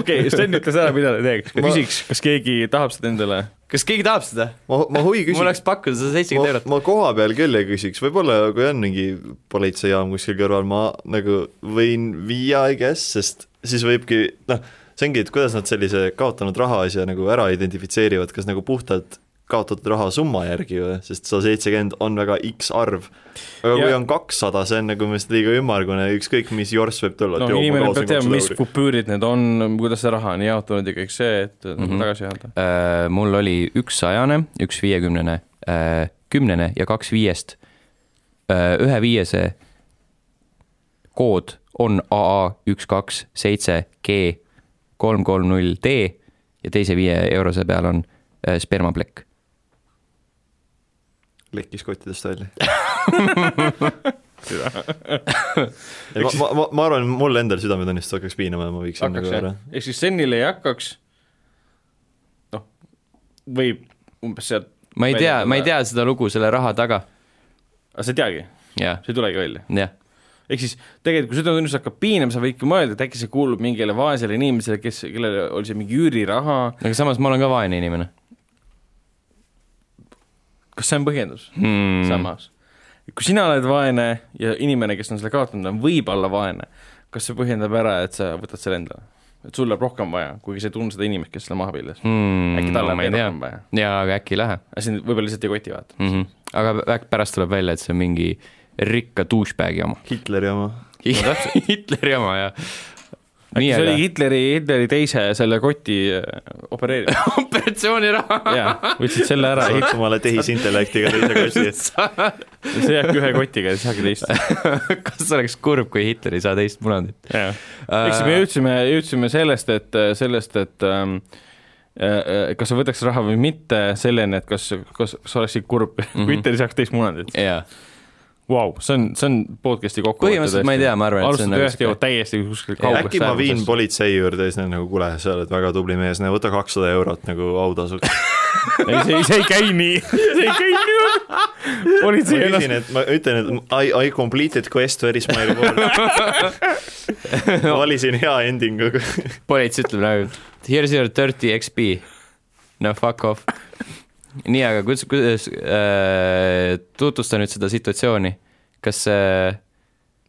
okei, Sten ütles ära, mida ta teeks, küsiks, kas keegi tahab seda endale. kas keegi tahab seda? ma, ma huvi mul küsin, oleks pakkuda sada seitsekümmend ma, eurot. ma koha peal küll ei küsiks, võib-olla kui on mingi politseijaam kuskil kõrval, ma nagu võin viia, I guess, sest siis võibki noh, see ongi, et kuidas nad sellise kaotanud raha asja nagu ära identifitseerivad, kas nagu puhtalt kaotatud raha summa järgi või, sest sada seitsekümmend on väga X arv. aga kui Ja- on kakssada, see on nagu minu meelest liiga ümmargune, ükskõik mis jorss võib tulla. no inimene peab teadma, mis kupüürid need on, kuidas see raha on jaotunud ja kõik see, et mm. -hmm. tagasi anda. Äh, mul oli üks sajane, üks viiekümnene, kümnene ja kaks viiest. ühe viiese kood on AA üks, kaks, seitse, G, kolm, kolm, null, D ja teise viie eurose peal on spermaplekk. Lekkis kottidest välja. ei, ma, ma, ma, arvan, mul endal südametunnistus hakkaks piinama ja ma viiksin hakkaks nagu ära., ehk siis Senil ei hakkaks, noh, võib umbes sealt, ma ei tea, ma ei tea seda lugu selle raha taga. aga sa ei teagi, see ei tulegi välja. ehk siis tegelikult, kui südametunnistus hakkab piinama, sa võidki mõelda, et äkki see kuulub mingile vaesele inimesele, kes, kellel oli see mingi üüriraha, aga samas ma olen ka vaene inimene kas see on põhjendus hmm. samas? kui sina oled vaene ja inimene, kes on selle kaotanud, on võib-olla vaene, kas see põhjendab ära, et sa võtad selle endale? et sul läheb rohkem vaja, kuigi sa ei tundnud seda inimest, kes selle maha pilles. Hmm, äkki tal no, läheb veel rohkem vaja. jaa, aga äkki ei lähe aga sind võib-olla lihtsalt ei koti vaata. mm. -hmm. aga pärast tuleb välja, et see on mingi rikka douchebag'i oma. Hitleri oma. [LAUGHS] Hitleri oma ja. Äkki see oli Hitleri, Hitleri teise selle koti äh, opereerimine. [LAUGHS] operatsiooniraha. jaa, võtsid selle ära, saaks omale tehisintellektiga teise koti. [LAUGHS] see jääbki ühe kotiga, ei saagi teist. [LAUGHS] kas oleks kurb, kui Hitler ei saa teist munandit? jah, eks me jõudsime, jõudsime sellest, et, sellest, et ähm, äh, kas sa võtaks raha või mitte, selleni, et kas, kas, kas oleksid kurb mm, -hmm. kui Hitler ei saaks teist munandit. jaa, Vau, see on, see on podcast'i kokkuvõte. Põhimõtteliselt ma ei tea, ma arvan, et see on alustada nagu ühest jõuad täiesti kuskil kaugest äkki ma viin politsei juurde ja siis nad nagu, kuule, sa oled väga tubli mees, võta kakssada eurot nagu autasuks. [LAUGHS] ei, see, see ei käi nii, see ei käi nii. ma politsei ennast, ma ütlen, et I, I completed quest, where is my reward? valisin hea endingu. politsei ütleb nagu here's your dirty XP. no fuck off. nii, aga kuidas, kuidas äh,, tutvusta nüüd seda situatsiooni. kas äh,,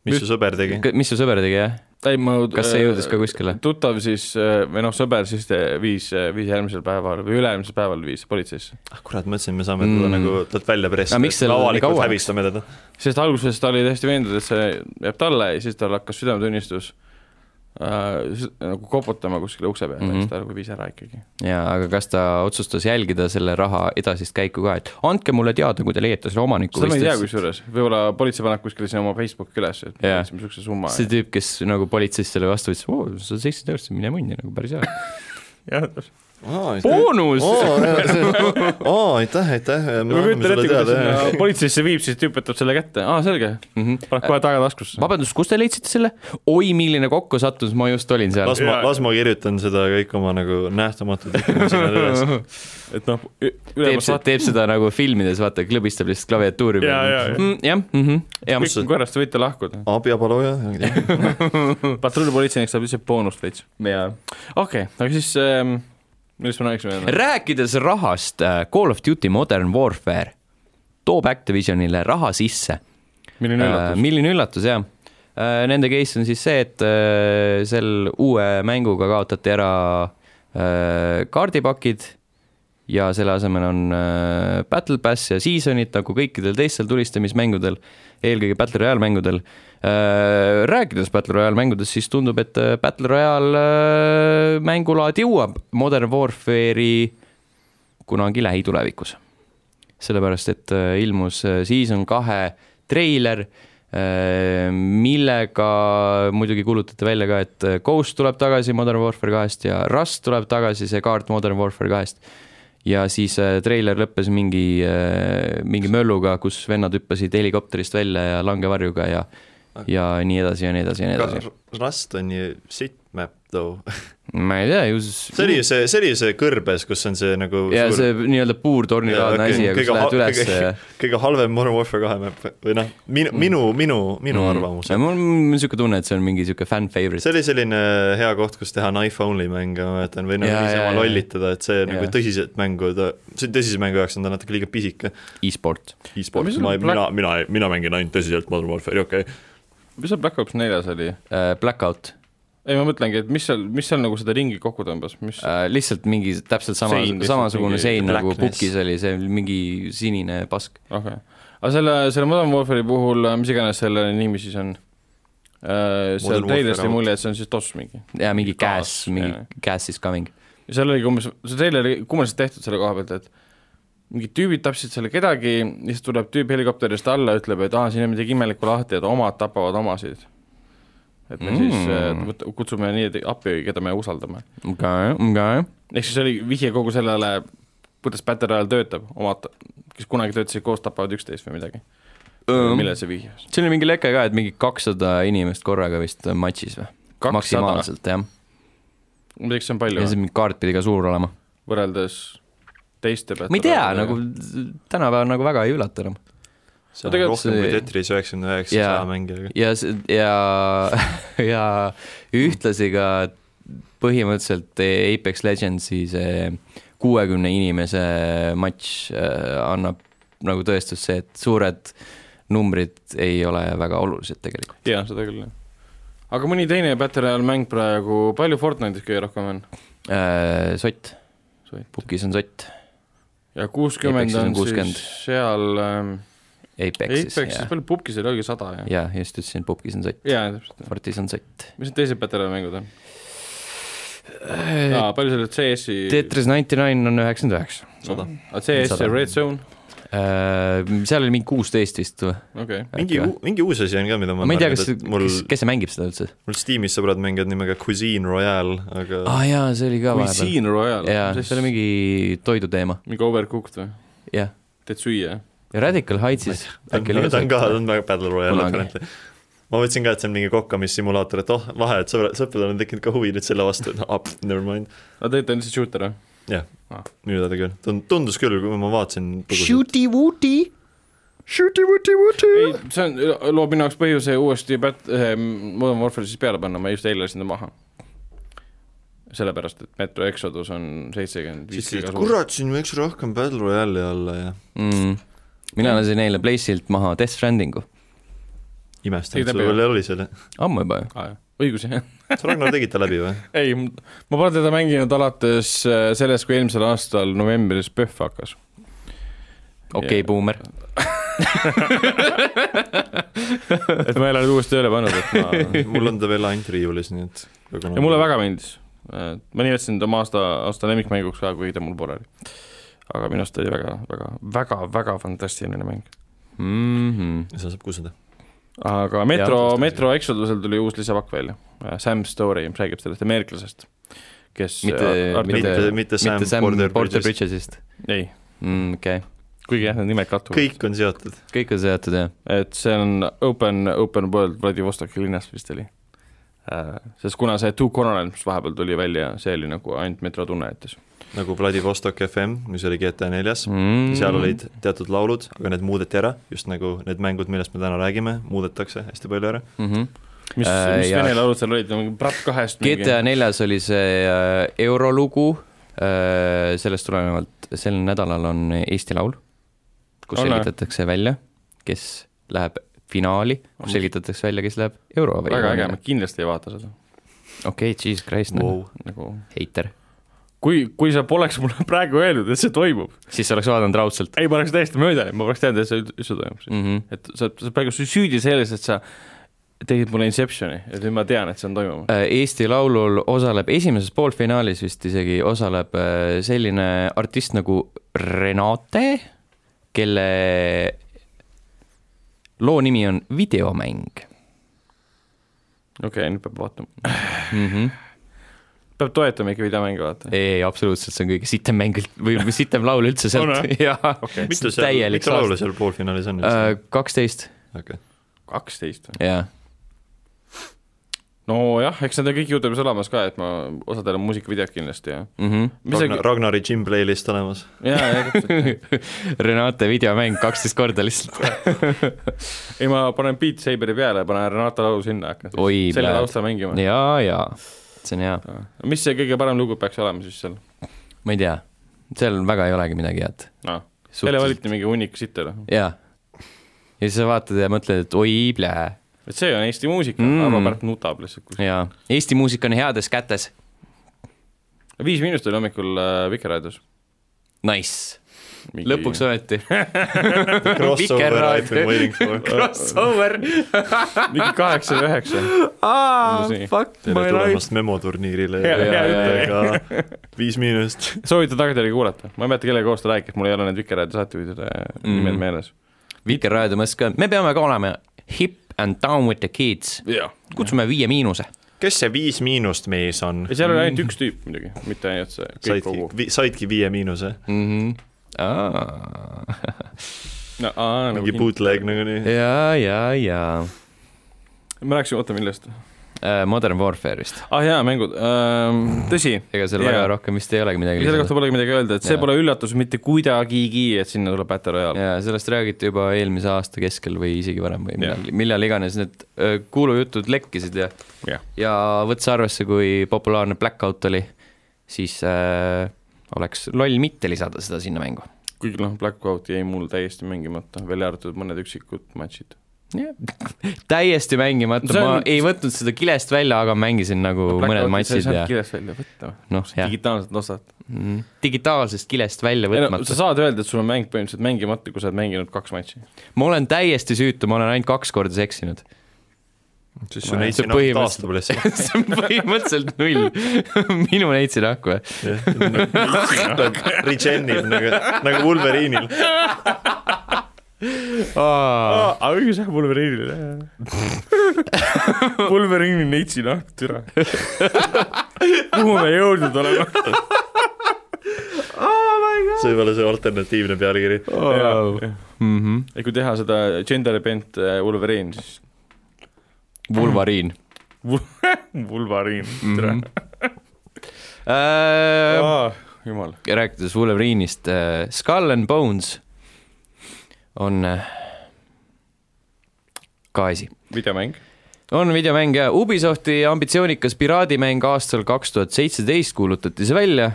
mis su sõber tegi? mis su sõber tegi, jah? ei ma kas see jõudis ka kuskile? tuttav siis või noh, sõber siis te- viis, viis järgmisel päeval või üle-eelmisel päeval viis politseisse. ah kurat, mõtlesin, me saame teda Mm. nagu talt välja pressida. Seal nii avalikult häbistame teda. sest alguses ta oli täiesti veendunud, et see jääb talle ja siis tal hakkas südametunnistus äh, nagu koputama kuskile ukse peale mm. -hmm. siis ta nagu viis ära ikkagi. jaa, aga kas ta otsustas jälgida selle raha edasist käiku ka, et andke mulle teada, kui te leiate selle omaniku. seda ma ei tea. kusjuures, võib-olla politsei paneb kuskile sinna oma Facebooki üles, et Jaa. otsime niisuguse summa. see tüüp, kes nagu politseist selle vastu võttis, oo, sada seitsekümmend eurot, mine munni nagu päris hea. [LAUGHS] jah, boonus. aitäh, aitäh. ma kujutan ette, kuidas politseisse viib, siis tüüp võtab selle kätte, aa selge, paneb kohe tagataskusse. vabandust, kust te leidsite selle? oi, milline kokkusattumus, ma just olin seal las. ma, las ma kirjutan seda kõik oma nagu nähtamatud sinna üles. [LAUGHS] et noh, teeb teeb seda nagu filmides, vaata, klõbistab lihtsalt klaviatuuri jaa. Mm, jah, jah, kõik on korras, te võite lahkuda. abipaluja. [LAUGHS] patrullpolitseinik saab lihtsalt boonust veits. jaa. okei aga siis ähm,, millest me rääkisime? rääkides rahast, Call of Duty Modern Warfare toob Activisionile raha sisse. milline üllatus? milline üllatus, jah. Nende case on siis see, et äh, sel uue mänguga kaotati ära äh, kaardipakid ja selle asemel on äh, Battle Pass ja Seasonid nagu kõikidel teistel tulistamismängudel, eelkõige Battle Royale mängudel. Rääkides Battle Royale mängudest, siis tundub, et äh, Battle Royale äh, mängulaad jõuab Modern Warfare'i kunagi lähitulevikus. sellepärast, et äh, ilmus äh, Season kahe treiler, millega muidugi kuulutati välja ka, et äh, Ghost tuleb tagasi Modern Warfare kahest ja Rust tuleb tagasi, see kaart Modern Warfare kahest. ja siis äh, treiler lõppes mingi, mingi mölluga, kus vennad hüppasid helikopterist välja ja langevarjuga ja, ja nii edasi ja nii edasi ja nii edasi. Rust on ju sitt map though? [LAUGHS] ma ei tea, ju siis see oli ju see, see oli ju see kõrbes, kus on see nagu ja see nii-öelda puurtornilaadne asi ja kus lähed üles ja [LAUGHS] kõige halvem Modern Warfare kahe map või noh, minu, minu, minu, minu Mm. arvamus Ja. mul on niisugune tunne, et see on mingi niisugune fan favorite. see oli selline hea koht, kus teha knife only mänge, ma mäletan, või nagu Jaa, niisama jaa, jaa. lollitada, et see nagu Jaa. tõsiselt mängu, ta, see tõsise mängu jaoks on ta natuke liiga pisike. e-sport. e-sport sul ma, mina, mina, mina mängin ainult tõsiselt Modern Warfare'i, okei okay.. Mis seal Black Ops neljas oli? Äh, Blackout ei, ma mõtlengi, et mis seal, mis seal nagu seda ringi kokku tõmbas, mis äh,, lihtsalt mingi täpselt sama samasugune sein nagu pukis oli, see oli mingi sinine pask. okei okay., aga selle, selle Modern Warfare'i puhul, mis iganes selle nimi siis on äh,, seal Warfare jäi mulje, et see on siis DOS mingi. ja mingi Gas, mingi jaa. gas is coming. ja seal oligi umbes, see treiler oli kummaliselt tehtud selle koha pealt, et mingid tüübid tapsid selle kedagi siis tuleb tüüp helikopterist alla, ütleb, et aa, siin on midagi imelikku lahti, et omad tapavad omasid. et me mm. siis äh, kutsume nii appi, keda me usaldame. okei, okei. ehk siis oli vihje kogu sellele, kuidas Battle Royale töötab, omad, kes kunagi töötasid koos, tapavad üksteist või midagi. millele see vihjas? see oli mingi leke ka, et mingi kakssada inimest korraga vist matšis või? maksimaalselt jah. ma teeks, see on palju ja see mingi kaart pidi ka suur olema. võrreldes teiste Battle ma ei tea, nagu tänapäeval nagu väga ei üllata enam. see on rohkem kui Tetris üheksakümne üheksa saja mängijaga. ja, ja, [LAUGHS] ja ühtlasi ka põhimõtteliselt Apex Legendsi see kuuekümne inimese matš äh, annab nagu tõestust see, et suured numbrid ei ole väga olulised tegelikult. jaa, seda küll, jah. aga mõni teine Battle Royale mäng praegu, palju Fortnite'is kõige rohkem on? Äh, sott, pukis on sott, ja kuuskümmend on on 60. siis seal ähm, Apexis Apexis, palju pubkis oli, oligi sada, jah? ja just ütlesin, pukis on sott, jaa. Fortis on sott. mis need teised Battle Royale mängud on? aa, palju selle CS-i Tetris Ninety Nine on üheksakümmend üheksa. sada. aa, CS ja Red Zone, Äh, seal oli mingi kuusteist vist või? okei okay.. mingi mingi uus asi on ka, mida ma ma ei tea, kas, mul, kes, kes see mängib seda üldse? mul Steamis sõbrad mängivad nimega Cuisine Royale, aga aa ah, jaa, see oli ka vahepeal. Cuisine Royale, jaa, see oli mingi toiduteema, mingi overcooked või? jah. teed süüa, jah? ja Radical Heightsis äkki on oli ta on ka, ta on väga Battle Royale apparently. ma mõtlesin ka, et see on mingi kokkamissimulaator, et oh, lahe, et sõbrad, sõpradel on tekkinud ka huvi nüüd selle vastu, et ah, never mind. aga tegelikult on lihtsalt shooter või? Jah Ah., minu teada küll, tundus küll, kui ma vaatasin. Shooty-wooty, shooty-wooty-wooty. ei, see on, loob minu jaoks põhjuse uuesti Bat-, Modern Warfare siis peale panna, ma just eile lasin ta maha. sellepärast, et Metro Exodus on seitsekümmend viis siis giga suur. kurat, siin võiks rohkem Battle Royale'i olla ja mm.. mina lasin eile Playsilt maha Death Strandingu, imestan, et sul veel oli selle. ammu juba ju. õigus jah. Sa Ragnar tegid ta läbi või? [LAUGHS] ei, ma pole teda mänginud alates äh, sellest, kui eelmisel aastal novembris PÖFF hakkas. okei okay,, buumer. et ma ei ole nüüd uuesti tööle pannud, et ma [LAUGHS] mul on ta veel ainult riiulis, nii et ja mulle väga meeldis. ma nimetasin ta oma aasta, aasta lemmikmänguks ka, kuigi ta mul pooleli. aga minu arust oli väga, väga, väga, väga fantastiline mäng. Mm -hmm. seda saab kusada. Aga Metro Metro Exodusel tuli uus lisapakk välja, Sam Story, mis räägib sellest ameeriklasest, kes mitte, Ar- mitte mitte-, mitte Sam Porter. Porter Bridgesist ei, mm,. okei okay., kuigi jah, need nimed kattuvad. kõik on seotud. kõik on seotud jah. et see on open, open world Vladivostoki linnas vist oli. sest kuna see Two Corners, mis vahepeal tuli välja, see oli nagu ainult Metro tunnetus. Nagu Vladivostok FM, mis oli GTA neljas mm. seal olid teatud laulud, aga need muudeti ära, just nagu need mängud, millest me täna räägime, muudetakse hästi palju ära. mm. -hmm. mis Äh, äh,, mis ja- vene laulud seal olid, mingi Brat kahest GTA neljas oli see äh, eurolugu äh,, sellest tulenevalt sel nädalal on Eesti Laul, kus On, selgitatakse välja, kes läheb finaali, kus selgitatakse välja, kes läheb euro väga äge, ma kindlasti ei vaata seda. okei, jesus christ wow., Wow. nagu heiter. kui, kui sa poleks mulle [LAUGHS] praegu öelnud, et see toimub, siis sa oleks vaadanud raudselt ei, ma oleks täiesti mööda läinud, ma poleks teadnud, et see üldse toimub mm. -hmm. et sa, sa praegu süüdi selles, et sa tegid mulle Inceptioni, et nüüd ma tean, et see on toimumas. Eesti Laulul osaleb esimeses poolfinaalis vist isegi osaleb äh, selline artist nagu Renate, kelle loo nimi on videomäng okei okay,, nüüd peab vaatama. mm. -hmm. Peab toetama ikka videomänge, vaata. ei, absoluutselt, see on kõige sitem mäng või [LAUGHS] sitem laul üldse sealt [LAUGHS] jaa okei, mitu seal, mitu laulu seal poolfinaalis on? Äh, kaksteist, okei, kaksteist või? jaa. nojah, eks need on kõik Youtube'is olemas ka, et ma, osadel on muusikavideod kindlasti ja mm. -hmm. mis see Ragnar, Ragnari gym playlist olemas. jaa, jaa. [LAUGHS] Renate videomäng kaksteist korda lihtsalt. ei, ma panen Beat Saberi peale, panen Renata laulu sinna, hakkan Oi, selle pläät. taustal mängima. ja, ja see on hea, mis see kõige parem lugu peaks olema siis seal? ma ei tea, seal väga ei olegi midagi head. noh, jälle valiti mingi hunnik sitta, noh. jaa. ja siis sa vaatad ja mõtled, et oi plää. et see on Eesti muusika Mm. mm., Arvo Pärt nutab lihtsalt kuskil. jaa, Eesti muusika on heades kätes. viis miinust oli hommikul äh, Vikerraadios. Nice, lõpuks ometi. [LAUGHS] Crossover I have been waiting for. [LAUGHS] Crossover. [LAUGHS] mingi kaheksa või üheksa. aa fuck tere my life. tulemast memoturniirile Ja, ja, ja, ja viis miinust. soovitan tagantjärgi kuulata, ma ei mäleta, kellega koos ta rääkis, mul ei ole need Vikerraadio saatejuhtide Mm. nimed meeles. Vikerraadio mõtles ka, me peame ka olema hip and down with the kids. jah. kutsume Viie Miinuse. kes see viis miinust mees on seal oli ainult üks tüüp muidugi, mitte ainult see kõik saidki kogu., saidki viie miinuse, Mhm. no aa, nagu mingi hind- bootleg nagunii. ja, ja, ja me rääkisime, oota millest? Äh, Modern Warfare'ist, ah jaa, mängud ähm,, tõsi, ega seal Jaa. väga rohkem vist ei olegi midagi selle kohta polegi midagi öelda, et see Jaa. pole üllatus mitte kuidagigi, et sinna tuleb Battle Royale. ja sellest räägiti juba eelmise aasta keskel või isegi varem või millal, millal iganes need öö, kuulujutud lekkisid ja jah, ja võttes arvesse, kui populaarne Blackout oli, siis äh, oleks loll mitte lisada seda sinna mängu. kuigi noh, Blackout jäi mul täiesti mängimata, välja arvatud mõned üksikud matšid. [LAUGHS] täiesti mängimata See, ma on- ei võtnud seda kilest välja, aga mängisin nagu mõned matšid ja kirjast välja võtta, noh, digitaalselt ostad. digitaalsest kilest välja ei no võtmata sa. saad öelda, et sul on mäng põhimõtteliselt mängimata, kui sa oled mänginud kaks matši. ma olen täiesti süütu, ma olen ainult kaks korda seksinud. Siis See su neitsi nahk põhimõtteliselt- taastub lihtsalt. [LAUGHS] see on põhimõtteliselt null. minu neitsi nahku või? [LAUGHS] Regenib nagu, nagu Wolverine'il. aga õigus jah, Wolverine'ile. Wolverine'i neitsi nahk, türa. kuhu me jõudnud oleme? see võib olla see alternatiivne pealkiri. Mhm. ja kui teha seda gender bent äh, Wolverine, siis Wolverine. [LAUGHS] Wolverine, türa. Äh, jumal. rääkides Wolverine'ist, Skull and Bones on äh, ka asi. videomäng. on videomäng ja Ubisofti ambitsioonikas piraadimäng aastal kaks tuhat seitseteist kuulutati see välja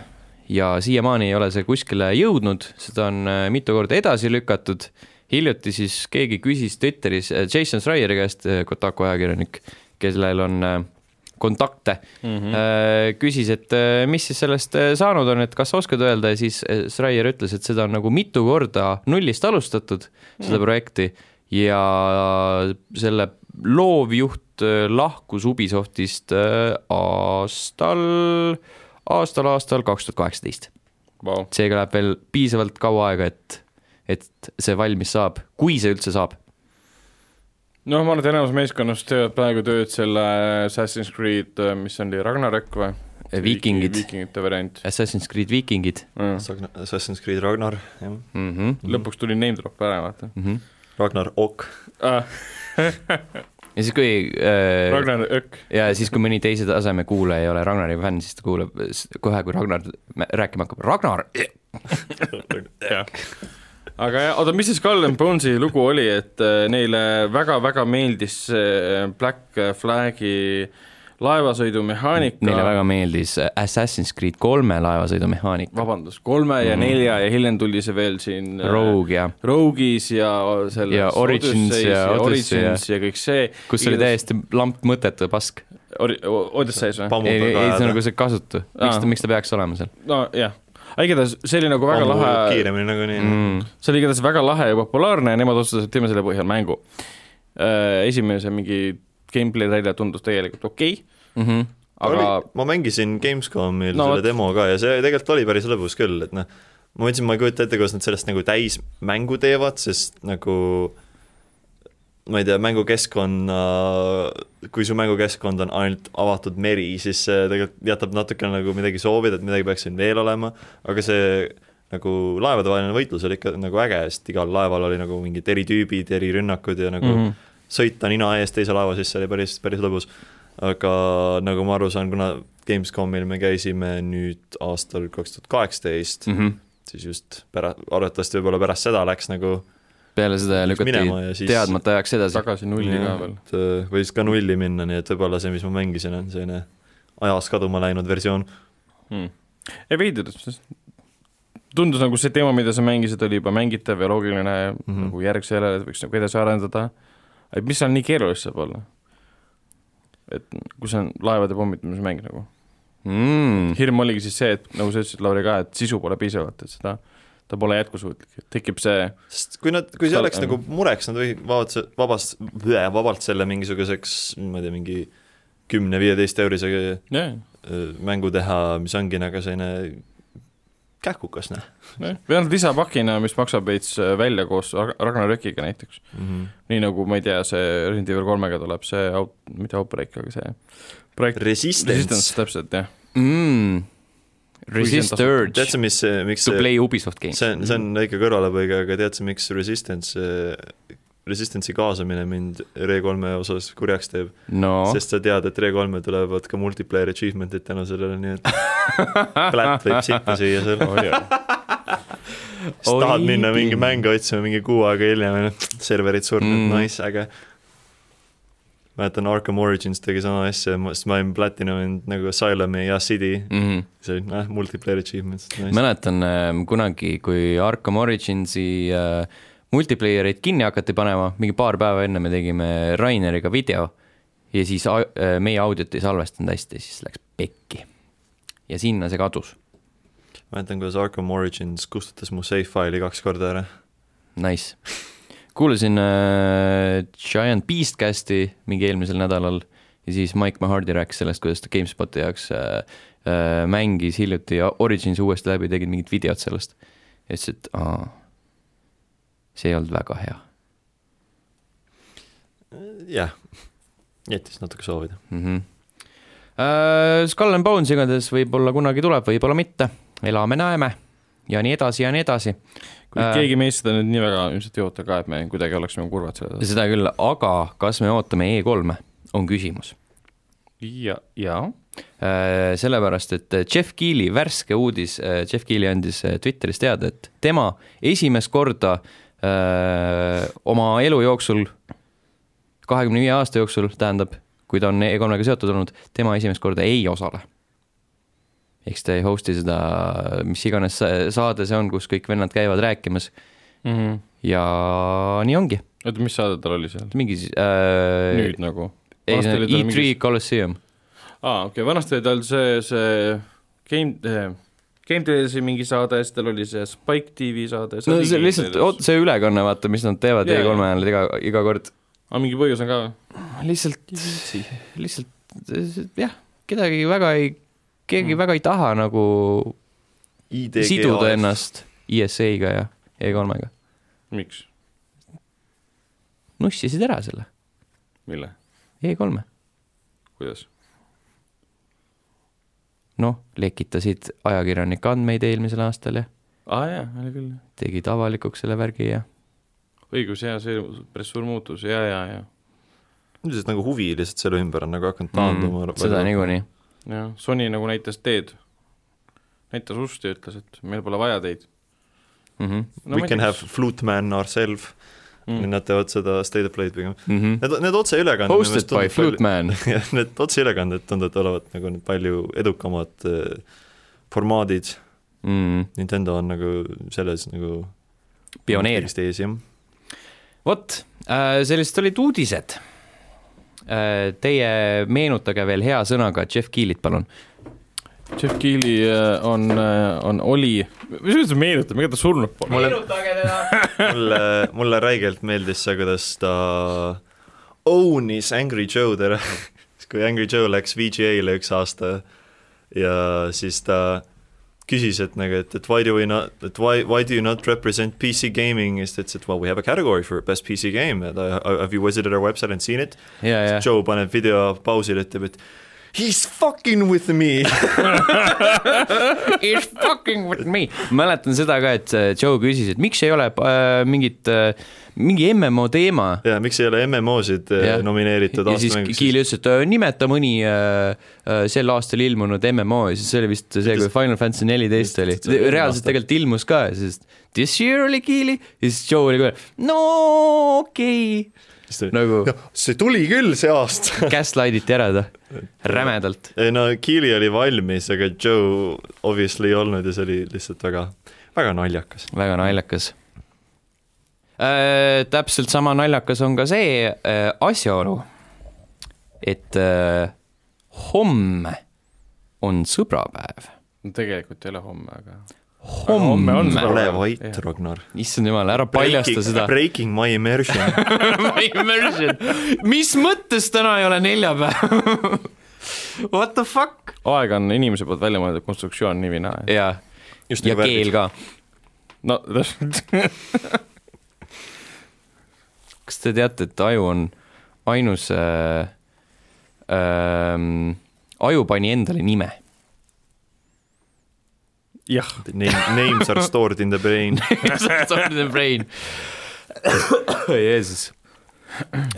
ja siiamaani ei ole see kuskile jõudnud, seda on äh, mitu korda edasi lükatud. Hiljuti siis keegi küsis Twitteris äh, Jason Schreieri käest, Kotaku ajakirjanik, kellel on äh, kontakte mm, -hmm. küsis, et äh, mis siis sellest äh, saanud on, et kas oskad öelda ja siis äh, Schreier ütles, et seda on nagu mitu korda nullist alustatud, seda Mm. projekti ja selle loovjuht äh, lahkus Ubisoftist äh, aastal, aastal, aastal kaks tuhat kaheksateist. Seega läheb veel piisavalt kaua aega, et, et see valmis saab, kui see üldse saab. noh, ma arvan, et enamus meeskonnast teevad praegu tööd selle Assassin's Creed, mis see oli, Ragnarök või? Viikingid, viikingite variant Assassin's Creed Vikingid mm.. Assassin's Creed Ragnar, jah. mm. -hmm. lõpuks tuli name drop ära, vaata Mm -hmm. Ragnar Ok. ah. [LAUGHS] ja siis, kui äh, Ragnarök, ja siis, kui mõni teise taseme kuulaja ei ole Ragnari fänn, siis ta kuulab s- kohe, kui Ragnar rääkima hakkab, Ragnar, [LAUGHS] jah. Aga jah, oota, mis see Skull and Bonesi lugu oli, et äh, neile väga-väga meeldis see Black Flagi laevasõidumehaanika. neile väga meeldis Assassin's Creed kolme laevasõidumehaanika, vabandust, kolme ja Mhm. nelja ja hiljem tuli see veel siin äh, Rogue ja Rogue'is ja selles Ja Origins Odysseis ja ja- Origins ja kõik see. kus oli täiesti lamp mõttetu pask. Ori-, Odysseis või? ei, ei, see on nagu see kasutu, miks ta, miks ta peaks olema seal nojah, aga igatahes see oli nagu väga lahe, kiiremini nagunii mm.? see oli igatahes väga lahe ja populaarne ja nemad otsustasid, et teeme selle põhjal mängu. esimese mingi gameplay trailer tundus tegelikult okei okay,, Mm -hmm. aga oli, ma mängisin Gamescomil No selle demo ka ja see tegelikult oli päris lõbus küll, et noh, ma mõtlesin, ma ei kujuta ette, kuidas nad sellest nagu täismängu teevad, sest nagu ma ei tea, mängukeskkonna, kui su mängukeskkond on ainult avatud meri, siis see tegelikult jätab natukene nagu midagi soovida, et midagi peaks siin veel olema, aga see nagu laevadevaheline võitlus oli ikka nagu äge, sest igal laeval oli nagu mingid eri tüübid, eri rünnakud ja nagu mm Mhm. -hmm. sõita nina ees teise laeva sisse oli päris, päris lõbus. aga nagu ma aru saan, kuna Gamescomil me käisime nüüd aastal kaks tuhat kaheksateist. -hmm. siis just pära-, arvatavasti võib-olla pärast seda läks nagu peale seda lükati teadmata ajaks edasi. tagasi nulli ka veel. et, äh, võis ka nulli minna, nii et võib-olla see, mis ma mängisin, on selline ajas kaduma läinud versioon. hmm.. ei veider, tundus nagu see teema, mida sa mängisid, oli juba mängitav ja loogiline mm. -hmm. nagu järgsele, et võiks nagu edasi arendada. et mis seal nii keerulist saab olla? et kui see on laevade pommitamise mäng nagu. mm.. hirm oligi siis see, et nagu sa ütlesid, Lauri ka, et sisu pole piisavalt, et seda, ta pole jätkusuutlik, tekib see sest kui nad, kui see oleks nagu mureks, nad võivad vabalt, vabast, vabalt selle mingisuguseks, ma ei tea, mingi kümne-viieteist eurise äh, mängu teha, mis ongi nagu selline kähkukas, noh või vähemalt lisapakina, mis maksab veits äh, välja koos Rag- Ragnarökiga näiteks. mm -hmm. nii nagu ma ei tea, see Resident Evil kolmega tuleb see out-, mitte Outbreak, aga see projekt Resistance, Resistance, täpselt jah. mm.. Resist tasub- urge tead sa, mis, miks to see, play Ubisoft games. see on, see on väike kõrvalepõige, aga tead sa, miks Resistance, Resistance'i kaasamine mind Re3 osas kurjaks teeb no oh., sest sa tead, et Re3-e tulevad ka multiplayer achievement'id tänu sellele, nii et [LAUGHS] plätt võib sitta süüa seal. siis Oi tahad minna mingi mängu otsima mingi kuu aega hiljem serverid surnud mm., nice, äge. Mäletan Arkham Origins tegi sama asja, sest ma olin platinuminud nagu Asylumi ja City, mm. -hmm. see oli noh, multiplayer achievements nice.. mäletan äh, kunagi, kui Arkham Originsi äh, multiplayereid kinni hakati panema, mingi paar päeva enne me tegime Raineriga video ja siis äh, meie audiot ei salvestanud hästi, siis läks pekki. ja sinna see kadus, mäletan, kuidas Arkham Origins kustutas mu save faili kaks korda ära. nice. [LAUGHS] kuulasin äh, Giant Beastcasti mingi eelmisel nädalal ja siis Mike Mahardy rääkis sellest, kuidas ta GameSpoti jaoks äh, äh, mängis hiljuti Originsi uuesti läbi, tegid mingit videot sellest. ja ütles, et aa, see ei olnud väga hea jah, jättis natuke soovida. mm. -hmm. Uh, Skull and Bones igatahes võib-olla kunagi tuleb, võib-olla mitte, elame-näeme ja nii edasi ja nii edasi. Kui Äh. keegi meist seda nüüd nii väga ilmselt ei oota ka, et me kuidagi oleksime kurvad selle tõttu. seda küll, aga kas me ootame E3-e, on küsimus. ja, ja sellepärast, et Jeff Keeli värske uudis, Jeff Keeli andis äh, Twitteris teada, et tema esimest korda öö, oma elu jooksul, kahekümne viie aasta jooksul, tähendab, kui ta on E3-ga seotud olnud, tema esimest korda ei osale. Eks ta ei host'i seda, mis iganes sa- saade see on, kus kõik vennad käivad rääkimas mm. -hmm. ja nii ongi, oota, mis saade tal oli seal? mingi äh, nüüd nagu? ei, see on Vanasti oli tal E3 mingi- Colosseum. aa, okei okay,, vanasti oli tal see, see Game eh,, Game Trailsi mingi saade, siis tal oli see Spike tv saade. no see lihtsalt, see ülekanne, vaata, mis nad teevad Jaa, E3 jaa. ajal iga, iga kord. aga mingi põhjus on ka või? lihtsalt, lihtsalt jah, kedagi väga ei, keegi mm. väga ei taha nagu siduda. ennast ESA-ga ja E3-ga. miks? nussisid ära selle mille? E3-e. kuidas? noh, lekitasid ajakirjanike andmeid eelmisel aastal ja aa jaa, oli küll. tegid avalikuks selle värgi ja õigus, jaa, see päris suur muutus ja, ja, ja. üldiselt nagu huvi lihtsalt selle ümber on nagu hakanud taanduma mm,. seda. niikuinii. jah, Sony nagu näitas teed, näitas ust ja ütles, et meil pole vaja teid Mm -hmm. No, We can have Flute Man ourselves mm., mm. nad teevad seda State of Play'd pigem. Mm -hmm. Need, need otseülekanded Hosted by Flute Man. [LAUGHS] jah, need otseülekanded tunduvad olevat nagu need palju edukamad äh, formaadid. Mm, Nintendo on nagu selles nagu pioneer. vot, sellised olid uudised. Teie meenutage veel hea sõnaga Jeff Keelit, palun. Jeff Keeli äh, on, on, oli, mis sa meenutad, ega ta surnud pole? meenutage teda. [LAUGHS] mulle, mulle räigelt meeldis see, kuidas ta ownis Angry Joe'd ära, kui Angry Joe läks VGA-le üks aasta ja siis ta küsis, et nagu, et, et why do we not, et why, why do you not represent PC gaming, siis ta ütles, et well we have a category for best PC game, I- have you visited our website and seen it? ja, ja. Joe paneb video pausile, ütleb, et he's fucking with me [LAUGHS] Is fucking with me. mäletan seda ka, et äh, Joe küsis, et miks ei ole äh, mingit äh, mingi MMO teema ja miks ei ole MMO-sid äh, Jah. nomineeritud ja siis? Kiili ütles, et äh, nimeta mõni äh, sel aastal ilmunud MMO ja siis see oli vist see, kui Final Fantasy neliteist oli See reaalselt tegelikult ilmus ka, sest this year oli Kiili ja siis Joe oli kohe, no okei okay., nagu see tuli küll see aasta [LAUGHS] gaslight'iti ära ta, rämedalt. ei no Keely oli valmis, aga Joe obviously ei olnud ja see oli lihtsalt väga, väga naljakas. väga naljakas äh,. täpselt sama naljakas on ka see äh, asjaolu, et äh, homme on sõbrapäev. tegelikult ei ole homme, aga homme on ole vait, Ragnar. issand jumal, ära paljasta seda. Breaking my immersion. [LAUGHS] My immersion, mis mõttes täna ei ole neljapäev? [LAUGHS] What the fuck? aeg on inimese poolt välja mõeldud konstruktsioon nii või naa. jaa, just ja nagu keel ka. no täpselt, [LAUGHS] kas te teate, et aju on ainus äh, äh,, aju pani endale nime. jah, Name, names are stored in the brain. [LAUGHS] Sorry the brain. [COUGHS] Jeesus.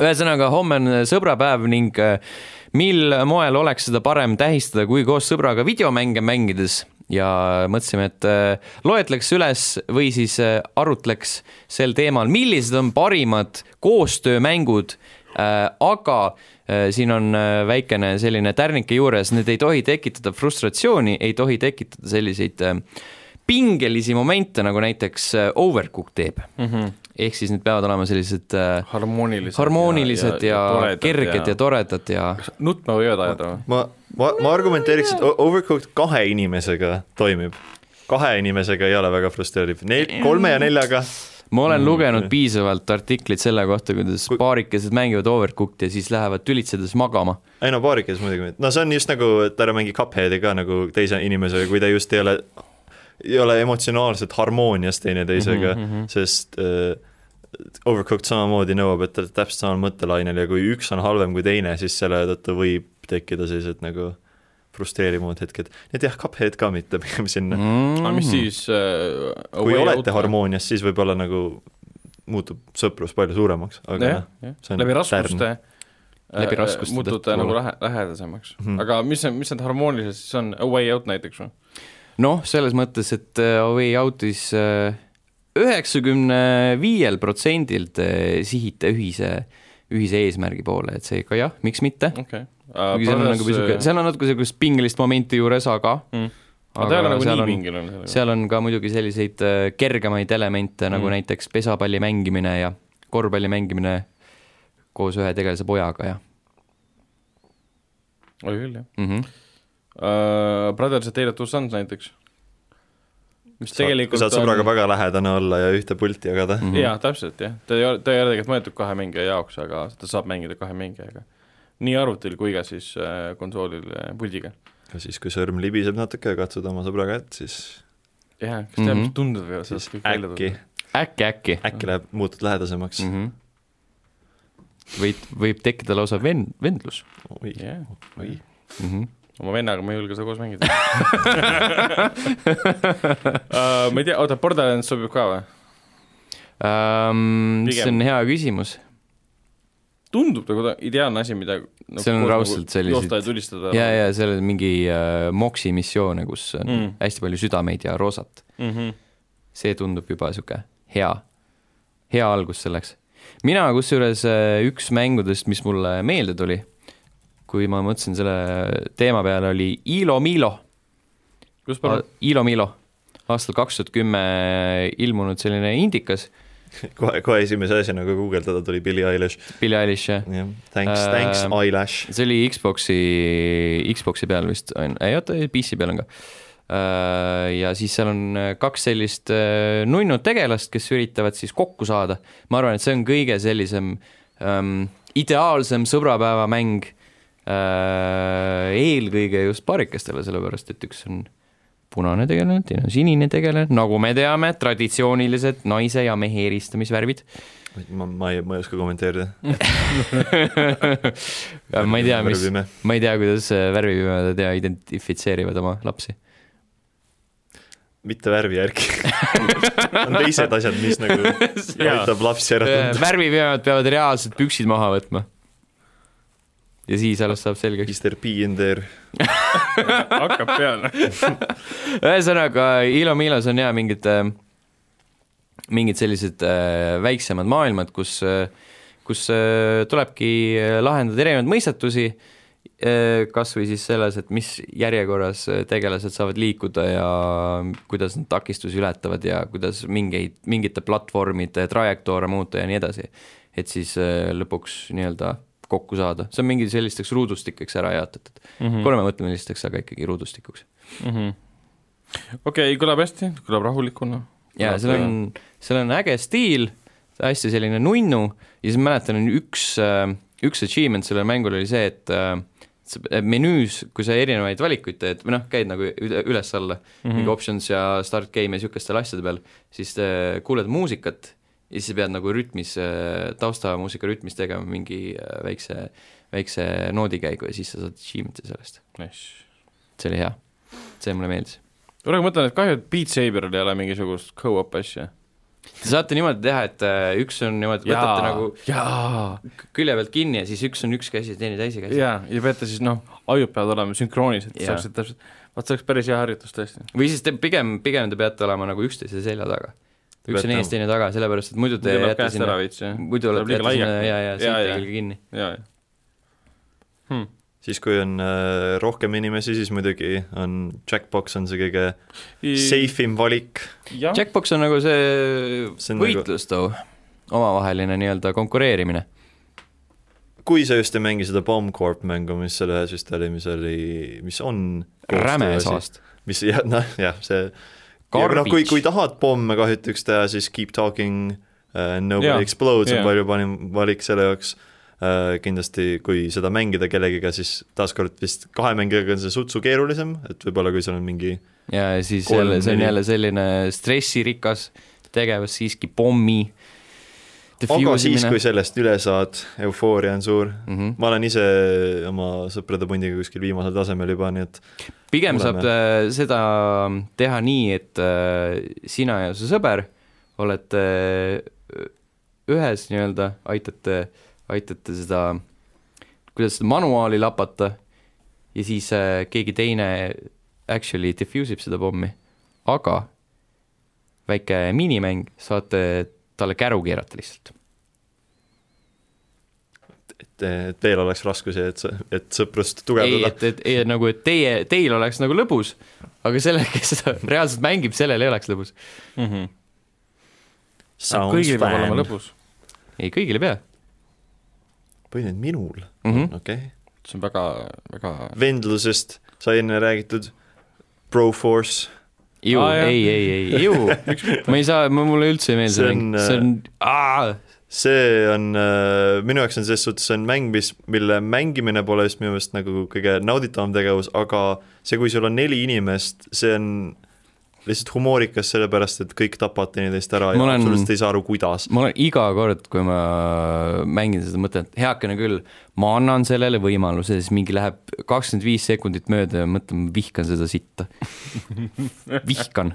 ühesõnaga, homme on sõbrapäev ning äh, mil moel oleks seda parem tähistada, kui koos sõbraga videomänge mängides ja mõtlesime, et äh, loetleks üles või siis äh, arutleks sel teemal, millised on parimad koostöömängud, aga siin on äh, väikene selline tärnike juures, need ei tohi tekitada frustratsiooni, ei tohi tekitada selliseid äh, pingelisi momente, nagu näiteks äh, Overcook teeb mm. -hmm. ehk siis need peavad olema sellised äh, harmoonilised. harmoonilised ja, ja, ja kerged ja, ja toredad ja nutma võivad ajada või? ma, ma, ma argumenteeriks, et Overcooked kahe inimesega toimib. kahe inimesega ei ole väga frustreeriv, neil kolme ja neljaga ma olen Mm, lugenud piisavalt artikleid selle kohta, kuidas Kui- paarikesed mängivad Overcooked ja siis lähevad tülitsedes magama. ei no paarikes muidugi, no see on just nagu, et ära mängi Cupheadi ka nagu teise inimesega, kui ta just ei ole, ei ole emotsionaalselt harmoonias teineteisega mm, -hmm. sest äh, Overcooked samamoodi nõuab, et te olete täpselt samal mõttelainel ja kui üks on halvem kui teine, siis selle tõttu võib tekkida sellised nagu frustreerivamad hetked. et jah, Cuphead ka mitte pigem sinna mm. Aga mis siis äh, kui olete? harmoonias, siis võib-olla nagu muutub sõprus palju suuremaks, aga jah jah see on läbi raskuste. Läbi raskuste muutute nagu lähe-, lähedasemaks mm. -hmm. aga mis, mis need harmoonilised siis on, A Way Out näiteks või? noh, selles mõttes, et äh, A Way Out'is üheksakümne viiel protsendilt äh, sihite ühise, ühise eesmärgi poole, et seega jah, miks mitte. okei. Kuigi seal on nagu sihuke, seal on natuke sihukest pingelist momenti juures, aga Mm. aga ei ole nagu seal nii on- pingeline seal on ka muidugi selliseid äh, kergemaid elemente mm. nagu Mm. näiteks pesapalli mängimine ja korvpalli mängimine koos ühe tegelase pojaga ja oli küll jah mm. -hmm. uh,. Brothers and Tale of Two Sons näiteks. mis Sa- tegelikult saad sõbraga väga lähedane olla ja ühte pulti jagada mm. Mhm. jaa, täpselt jah, ta ei ole, ta ei ole tegelikult mõeldud kahe mängija jaoks, aga ta saab mängida kahe mängijaga. Nii arvutil kui ka siis äh, konsoolil äh, puldiga. ja siis, kui sõrm libiseb natuke ja katsud oma sõbra kätt, siis jah, kas tead, Mhm. mis tunded võivad siis sellest kõik välja äkki tulla?, äkki, äkki äkki läheb, muutud lähedasemaks mm. -hmm. võib, võib tekkida lausa ven-, vendlus oi, jah, oi. mm. -hmm. oma vennaga ma ei julge seda koos mängida uh,. ma ei tea, oota, Borderlands sobib ka või? Um, see on hea küsimus. Tundub nagu ideaalne asi, mida nagu See on raudselt nagu joosta ja ja, seal on mingi äh, moksi missioone, kus on mm. Hästi palju südameid ja roosat. mm. -hmm. see tundub juba sihuke hea, hea algus selleks. mina kusjuures äh, üks mängudest, mis mulle meelde tuli, kui ma mõtlesin selle teema peale, oli Ilo Milo. kus palun? Ilo Milo, aastal kaks tuhat kümme ilmunud selline indikas, [LAUGHS] kohe, kohe esimese asjana, kui guugeldada, tuli Billie Eilish. Billie Eilish, jah. jah, thanks äh,, thanks Eyelash. see oli Xbox'i, Xbox'i peal vist on, ei oota, PC peal on ka. ja siis seal on äh, kaks sellist äh, nunnud tegelast, kes üritavad siis kokku saada. ma arvan, et see on kõige sellisem ähm, ideaalsem sõbrapäevamäng äh, eelkõige just paarikestele, sellepärast et üks on punane tegelane, teine on sinine tegelane, nagu me teame, traditsioonilised naise ja mehe eristamisvärvid. ma, ma ei, ma ei oska kommenteerida. [LAUGHS] ma ei tea, mis, ma ei tea, kuidas äh, värvipimedad ja identifitseerivad oma lapsi mitte värvi järgi [LAUGHS] on teised asjad, mis nagu [LAUGHS] aitab lapsi ära tunda. värviveenad peavad reaalselt püksid maha võtma. Ja siis alles saab selgeks. Mr P in there. [LAUGHS] hakkab peale. [LAUGHS] ühesõnaga, Ilo-Milos on jaa mingid, mingid sellised äh, väiksemad maailmad, kus, kus äh, tulebki lahendada erinevaid mõistatusi, kas või siis selles, et mis järjekorras tegelased saavad liikuda ja kuidas nad takistusi ületavad ja kuidas mingeid, mingite platvormide trajektoore muuta ja nii edasi. et siis äh, lõpuks nii-öelda kokku saada, see on mingi sellisteks ruudustikeks ära jaotatud mm -hmm., kolmemõtmelisteks, aga ikkagi ruudustikuks. okei, kõlab hästi, kõlab rahulikuna. ja seal on, seal on äge stiil, hästi selline nunnu ja siis ma mäletan, üks, üks achievement sellel mängul oli see, et äh, menüüs, kui sa erinevaid valikuid teed või noh, käid nagu üle- üles-alla mm -hmm. mingi options ja start game ja niisugustel asjade peal, siis äh, kuuled muusikat ja siis sa pead nagu rütmis, taustamuusika rütmis tegema mingi äh, väikse, väikse noodikäigu ja siis sa saad achievement'i sellest. nice. see oli hea, see mulle meeldis. ma mõtlen, et kahju, et Beat Saberil ei ole mingisugust go-up asja. Te saate niimoodi teha, et äh, üks on niimoodi, võtate nagu külje pealt kinni ja siis üks on üks käsi ja teine teise käsi. jaa, ja peate siis noh, ajud peavad olema sünkroonis, et saaksid täpselt, vaat see oleks päris hea harjutus tõesti. või siis te pigem, pigem te peate olema nagu üksteise selja taga. Üks on ees, teine taga, sellepärast et muidu te jääte sinna muidu olete jätta sinna ja, ja jaa. külge kinni. jaa hmm.. siis, kui on äh, rohkem inimesi, siis muidugi on Jackbox on see kõige safe im valik. Jackbox on nagu see See nagu- võitlus too, omavaheline nii-öelda konkureerimine. kui sa just ei mängi seda Bomb Corp mängu, mis seal ühes vist oli, mis oli, mis on räme saast. mis jah, noh jah, see ja noh, kui, kui tahad pomme kahjutuks teha, siis Keep Talking uh,, Nobody yeah, Explodes jaa. on palju parim valik selle jaoks uh,. kindlasti, kui seda mängida kellegiga, siis taaskord vist kahe mängijaga on see sutsu keerulisem, et võib-olla kui sul on mingi ja siis Kolm, jälle, see on jälle selline stressirikas tegevus siiski, pommi. Aga siis, kui sellest üle saad, eufooria on suur. mm. -hmm. ma olen ise oma sõprade pundiga kuskil viimasel tasemel juba, nii et pigem Oleme. saab äh, seda teha nii, et äh, sina ja su sõber olete äh, ühes nii-öelda, aitate, aitate seda, kuidas seda manuaali lapata ja siis keegi teine actually diffuse ib seda pommi, aga väike minimäng, saate talle käru keerata lihtsalt. et, et veel oleks raskusi, et, et sõprust ei, tugevdada. et, et ei, nagu, et teie, teil oleks nagu lõbus, aga sellel, kes seda [LAUGHS] reaalselt mängib, sellel ei oleks lõbus. mm -hmm. Kõigil peab olema lõbus. ei, kõigil ei pea või nüüd minul mm. -hmm. okei okay.. see on väga, väga vendlusest sai enne räägitud, Broforce, ju jah. ei, ei, ei, ju, ma ei saa, mulle üldse ei meeldi See mäng, see on, aa, see on äh,, minu jaoks on selles suhtes, see on mäng, mis, mille mängimine pole just minu meelest nagu kõige nauditavam tegevus, aga see, kui sul on neli inimest, see on lihtsalt humoorikas, sellepärast et kõik tapavad teineteist ära ja Ma olen- absoluutselt ei saa aru, kuidas. ma olen iga kord, kui ma mängin seda, mõtlen, et heakene küll, ma annan sellele võimaluse, siis mingi läheb kakskümmend viis sekundit mööda ja mõtlen, ma vihkan seda sitta. [LAUGHS] vihkan.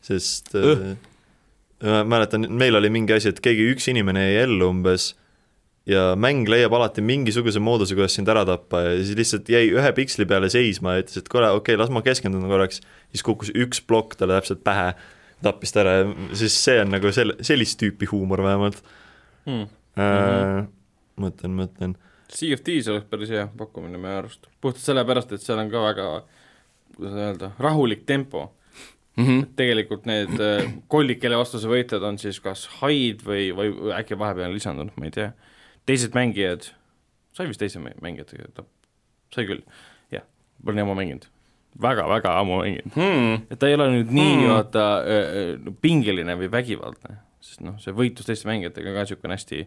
sest äh, ma mäletan, meil oli mingi asi, et keegi üks inimene jäi ellu umbes ja mäng leiab alati mingisuguse mooduse, kuidas sind ära tappa ja siis lihtsalt jäi ühe piksli peale seisma ja ütles, et kuule, okei okay,, las ma keskendun korraks, siis kukkus üks plokk talle täpselt pähe, tappis ta ära ja siis see on nagu sel-, sellist tüüpi huumor vähemalt hmm.. äh,. mõtlen, mõtlen, Sea of Thieves oleks päris hea pakkumine meie arust, puhtalt sellepärast, et seal on ka väga, kuidas öelda, rahulik tempo. Mm -hmm. tegelikult need äh, kollid, kelle vastu sa võitled, on siis kas haid või, või või äkki vahepeal on lisandunud, ma ei tea. Teised mängijad, sai vist teise mä- mängijatega tapp, sai küll, jah, pole nii ammu mänginud väga,. väga-väga ammu mänginud. Hmm. et ta ei ole nüüd nii Hmm. hmm. vaata äh, pingeline või vägivaldne, sest noh, see võitlus teiste mängijatega on ka niisugune hästi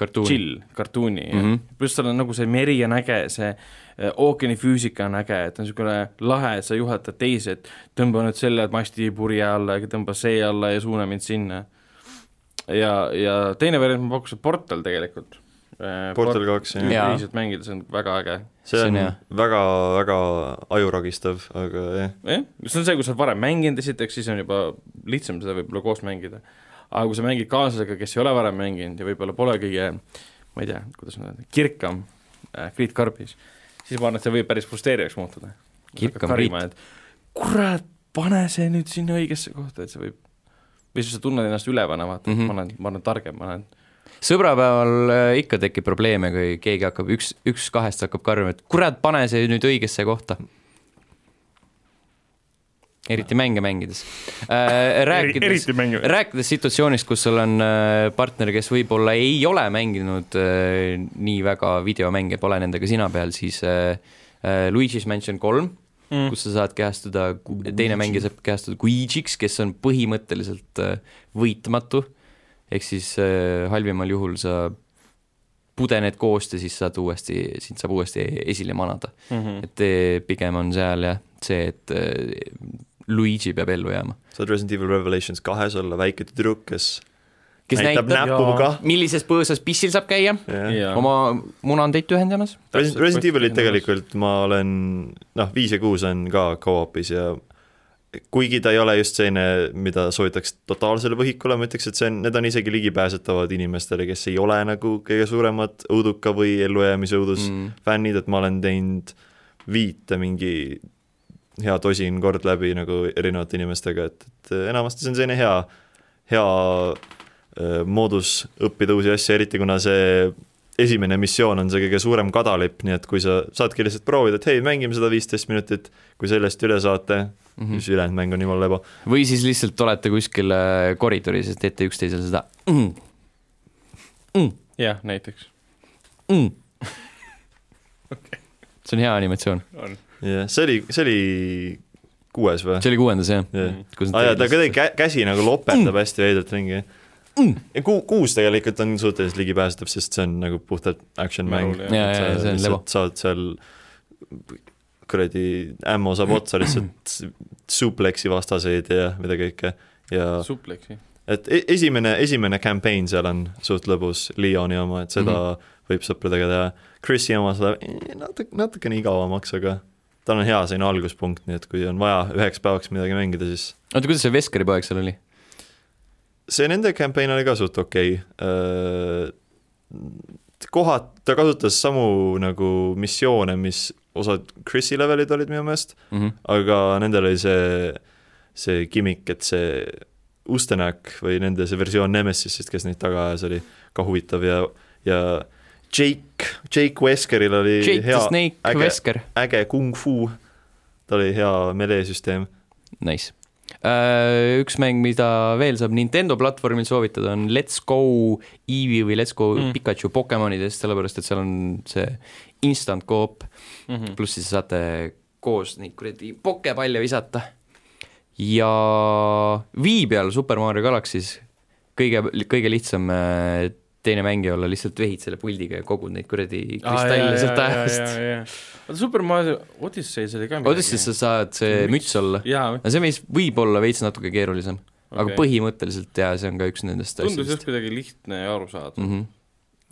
kartuun. chill, kartuuni mm. -hmm. pluss seal on nagu see meri on äge, see äh, ookeanifüüsika on äge, et on niisugune lahe, et sa juhatad teisi, et tõmba nüüd selle masti purje alla ja tõmba see alla ja suuna mind sinna. ja, ja teine variant ma pakkusin Portal tegelikult, Portal kaks, jah. Ühiselt mängida, see on väga äge. see on väga, väga ajuragistav, aga jah, jah, see on see, kui sa oled varem mänginud esiteks, siis on juba lihtsam seda võib-olla koos mängida. aga kui sa mängid kaaslasega, kes ei ole varem mänginud ja võib-olla pole kõige, ma ei tea, kuidas nüüd öelda, kirkam äh, Priit Karbis, siis ma arvan, et see võib päris frustreerivaks muutuda. Kirkam Priit.. kurat, pane see nüüd sinna õigesse kohta, et see võib, või siis sa tunned ennast ülevana, vaata mm. -hmm. ma olen, ma olen targem, ma olen sõbrapäeval äh, ikka tekib probleeme, kui keegi hakkab, üks, üks kahest hakkab karjuma, et kurat, pane see nüüd õigesse kohta. eriti mänge mängides äh. [LAUGHS] rääkides, eriti mängivad. rääkides situatsioonist, kus sul on äh, partner, kes võib-olla ei ole mänginud äh, nii väga videomänge, pole nendega sina peal, siis äh, äh, Luigi's Mansion kolm mm., kus sa saad kehastuda, teine mängija saab kehastuda Guigi'ks, kes on põhimõtteliselt võitmatu, ehk siis äh, halvimal juhul sa pudened koost ja siis saad uuesti, sind saab uuesti esile manada. Mm -hmm. et eh, pigem on seal jah, see, et eh, Luigi peab ellu jääma. saad Resident Evil Revelations kahes olla väike tüdruk, kes kes näitab näitab, näpuga. millises põõsas pissil saab käia, ja. oma munandeid ühendamas. Resident, Resident Evilit tegelikult ma olen, noh, viis ja kuus on ka co-op'is ja kuigi ta ei ole just selline, mida soovitaks totaalsele võhikule, ma ütleks, et see on, need on isegi ligipääsetavad inimestele, kes ei ole nagu kõige suuremad õuduka või ellujäämise õudus mm. fännid, et ma olen teinud viite mingi hea tosin kord läbi nagu erinevate inimestega, et, et enamasti see on selline hea, hea äh, moodus õppida uusi asju, eriti kuna see esimene missioon on see kõige suurem kadalipp, nii et kui sa saadki lihtsalt proovida, et hei, mängime seda viisteist minutit, kui sellest üle saate mm, -hmm. siis ülejäänud mäng on jumala lebo. või siis lihtsalt olete kuskil koridoris ja teete üksteisele seda mm, mm, jah, näiteks. mm.. see on hea animatsioon, on. jah, see oli, see oli kuues või? see oli kuuendas jah jah, kus aa jaa, ta kuidagi kä-, käsi nagu loperdab hästi veidralt ringi. Ja ku-, kuus tegelikult on suhteliselt ligipääsetav, sest see on nagu puhtalt action mäng saad seal kuradi ämmo saab otsa lihtsalt supleksi vastaseid ja mida kõike ja supleksi. et e- esimene, esimene campaign seal on suht lõbus, Leoni oma, et seda mm. -hmm. võib sõpradega teha. Chrisi oma seda eh, natuke, natukene igavamaks, aga tal on hea selline alguspunkt, nii et kui on vaja üheks päevaks midagi mängida, siis oota, kuidas see Veskari poeg seal oli? See nende campaign oli ka suht okei okay.. kohad, ta kasutas samu nagu missioone, mis osad Chrisi levelid olid minu meelest, Mm -hmm. aga nendel oli see, see gimmick, et see Ustenäk või nende see versioon Nemesisist, kes neid taga ajas, oli ka huvitav ja, ja Jake, Jake Weskeril oli Jake hea, äge- Vesker, äge kung-fu, tal oli hea melee-süsteem. nice. Üks mäng, mida veel saab Nintendo platvormil soovitada, on Let's Go Eevee või Let's Go Mm. Pikachu Pokemonidest, sellepärast et seal on see instant coop Mm -hmm. pluss siis saate koos neid kuradi pokepalle visata. ja Wii peal Super Mario Galaxy's kõige, kõige lihtsam äh, teine mängija olla, lihtsalt vehid selle puldiga ja kogud neid kuradi kristalle sealt ajast. oota, Super Mario Odyssey's oli ka Odysseys sa saad see müts olla, no see võis, võib olla veits natuke keerulisem, aga okei. põhimõtteliselt jaa, see on ka üks nendest tundus just asjadest kuidagi lihtne ja arusaadav mm. -hmm.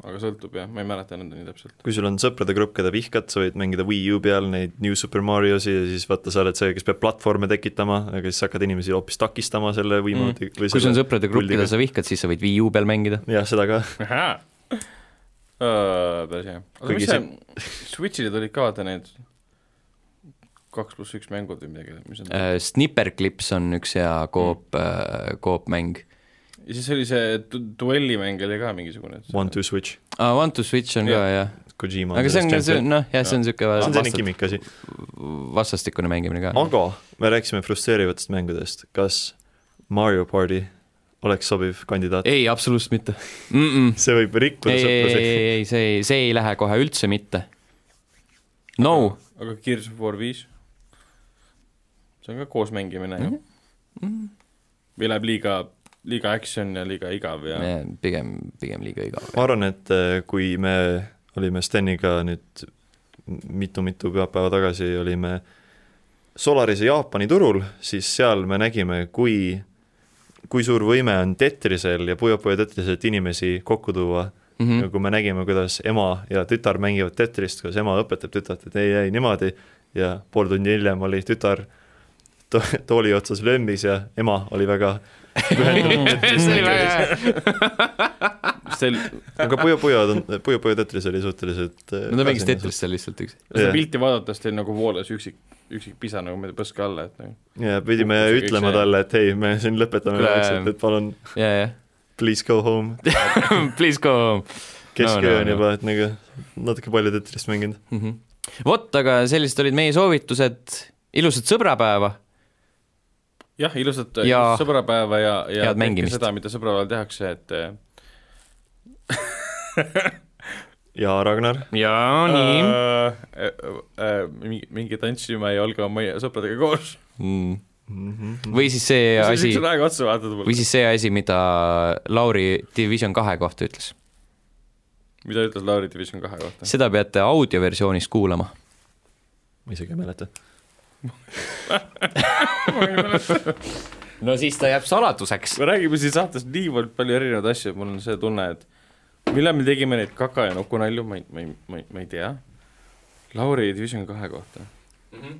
Aga sõltub jah, ma ei mäleta nüüd nii täpselt. kui sul on sõprade grupp, keda vihkad, sa võid mängida Wii U peal neid New Super Mariosi ja siis vaata, sa oled see, kes peab platvorme tekitama, aga siis hakkad inimesi hoopis takistama selle Wii Mm. või kui sul on sõprade grupp, keda sa vihkad, siis sa võid Wii U peal mängida. jah, seda ka, päris hea. aga mis see, [LAUGHS] Switch'ile tulid ka vaata need kaks pluss üks mängud või midagi, mis on Uh, Snipper Clips on üks hea koop uh,, koopmäng ja siis oli see du- duellimäng oli ka mingisugune. One to Switch, ah,. One to Switch on ka jah, Kojima aga see on, see on noh, jah, see on see on selline niisugune gimmick asi, vastastikune mängimine ka. aga me rääkisime frustreerivatest mängudest, kas Mario party oleks sobiv kandidaat? ei, absoluutselt mitte mm. -mm. see võib rikkuda ei, ei, ei, ei, see ei, see ei lähe kohe üldse mitte. no, aga Gears of War viis? see on ka koos mängimine ju Mhm. mm. -hmm. või läheb liiga, liiga action ja liiga igav ja pigem, pigem liiga igav. ma arvan, et eh, kui me olime Steniga nüüd mitu-mitu pühapäeva tagasi olime Solarise Jaapani turul, siis seal me nägime, kui, kui suur võime on Tetrisel ja Puyo Puyo Tetriselt inimesi kokku tuua mm. -hmm. kui me nägime, kuidas ema ja tütar mängivad Tetrist, kuidas ema õpetab tütart, et ei, ei niimoodi, ja pool tundi hiljem oli tütar to tooli otsas lömmis ja ema oli väga see oli väga hea Sel... aga Puyo Puyo, Puyo Puyo Tetris oli suhteliselt no ta mängis Tetrist seal lihtsalt üks. seda pilti vaadates teil nagu voolas üksik, üksik pisa nagu mööda põska alla, et nagu. ja pidime ütlema talle, et hei, me siin lõpetame vaikselt, et palun yeah, yeah. please go home [LAUGHS] Please go home kesköö on no, no, juba, et nagu natuke palju Tetrist mänginud mm. -hmm. vot, aga sellised olid meie soovitused, ilusat sõbrapäeva jah, ilusat ja sõbrapäeva ja, ja tehke seda, mida sõbrapäeval tehakse, et [LAUGHS] ja Ragnar? jaa, nii äh,. Äh, äh, mingi, mingi tantsima ja olge meie sõpradega koos mm.. Mm -hmm. või siis see asi, või siis see asi, mida Lauri Division kahe kohta ütles. mida ütles Lauri Division kahe kohta? seda peate audioversioonis kuulama. ma isegi ei mäleta [LAUGHS] no siis ta jääb saladuseks. me räägime siin saates niivõrd palju erinevaid asju, mul on see tunne, et millal me tegime neid kaka ja nukunalju, ma ei, ma ei, ma ei, ma ei tea. Lauri Division kahe kohta mm. -hmm.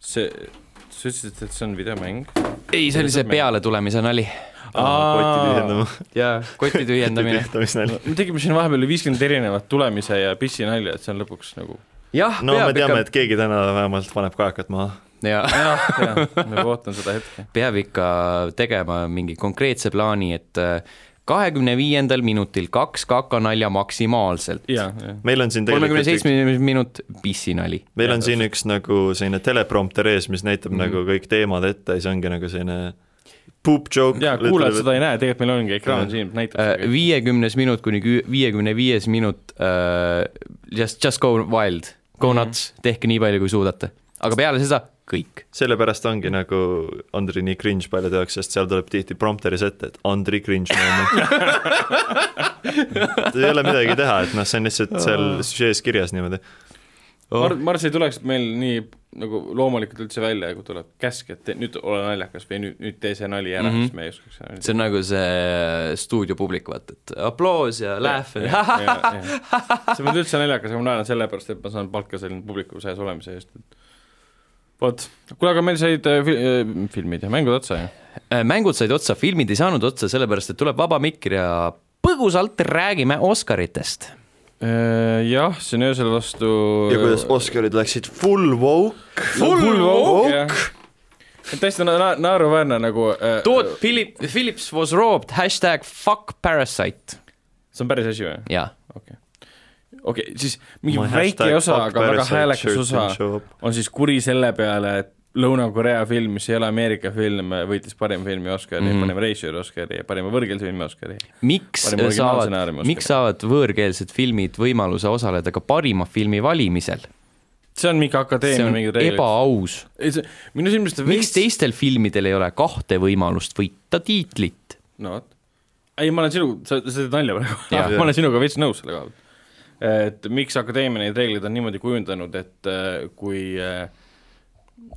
see, sa ütlesid, et see on videomäng? ei, see oli see pealetulemise nali. koti tühjendama. [LAUGHS] jaa, koti tühjendamine me tegime siin vahepeal viiskümmend erinevat tulemise ja pissi nalja, et see on lõpuks nagu jah, no me teame ikka..., et keegi täna vähemalt paneb kajakat maha. ja, jah, jah, ma ootan seda hetke. peab ikka tegema mingi konkreetse plaani, et äh, kahekümne viiendal minutil kaks kakanalja maksimaalselt. meil on siin kolmekümne seitsmes minut pissinali. meil on siin üks nagu selline teleprompter ees, mis näitab mm -hmm. nagu kõik teemad ette ja see ongi nagu selline poop joke. jaa, kuulajad seda ei näe, tegelikult meil ongi ekraan siin, näitab uh,. viiekümnes minut kuni viiekümne viies minut uh, just, just go wild, go mm -hmm. nuts, tehke nii palju, kui suudate. aga peale seda kõik. sellepärast ongi nagu Andri nii cringe palju tehakse, sest seal tuleb tihti prompteris ette, et Andri cringe moment [LAUGHS] ei ole midagi teha, et noh, see on lihtsalt seal süžees kirjas niimoodi oh.. Mar-, Mars ei tuleks meil nii nagu loomulikult üldse välja, kui tuleb käsk, et te, nüüd ole naljakas või nüüd, nüüd tee see nali ära mm, -hmm. siis me ei oskaks seda see on nagu see stuudiopublik, vaata, et aploos ja laugh ja [LAUGHS] see pole üldse naljakas, aga ma naeran sellepärast, et ma saan palka selline publiku sees olemise eest, et vot, kuule, aga meil said äh, fil äh, filmid ja mängud otsa ju? Äh, mängud said otsa, filmid ei saanud otsa, sellepärast et tuleb vaba mikker ja põgusalt räägime Oscaritest. Jah, see on öösel vastu ja kuidas Oscarid läksid full woke. Full, full woke, woke.? täiesti na naeruväärne nagu äh, Toot Philip, Philips was robbed, hashtag fuck parasite. see on päris asi või? jaa. okei okay okei okay,, siis mingi My väike osa, aga väga häälekas osa on siis kuri selle peale, et Lõuna-Korea film, mis ei ole Ameerika film, võitis parima filmi Oscari mm, -hmm. parima režissööri Oscari ja parima võõrkeelse filmi Oscari. miks saavad, miks saavad võõrkeelsed filmid võimaluse osaleda ka parima filmi valimisel? see on mingi akadeemia mingi reeglid. ebaaus. minu silmis miks veits... teistel filmidel ei ole kahte võimalust võita tiitlit? no vot. ei, ma olen sinu, sa, sa teed nalja praegu [LAUGHS] ma olen sinuga veits nõus selle koha pealt et miks akadeemia neid reegleid on niimoodi kujundanud, et äh, kui äh,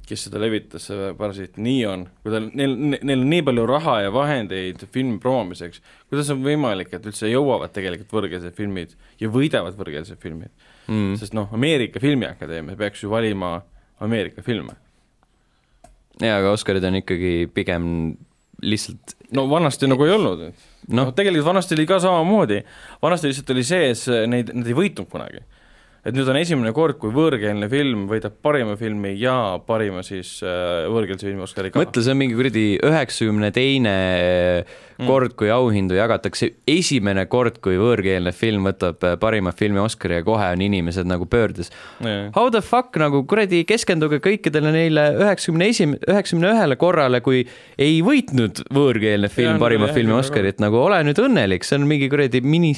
kes seda levitas, see parasiit, nii on, kui tal, neil, neil on nii palju raha ja vahendeid filmi promomiseks, kuidas on võimalik, et üldse jõuavad tegelikult võõrkeelsed filmid ja võidavad võõrkeelsed filmid mm.? sest noh, Ameerika Filmiakadeemia peaks ju valima Ameerika filme. jaa, aga Oscarid on ikkagi pigem lihtsalt no vanasti nagu ei olnud, noh no,, tegelikult vanasti oli ka samamoodi, vanasti lihtsalt oli sees, neid, nad ei võitnud kunagi. Et nüüd on esimene kord, kui võõrkeelne film võidab parima filmi ja parima siis äh, võõrkeelse filmi Oscari ka. mõtle, see on mingi kuradi üheksakümne teine mm. kord, kui auhindu jagatakse, esimene kord, kui võõrkeelne film võtab äh, parima filmi Oscari ja kohe on inimesed nagu pöördes yeah.. How the fuck nagu kuradi keskenduge kõikidele neile üheksakümne esim-, üheksakümne ühele korrale, kui ei võitnud võõrkeelne film ja, parima ja, filmi Oscarit, nagu ole nüüd õnnelik, see on mingi kuradi mini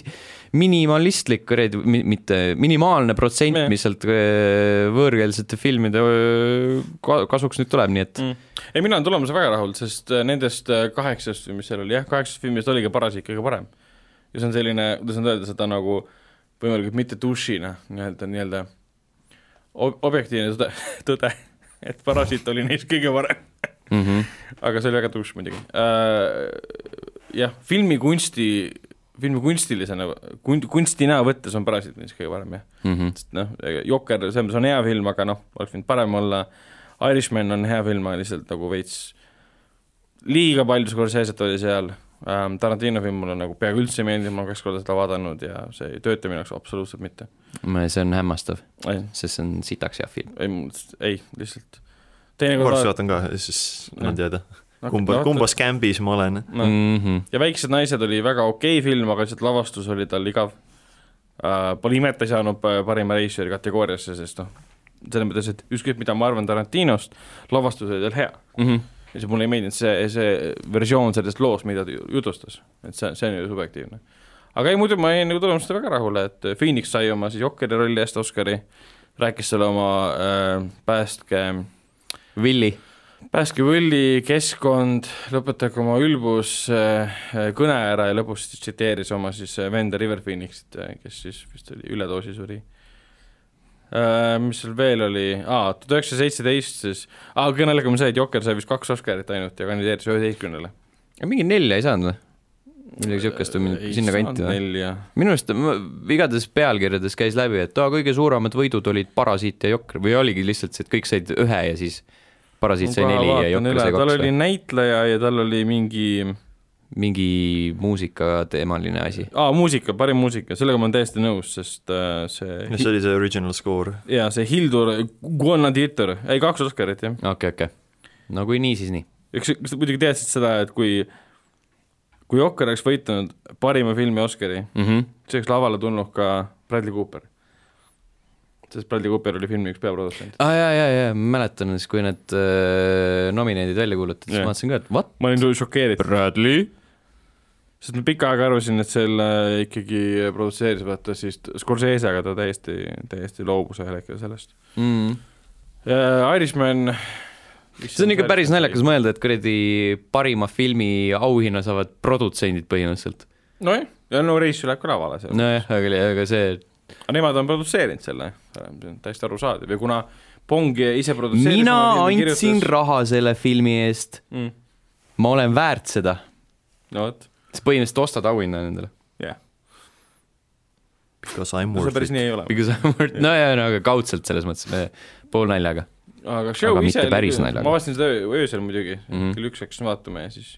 minimalistlik kuradi, mitte minimaalne protsent, mis sealt äh, võõrkeelsete filmide äh, kasuks nüüd tuleb, nii et mm. ei, mina olen tulemusega väga rahul, sest nendest kaheksast või mis seal oli, jah, kaheksast filmist oligi Parasiit kõige parem. ja see on selline, kuidas nüüd öelda seda nagu võimalikult mitte dušina, nii-öelda, nii-öelda objektiivne tõde, [LAUGHS] tõde, et Parasiit oli neist kõige parem mm. -hmm. aga see oli väga dušš muidugi äh,. jah, filmikunsti filmi kunstilisena, kun-, kunstina võttes on Parasiit näiteks kõige parem jah mm. -hmm. sest noh, Jokker, selles mõttes on hea film, aga noh, oleks võinud parem olla, Irishman on hea film, aga lihtsalt nagu veits liiga palju Scorsese't oli seal ähm,, Tarantino film mulle nagu peaaegu üldse ei meeldinud, ma olen kaks korda seda vaadanud ja see ei tööta minu jaoks absoluutselt mitte. see on hämmastav, ei, sest see on sitaks hea film. ei, ei, lihtsalt varsti vaatan ka siis annan teada kumba, kumba skämbis ma olen no. mm. -hmm. ja Väiksed naised oli väga okei okay film, aga lihtsalt lavastus oli tal igav uh,. Pole imet, ei saanud parima režissööri kategooriasse, sest noh, selles mõttes, et ükskõik, mida ma arvan Tarantinost, lavastus oli tal hea mm. -hmm. ja siis mulle ei meeldinud see, see versioon sellest loost, mida ta jutustas, et see, see on ju subjektiivne. aga ei, muidu ma jäin nagu tulemustele väga rahule, et Phoenix sai oma siis Jokeri rolli eest Oscari, rääkis selle oma äh, päästke Willy päästke võlli, keskkond, lõpetage oma ülbus äh, kõne ära ja lõpus tsiteeris oma siis äh, venda River Phoenixit, äh, kes siis vist oli üledoosi suri. Mis seal veel oli, aa, tuhat üheksasada seitseteist siis, aa, on see, et Jokker sai vist kaks Oscarit ainult ja kandideeris üheteistkümnele. mingi nelja ei saanud või? midagi niisugust või sinna kanti või? minu arust igatahes pealkirjades käis läbi, et aa, kõige suuremad võidud olid Parasiit ja Jokker või oligi lihtsalt see, et kõik said ühe ja siis Parasiit sai neli ja Jokker sai kaks. tal oli näitleja ja tal oli mingi mingi muusikateemaline asi. aa, muusika, parim muusika, sellega ma olen täiesti nõus, sest äh, see see oli see original score. jaa, see Hildur Guanaditor, ei kaks Oscarit, jah. okei okay,, okei okay.. no kui nii, siis nii. eks, kas sa muidugi teadsid seda, et kui kui Jokker oleks võitnud parima filmi Oscari mm, -hmm. siis oleks lavale tulnud ka Bradley Cooper sest Bradley Cooper oli filmi üks peaprodutsent. aa ah, jaa, jaa, jaa, ma mäletan siis, kui need äh, nomineendid välja kuulutati, siis ma vaatasin ka, et what? ma olin šokeeritud. Bradley? sest ma pikka aega arvasin, et selle ikkagi produtseeris vaata siis Scorsese, aga ta täiesti, täiesti loobus ühel hetkel sellest mm.. Irishman see on ikka päris naljakas mõelda, et kuradi parima filmi auhinna saavad produtsendid põhimõtteliselt. nojah, ja no reis läheb ka lavale seal. nojah, aga, aga see aga nemad on produtseerinud selle, täiesti arusaadav ja kuna Pong ise produtseeris mina andsin kirjutas... raha selle filmi eest mm.. ma olen väärt seda. no vot. siis põhimõtteliselt ostad auhinna nendele. jah yeah.. Because I m worth it. päris nii ei ole. Because I m worth it, no jaa, no aga kaudselt selles mõttes, poolnaljaga. aga show aga ise, ma vaatasin seda öösel muidugi mm, -hmm. kell üks hakkasin vaatama ja siis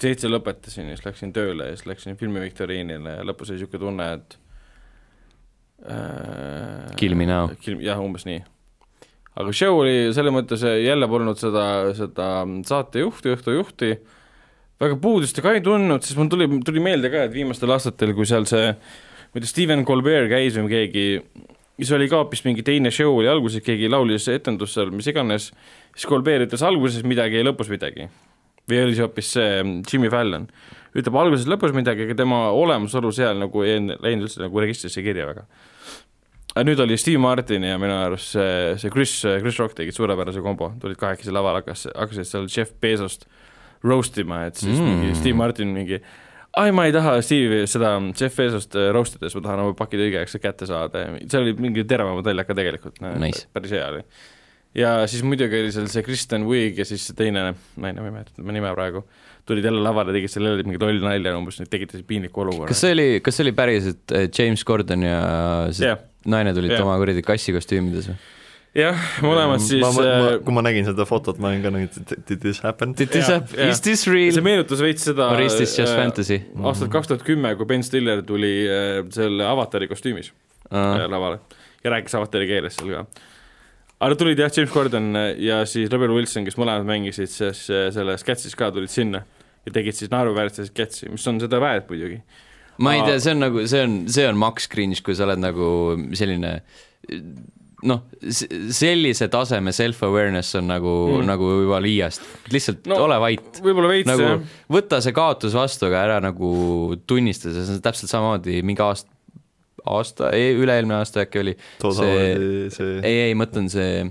seitse lõpetasin ja siis läksin tööle ja siis läksin filmiviktoriinile ja lõpus oli niisugune tunne, et Kill me now. jah, umbes nii. aga show oli selles mõttes, jälle polnud seda, seda saatejuhti, õhtujuhti, väga puudustega ei tundnud, siis mul tuli, tuli meelde ka, et viimastel aastatel, kui seal see, ma ei tea, Steven Colbert käis või keegi, siis oli ka hoopis mingi teine show oli alguses, keegi laulis etendust seal, mis iganes, siis Colbert ütles alguses midagi ja lõpus midagi. või oli see hoopis see Jimmy Fallon ütleb alguses-lõpus midagi, aga tema olemasolu seal nagu ei läinud üldse nagu registrisse kirja väga aga nüüd oli Steve Martin ja minu arust see, see Chris, Chris Rock tegid suurepärase kombo, tulid kahekesi lavale, hakkas, hakkasid seal Jeff Bezost roast ima, et siis mm. mingi Steve Martin mingi ai, ma ei taha Steve seda Jeff Bezost äh, roast siis ma tahan oma pakid õigeks kätte saada ja seal oli mingi teravamad naljad ka tegelikult no,, nice. päris hea oli. ja siis muidugi oli seal see Kristen Wiig ja siis see teine naine, ma ei mäleta tema nime praegu, tulid jälle lavale, tegid seal jälle mingit lolli nalja umbes, tekitasid piinliku olukorra. kas see oli, kas see oli päris, et James Gordon ja see yeah naine tulid yeah. oma kuradi kassi kostüümides või? jah, mõlemad siis ma, ma, äh, kui ma nägin seda fotot, ma olin ka nagu, did this happen? Did this happen, is this real? see meenutas veits seda Or is this just äh, fantasy? aastat kaks tuhat kümme, kui Ben Stiller tuli äh, selle avatari kostüümis uh. lavale ja rääkis avatari keeles seal ka. aga tulid jah, James Gordon ja siis Rebel Wilson, kes mõlemad mängisid siis selles sketšis ka, tulid sinna ja tegid siis naeruväärset sketši, mis on seda väärt muidugi ma ei tea, see on nagu, see on, see on max cringe, kui sa oled nagu selline noh, sellise taseme self-awareness on nagu mm., nagu juba liiast, lihtsalt no, ole vait. võib-olla veits nagu, jah. võta see kaotus vastu, aga ära nagu tunnista, see on täpselt samamoodi mingi aasta, aasta, üle-eelmine aasta äkki oli. Todd Howardi see. ei, ei, mõtlen see,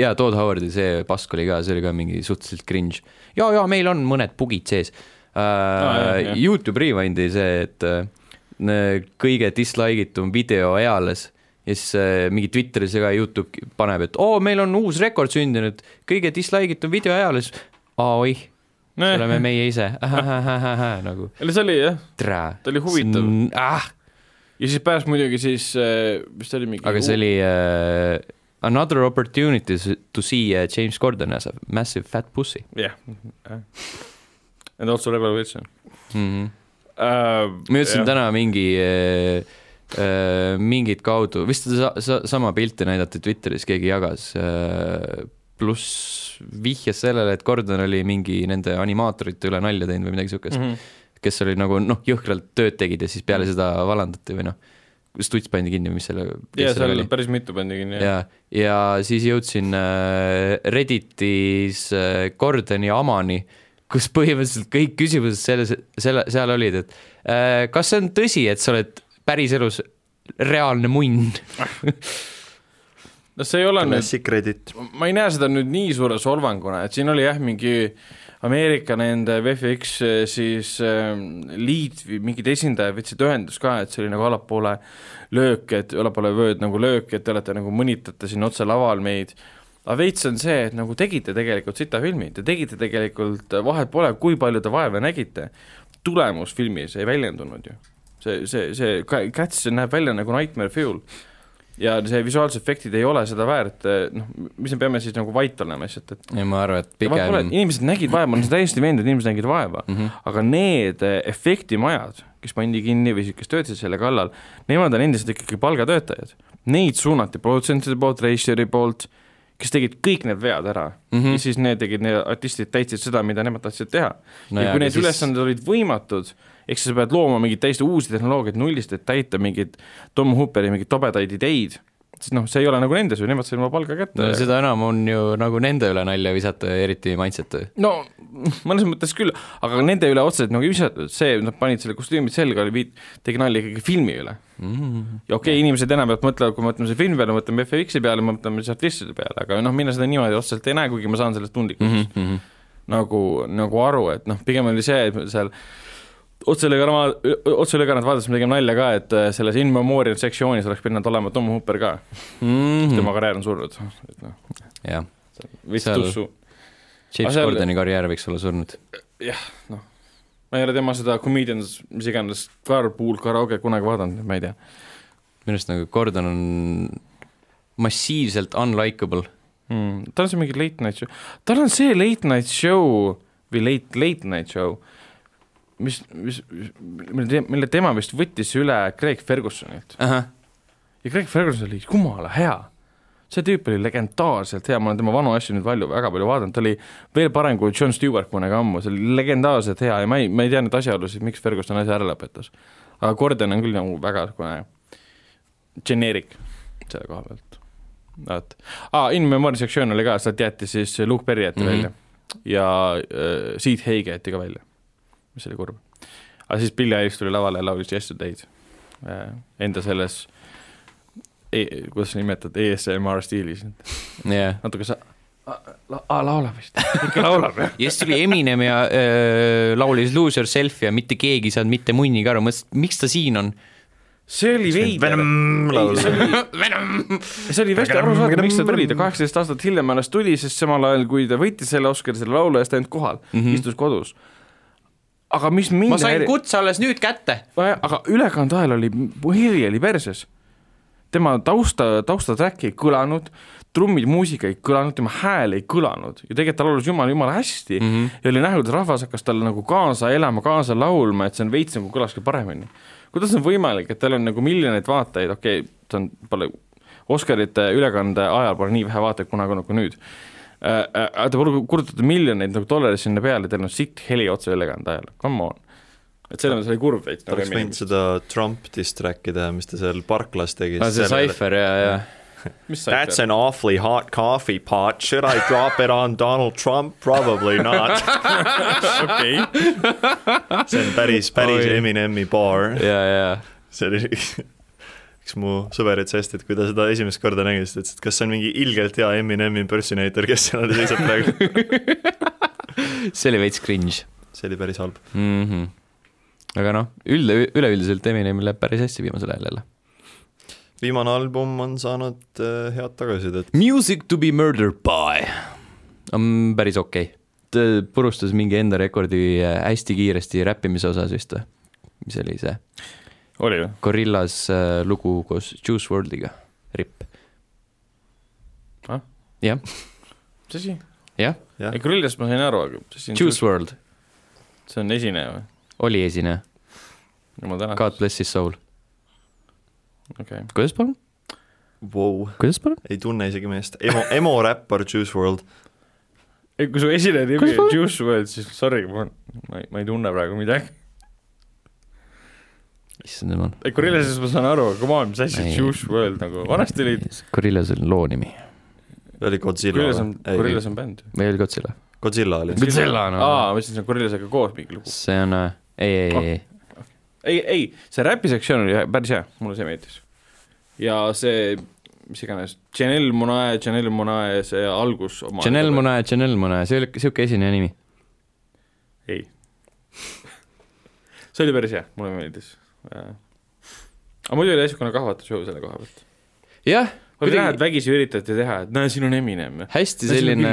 jaa, Todd Howardi see pask oli ka, see oli ka mingi suhteliselt cringe. ja, ja meil on mõned bugid sees äh, Youtube Rewind'i see, et äh, kõige dislike itum video eales ja siis äh, mingi Twitteris ka Youtube paneb, et oo, meil on uus rekord sündinud, kõige dislike itum video eales. aa, oih, Nojah. oleme meie ise. [LAUGHS] Nagu see oli jah, ta oli huvitav. Ah,. ja siis pärast muidugi siis, mis ta oli mingi aga see oli uh, another opportunity to see uh, James Gordon as a massive fat pussy. Jah, [LAUGHS] and also Wilson mm. -hmm. uh,. ma jõudsin täna mingi uh, mingit kaudu, vist sa, sa, sama pilti näidati Twitteris, keegi jagas uh,, pluss vihjas sellele, et Gordon oli mingi nende animaatorite üle nalja teinud või midagi siukest mm. -hmm. kes oli nagu noh, jõhkralt tööd tegid ja siis peale seda vallandati või noh, stuts pandi kinni või mis selle, ja kes seal oli. päris mitu pandi kinni jah. ja, ja siis jõudsin äh, Redditis äh, Gordoni Amani, kus põhimõtteliselt kõik küsimused selles, selle, seal olid, et äh, kas see on tõsi, et sa oled päriselus reaalne munn? [LAUGHS] no see ei ole nüüd, Classic Reddit. ma ei näe seda nüüd nii suure solvanguna, et siin oli jah, mingi Ameerika nende VFX siis äh, liit või mingid esindajad võtsid ühendust ka, et see oli nagu allapoole löök, et allapoole vööd nagu löök, et te olete nagu mõnitate siin otse laval meid aga veits on see, et nagu tegite tegelikult sita filmi, te tegite tegelikult, vahet pole, kui palju te vaeva nägite, tulemus filmis ei väljendunud ju. see, see, see Ca- Cats näeb välja nagu Nightmare Fuel ja see visuaalsed efektid ei ole seda väärt, noh, mis me peame siis nagu vait olema lihtsalt, et ja ma arvan, et pigem inimesed nägid vaeva, ma olen täiesti veendunud, inimesed nägid vaeva mm, -hmm. aga need eh, efektimajad, kes pandi kinni või kes töötasid selle kallal, nemad on endiselt ikkagi palgatöötajad. Neid suunati produtsentide poolt, režissööri poolt, kes tegid kõik need vead ära mm. -hmm. ja siis need tegid, need artistid täitsid seda, mida nemad tahtsid teha No ja jaa, kui need siis- ülesanded olid võimatud, ehk siis sa pead looma mingeid täiesti uusi tehnoloogiaid nullist, et täita mingeid Tom Hooperi mingeid tobedaid ideid, siis noh, see ei ole nagu nende süü, nemad said oma palga kätte no seda enam on ju nagu nende üle nalja visata, eriti maitsetu. no mõnes mõttes küll, aga nende üle otseselt nagu ei visatud, see, nad panid selle kostüümid selga, oli viit-, tegi nalja ikkagi filmi üle. Mm. ja okei okay,, inimesed enamjaolt mõtlevad, kui me mõtleme selle filmi peale, mõtleme FX-i peale, mõtleme siis artistide peale, aga noh, mina seda niimoodi otseselt ei näe, kuigi ma saan sellest tundlikkusest mm -hmm. -hmm. nagu, nagu aru, et noh, pigem oli see, et seal otseülekanne, otseülekannet vaadates me tegime nalja ka, et äh, selles In Memoriam sektsioonis oleks pidanud olema Tom Hooper ka mm, -hmm. tema karjäär on surnud, et noh, jah, vist tussu. James seal- Gordoni karjäär võiks olla surnud. jah, noh, ma ei ole tema seda Comedians, mis iganes, Carpool Karaoke kunagi vaadanud, ma ei tea minu arust nagu Gordon on massiivselt unlikable. mm,. tal on see mingi late night show, tal on see late night show või late, late night show, mis, mis, mille, mille tema vist võttis üle Craig Fergusonilt ahah, ja Craig Ferguson oli jumala hea. see tüüp oli legendaarselt hea, ma olen tema vanu asju nüüd palju, väga palju vaadanud, ta oli veel parem kui John Stewart kunagi ammu, see oli legendaarselt hea ja ma ei, ma ei tea neid asjaolusid, miks Ferguson asja ära lõpetas. aga Gordon on küll nagu väga niisugune generic selle koha pealt. vaat, aa, In Memory sektsioon oli ka, sealt jäeti siis Luke Perry jäeti mm. -hmm. välja ja äh, Sid Haig jäeti ka välja, mis oli kurb. aga siis Billie Eilish tuli lavale ja laulis Yesterday'd äh, enda selles e,, kuidas sa nimetad, ESMR stiilis, jah. natuke sa-, la, la, laulab vist, ikka laulab jah. ja siis tuli Eminem ja äh, laulis Lose Yourself ja mitte keegi ei saanud mitte munnigi aru, mõtlesin, et miks ta siin on. see oli veider. See oli, see oli hästi arusaadav, miks ta tuli, ta kaheksateist aastat hiljem alles tuli, sest samal ajal, kui ta võitis selle Oscari selle laulu eest, olnud kohal mm. -hmm. istus kodus. Aga mis mind ma sain kutse alles nüüd kätte. aga ülekande ajal oli, heli oli perses. tema tausta, taustatrack ei kõlanud, trummid, muusika ei kõlanud, tema hääl ei kõlanud ja tegelikult ta laulis jumala, jumala hästi mm. -hmm. ja oli näha, kuidas rahvas hakkas talle nagu kaasa elama, kaasa laulma, et see on veits nagu kõlaski paremini. kuidas on võimalik, et tal on nagu miljoneid vaatajaid, okei okay,, ta on, pole, Oscarite ülekande ajal pole nii vähe vaatajaid kunagi olnud kui nüüd äh,. Äh, ta pole kulutatud miljoneid nagu dollareid sinna peale, teil on sitt heli otseülekande ajal, come on. et selles mõttes oli kurb veits. ta oleks võinud seda Trump diss track'i teha, mis ta seal parklas tegi. Ah, see Cypher ja, ja That's an awfully hot coffee pot, should I drop it on Donald Trump? Probably not. okei, see on päris, päris Oi. Eminemi baar. ja, ja see oli, üks mu sõber ütles hästi, et kui ta seda esimest korda nägi, siis ta ütles, et kas see on mingi ilgelt hea Eminemi impersonator, kes seal seisab praegu. [LAUGHS] see oli veits cringe see oli päris halb. mm. -hmm. aga noh, ülde, üleüldiselt Eminemil läheb päris hästi viimasel ajal jälle. viimane album on saanud äh, head tagasisidet. Music to be murdered by on päris okei okay.. t- purustas mingi enda rekordi äh, hästi kiiresti räppimise osas vist või? mis oli see oli või? Gorillas äh, lugu koos Juice WRLDiga, ripp. Ah? jah, mis asi? jah, Gorillast ma sain aru, aga mis asi on Juice WRLD see on esineja või? oli esineja, jumal tänatud, God bless his soul. okei. kuidas palun, wow., kuidas palun? ei tunne isegi meest, emo, emo räppar Juice WRLD, ei, kui su esineja nimi on Juice WRLD, siis sorry, ma, ma ei, ma ei tunne praegu midagi. Issand jumal. ei, Gorillasest ma saan aru, come on, mis asi Ei. Juice WRLD nagu, vanasti olid, Gorillas on loo nimi, oli Godzilla Gorillas on, või? Gorillas on bänd. või oli Godzilla? Godzilla oli. Godzilla, no. aa, ma mõtlesin, see on Gorillasega koos mingi lugu. see on, ei, ei, ei, ei, ei, ei, see räpisektsioon oli päris hea, mulle see meeldis. ja see, mis iganes, Janelle Monae, Janelle Monae see algus oma Janelle. Monae, Janelle Monae, see oli siuke esineja nimi. ei. [LAUGHS] see oli päris hea, mulle meeldis. Aga muidu oli niisugune kahvatu show selle koha pealt. jah, näha, et kuidagi vägisi üritati teha, et näe, siin on Eminem. hästi on selline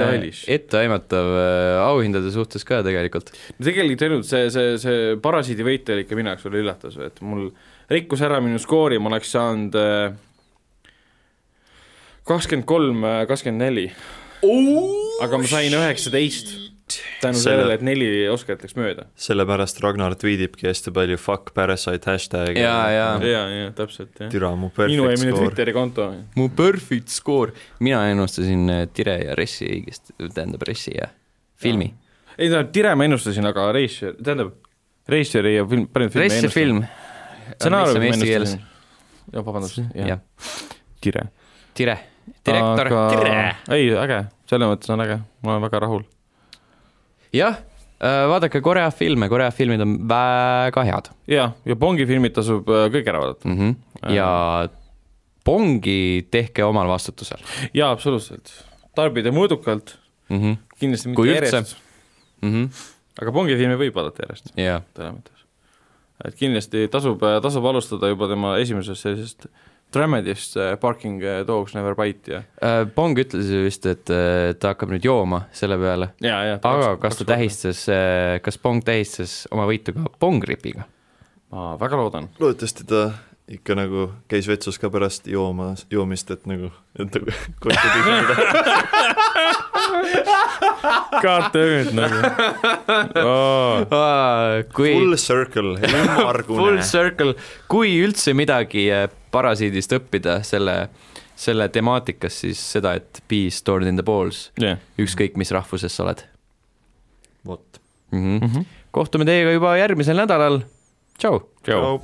etteaimatav äh, auhindade suhtes ka tegelikult. tegelikult ainult see, see, see parasiidi võit oli ikka minu jaoks oli üllatus, et mul rikkus ära minu skoori, ma oleks saanud äh, kakskümmend kolm, kakskümmend neli. aga ma sain üheksateist tänu Selle- sellele, et neli Oscarit läks mööda. sellepärast Ragnar tweetibki hästi palju fuck parasite hashtag'i. Jaa, jaa. ja, ja täpselt, jah. türa mu minu perfect eelmine score. Twitteri konto. mu perfect score. mina ennustasin äh, Tire ja Ressi õigesti, tähendab Ressi ja filmi. ei tähendab, Tire ma ennustasin, aga Reisjör, tähendab, Reisjöri ja film, paljud filme Ress ja film. stsenaariumi ma ennustasin.. jah, vabandust, jah,, Tire. Tire, direktor aga..., Tire. ei, äge, selles mõttes on äge, ma olen väga rahul. jah, vaadake Korea filme, Korea filmid on väga head ja, ja Bongi filmid tasub äh, kõik ära vaadata. mm. -hmm. ja Pongi tehke omal vastutusel jaa, absoluutselt. tarbida mõõdukalt, mm. -hmm. kindlasti mitte järjest, Mm -hmm. aga Bongi filmi võib vaadata järjest, ja selles mõttes. et kindlasti tasub, tasub alustada juba tema esimesest sellisest Dramedist äh, Parking äh, Dogs Never Bite ja äh, Pong ütles ju vist, et äh, ta hakkab nüüd jooma selle peale, ja, ja aga kas ta tähistas, kas Pong tähistas oma võitu ka Pongripiga? ma väga loodan. loodetavasti ta ikka nagu käis vetsus ka pärast joomas, joomist, et nagu, et nagu kotti tühjendada. KTÜ-d nagu oh.. kui Full circle, full ümmargune. circle, kui üldse midagi äh, parasiidist õppida selle, selle temaatikas, siis seda, et be stored in the balls, jah ükskõik mis rahvusest sa oled vot. mm. -hmm. mm -hmm. kohtume teiega juba järgmisel nädalal, tšau. tšau.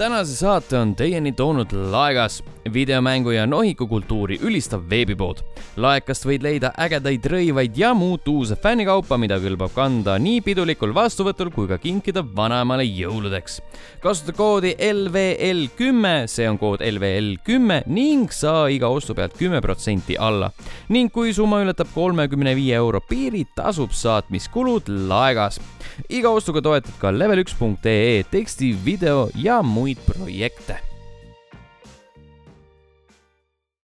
tänase saate on teieni toonud Laegas, videomängu ja nohikukultuuri ülistav veebipood. laekast võid leida ägedaid rõivaid ja muud uuse fännikaupa, mida kõlbab kanda nii pidulikul vastuvõtul kui ka kinkida vanaemale jõuludeks. kasuta koodi LVL kümme, see on kood LVL kümme ning saa iga ostu pealt kümme protsenti alla. ning kui summa ületab kolmekümne viie euro piiri, tasub saatmiskulud Laegas. iga ostuga toetad ka level1.ee teksti, video ja muid projekte